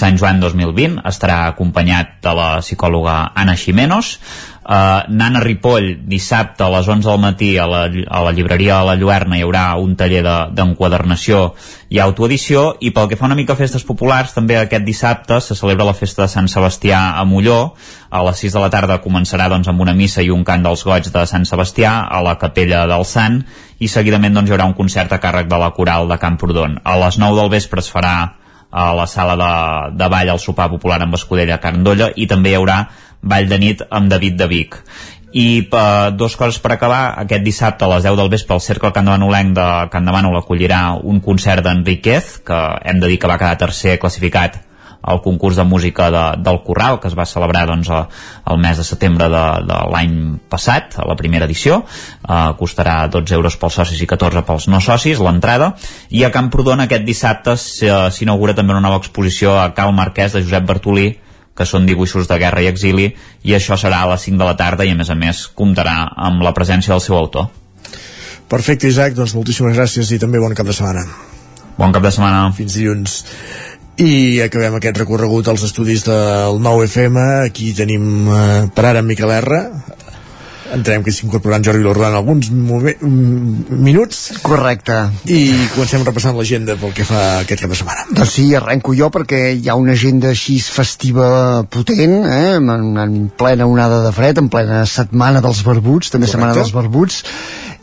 Sant Joan 2020. Estarà acompanyat de la psicòloga Anna Ximenos. Uh, Nana Ripoll, dissabte a les 11 del matí a la, a la llibreria de la Lluerna hi haurà un taller d'enquadernació de, i autoedició i pel que fa una mica a festes populars també aquest dissabte se celebra la festa de Sant Sebastià a Molló. A les 6 de la tarda començarà doncs, amb una missa i un cant dels goig de Sant Sebastià a la capella del Sant i seguidament doncs, hi haurà un concert a càrrec de la coral de Camprodon. A les 9 del vespre es farà a la sala de, de ball al sopar popular amb Escudella d'Olla i també hi haurà ball de nit amb David de Vic. I uh, dos coses per acabar. Aquest dissabte a les 10 del vespre el Cercle Can Davanolenc de Can Davano acollirà un concert d'Enriquez que hem de dir que va quedar tercer classificat al concurs de música de, del Corral que es va celebrar doncs, a, el mes de setembre de, de l'any passat, a la primera edició. Eh, costarà 12 euros pels socis i 14 pels no socis, l'entrada. I a Camprodon aquest dissabte s'inaugura també una nova exposició a Cal Marquès de Josep Bartolí que són dibuixos de guerra i exili i això serà a les 5 de la tarda i a més a més comptarà amb la presència del seu autor Perfecte, Isaac, doncs moltíssimes gràcies i també bon cap de setmana. Bon cap de setmana. Fins dilluns. I acabem aquest recorregut als estudis del 9FM. Aquí tenim eh, per ara en Miquel R. Entenem que s'incorporaran Jordi Lordan en alguns mm, minuts. Correcte. I comencem repassant l'agenda pel que fa aquest cap de setmana. Doncs sí, arrenco jo perquè hi ha una agenda així festiva potent, eh? en, en plena onada de fred, en plena setmana dels barbuts, també Correcte. setmana dels barbuts,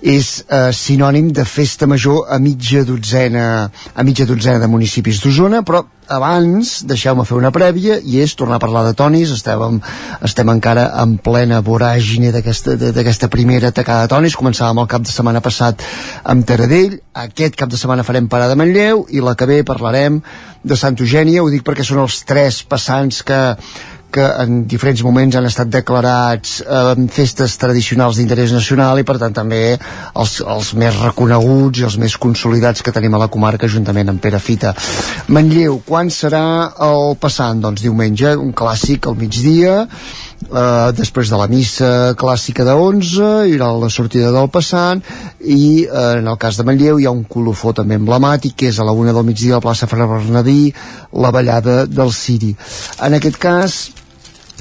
és eh, sinònim de festa major a mitja dotzena, a mitja dotzena de municipis d'Osona, però abans deixeu-me fer una prèvia i és tornar a parlar de tonis. Estem, estem encara en plena voràgine d'aquesta primera tacada de tonis. Començàvem el cap de setmana passat amb Taradell, aquest cap de setmana farem parada a Manlleu i la que ve parlarem de Sant Eugènia, ho dic perquè són els tres passants que que en diferents moments han estat declarats eh, festes tradicionals d'interès nacional i per tant també els, els més reconeguts i els més consolidats que tenim a la comarca juntament amb Pere Fita. Manlleu, quan serà el passant? Doncs diumenge, un clàssic al migdia, eh, després de la missa clàssica de 11 hi haurà la sortida del passant i eh, en el cas de Manlleu hi ha un colofó també emblemàtic que és a la una del migdia a la plaça Fra Bernadí la ballada del Ciri en aquest cas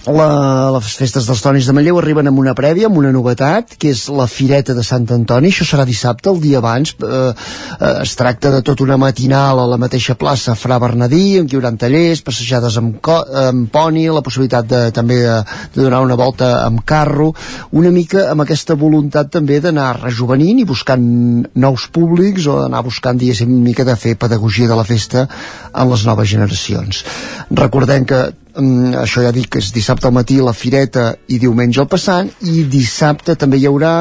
la, les festes dels Tonis de Manlleu arriben amb una prèvia, amb una novetat, que és la Fireta de Sant Antoni, això serà dissabte, el dia abans, eh, eh, es tracta de tota una matinal a la mateixa plaça Fra Bernadí, què hi haurà tallers, passejades amb, amb poni, la possibilitat de, també de, de donar una volta amb carro, una mica amb aquesta voluntat també d'anar rejuvenint i buscant nous públics o d'anar buscant, diguéssim, una mica de fer pedagogia de la festa en les noves generacions. Recordem que mm, això ja dic que és dissabte al matí la fireta i diumenge el passant i dissabte també hi haurà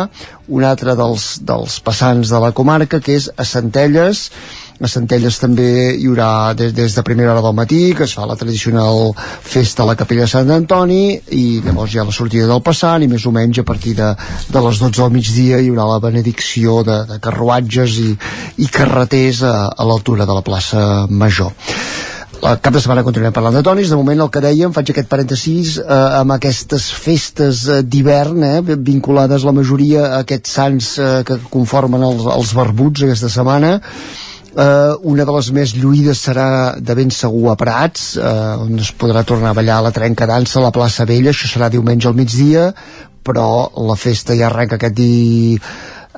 un altre dels, dels passants de la comarca que és a Centelles. A Centelles també hi haurà des, des de primera hora del matí que es fa la tradicional festa a la capella de Sant Antoni i llavors hi ha la sortida del passant i més o menys a partir de, de les 12 del migdia hi haurà la benedicció de, de carruatges i, i carreters a, a l'altura de la plaça Major el cap de setmana continuem parlant de tonis. De moment el que dèiem, faig aquest parèntesis eh, amb aquestes festes eh, d'hivern eh, vinculades la majoria a aquests sants eh, que conformen els, els barbuts aquesta setmana. Uh, una de les més lluïdes serà de ben segur a Prats uh, on es podrà tornar a ballar a la trenca dansa a la plaça Vella, això serà diumenge al migdia però la festa ja arrenca aquest di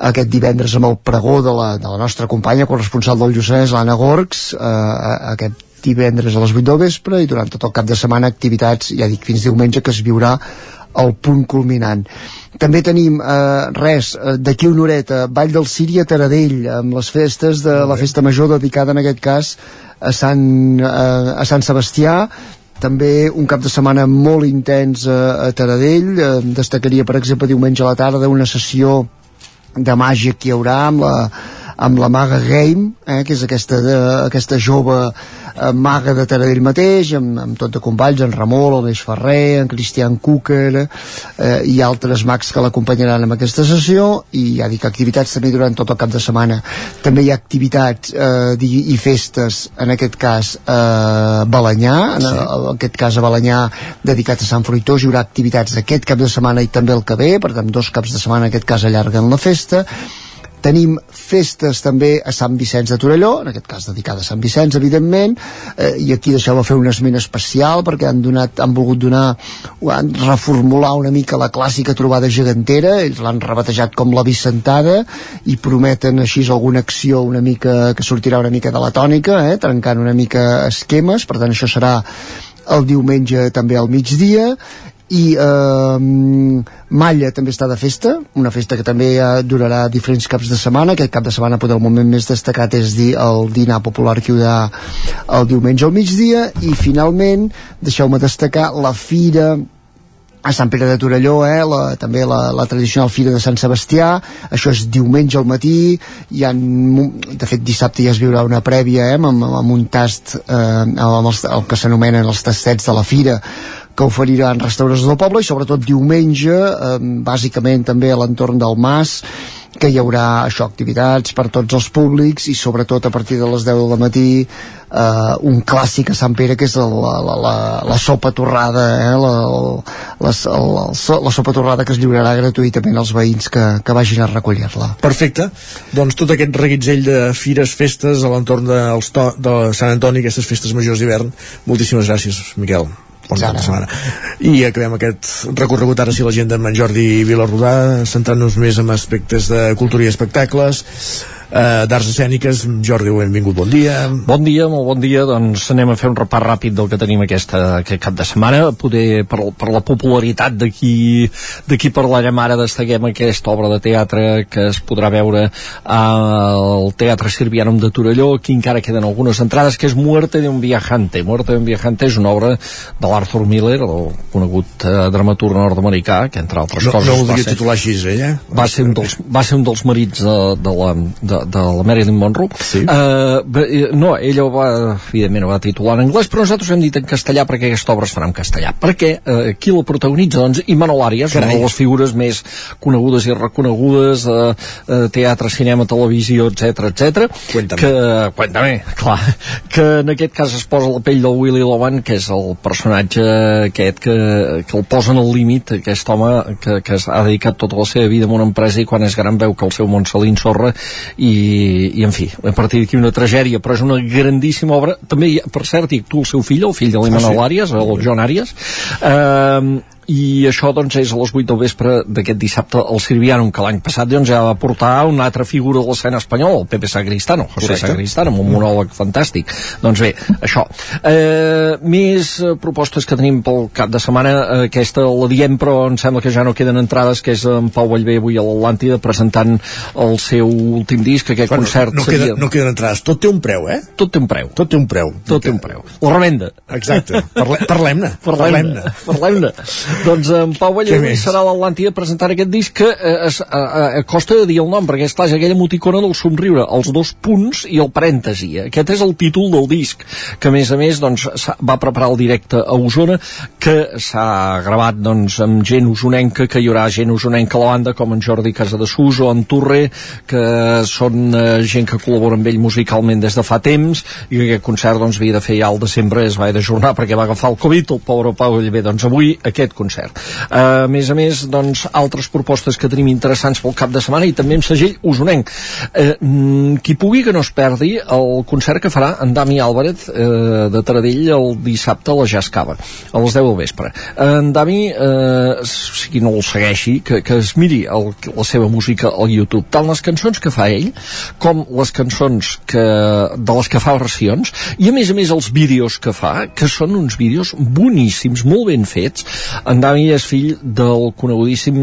aquest divendres amb el pregó de la, de la nostra companya corresponsal del Lluçanès, l'Anna Gorgs. Uh, aquest divendres a les 8 del vespre i durant tot el cap de setmana activitats, ja dic, fins diumenge que es viurà el punt culminant. També tenim eh, res, eh, d'aquí una horeta Vall del Síria a Taradell amb les festes de la festa major dedicada en aquest cas a Sant, eh, a Sant Sebastià. També un cap de setmana molt intens a, a Taradell. Eh, destacaria per exemple diumenge a la tarda una sessió de màgia que hi haurà amb la, amb la maga Game, eh, que és aquesta, de, aquesta jove eh, maga de Taradell mateix, amb, amb tot de companys, en Ramó, l'Aleix Ferrer, en Cristian Cúquer eh, i altres mags que l'acompanyaran en aquesta sessió i ja dic activitats també durant tot el cap de setmana. També hi ha activitats eh, i festes, en aquest cas eh, Balanyà, en, sí. en aquest cas a Balanyà dedicat a Sant Fruitós, hi haurà activitats aquest cap de setmana i també el que ve, per tant dos caps de setmana en aquest cas allarguen la festa tenim festes també a Sant Vicenç de Torelló, en aquest cas dedicada a Sant Vicenç, evidentment, eh, i aquí deixeu fer un esment especial perquè han, donat, han volgut donar, han reformular una mica la clàssica trobada gegantera, ells l'han rebatejat com la Vicentada i prometen així alguna acció una mica que sortirà una mica de la tònica, eh, trencant una mica esquemes, per tant això serà el diumenge també al migdia i eh, Malla també està de festa, una festa que també eh, durarà diferents caps de setmana, aquest cap de setmana potser el moment més destacat és dir, el dinar popular que hi haurà el diumenge al migdia. I finalment, deixeu-me destacar la fira a Sant Pere de Torelló, eh, la, també la, la tradicional Fira de Sant Sebastià, això és diumenge al matí, hi ha, de fet dissabte ja es viurà una prèvia eh, amb, amb un tast, eh, amb els, el que s'anomenen els tastets de la Fira, que oferiran restaurants del poble i sobretot diumenge, eh, bàsicament també a l'entorn del Mas, que hi haurà això, activitats per tots els públics i sobretot a partir de les 10 del matí eh, un clàssic a Sant Pere que és la, la, la, la sopa torrada eh, la, la, la, la sopa torrada que es lliurarà gratuïtament als veïns que, que vagin a recollir-la. Perfecte, doncs tot aquest reguitzell de fires, festes a l'entorn de, de Sant Antoni, aquestes festes majors d'hivern. Moltíssimes gràcies Miquel cap de setmana. I acabem aquest recorregut ara si la gent d'en Jordi Vilarrodà, centrant-nos més en aspectes de cultura i espectacles eh, d'arts escèniques. Jordi, benvingut, bon dia. Bon dia, molt bon dia. Doncs anem a fer un repàs ràpid del que tenim aquesta, aquest cap de setmana. Poder, per, per la popularitat d'aquí d'aquí parlarem ara, destaquem aquesta obra de teatre que es podrà veure al Teatre Sirvianum de Torelló. Aquí encara queden algunes entrades, que és Muerte de un viajante. Muerte de un viajante és una obra de l'Arthur Miller, el conegut eh, dramaturg nord-americà, que entre altres no, coses... No voldria titular així, ella? Va ser un dels, va ser un dels marits de, de, la, de, de la Marilyn Monroe sí. uh, no, ella ho va evidentment ho va titular en anglès però nosaltres hem dit en castellà perquè aquesta obra es farà en castellà perquè uh, qui la protagonitza doncs Imanol Arias, una de les figures més conegudes i reconegudes de uh, uh, teatre, cinema, televisió, etc etc. Cuéntame. que, cuéntame, clar que en aquest cas es posa la pell del Willy Loman que és el personatge aquest que, que el posen al límit aquest home que, que ha dedicat tota la seva vida a una empresa i quan és gran veu que el seu món se li ensorra i, i en fi, a partir d'aquí una tragèdia però és una grandíssima obra també, hi ha, per cert, hi actua el seu fill, el fill de l'Imanol Ah, sí? Arias, el John Arias eh, i això doncs és a les 8 del vespre d'aquest dissabte al Sirvianum que l'any passat doncs ja va portar una altra figura de l'escena espanyola, el Pepe Sagristano José Correcte. Sagristano, amb un monòleg fantàstic doncs bé, això eh, més eh, propostes que tenim pel cap de setmana, eh, aquesta la diem però em sembla que ja no queden entrades que és en Pau Vallvé avui a l'Atlàntida presentant el seu últim disc aquest Bueno, concert no, seria... queda, no queden entrades. Tot té un preu, eh? Tot té un preu. Tot té un preu. Tot té un preu. La revenda. Exacte. Parle Parlem-ne. Parlem-ne. Parlem-ne. Doncs en Pau més? serà a l'Atlàntida presentant aquest disc que eh, es, a, a, a costa de dir el nom, perquè esclar, és aquella emoticona del somriure, els dos punts i el parèntesi. Aquest és el títol del disc, que a més a més doncs, va preparar el directe a Osona, que s'ha gravat doncs, amb gent usonenca, que hi haurà gent usonenca a la banda, com en Jordi Casadesús o en Torre, que són eh, gent que col·labora amb ell musicalment des de fa temps, i que aquest concert doncs, havia de fer ja al desembre, es va d'ajornar perquè va agafar el Covid, el pobre Pau Vallvé, doncs avui aquest concert. Eh, a més a més, doncs, altres propostes que tenim interessants pel cap de setmana i també amb segell usonenc. Mm, qui pugui que no es perdi el concert que farà en Dami Álvarez eh, de Taradell el dissabte a la Jazz Cava, a les 10 del vespre. En Dami, eh, si no el segueixi, que, que es miri el, la seva música al YouTube, tant les cançons que fa ell, com les cançons que, de les que fa versions, i a més a més els vídeos que fa, que són uns vídeos boníssims, molt ben fets, en Dami és fill del conegudíssim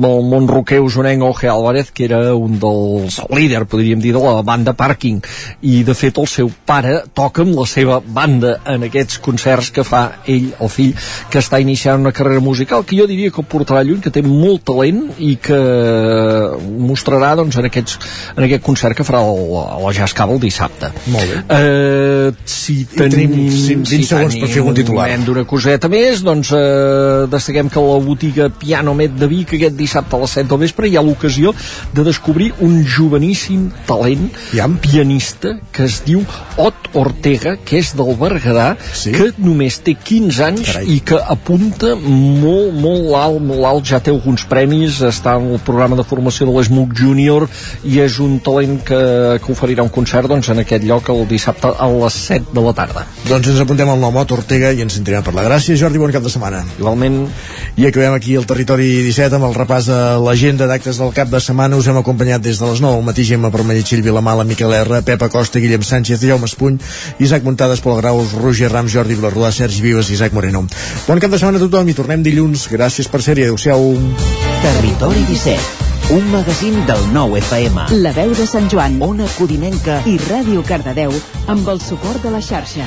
del món roquer usonenc Oje Álvarez, que era un dels líder, podríem dir, de la banda Parking. I, de fet, el seu pare toca amb la seva banda en aquests concerts que fa ell, el fill, que està iniciant una carrera musical que jo diria que portarà lluny, que té molt talent i que mostrarà doncs, en, aquests, en aquest concert que farà el, la Jazz Cava el dissabte. Molt bé. Eh, si tenim tenim, cin- 20 segons per fer algun titular. d'una coseta més, doncs eh, destaquem que la botiga Piano Met de Vic aquest dissabte a les 7 del vespre hi ha l'ocasió de descobrir un joveníssim talent pianista que es diu Ot Ortega, que és del Berguedà, sí? que només té 15 anys Carai. i que apunta molt, molt alt, molt alt, ja té alguns premis, està en el programa de formació de l'ESMUC Júnior i és un talent que, que oferirà un concert doncs, en aquest lloc el dissabte a les 7 de la tarda. Doncs ens apuntem al nom Ot Ortega i ens sentirem per la gràcia. Jordi, bon cap de setmana. Igualment. I acabem aquí el territori 17 amb el repàs de l'agenda d'actes del cap de setmana. Us hem acompanyat des de les 9 al matí Gemma Permelletxill, Vilamala, Miquel R, Pepa Costa, Guillem Sánchez, Jaume Espuny, Isaac Muntades, Pol Graus, Roger Rams, Jordi Vilarrodà, Sergi Vives i Isaac Moreno. Bon cap de setmana a tothom i tornem dilluns. Gràcies per ser-hi. Adéu-siau. Territori 17, un magazín del nou FM. La veu de Sant Joan, Ona Codinenca i Ràdio Cardedeu amb el suport de la xarxa.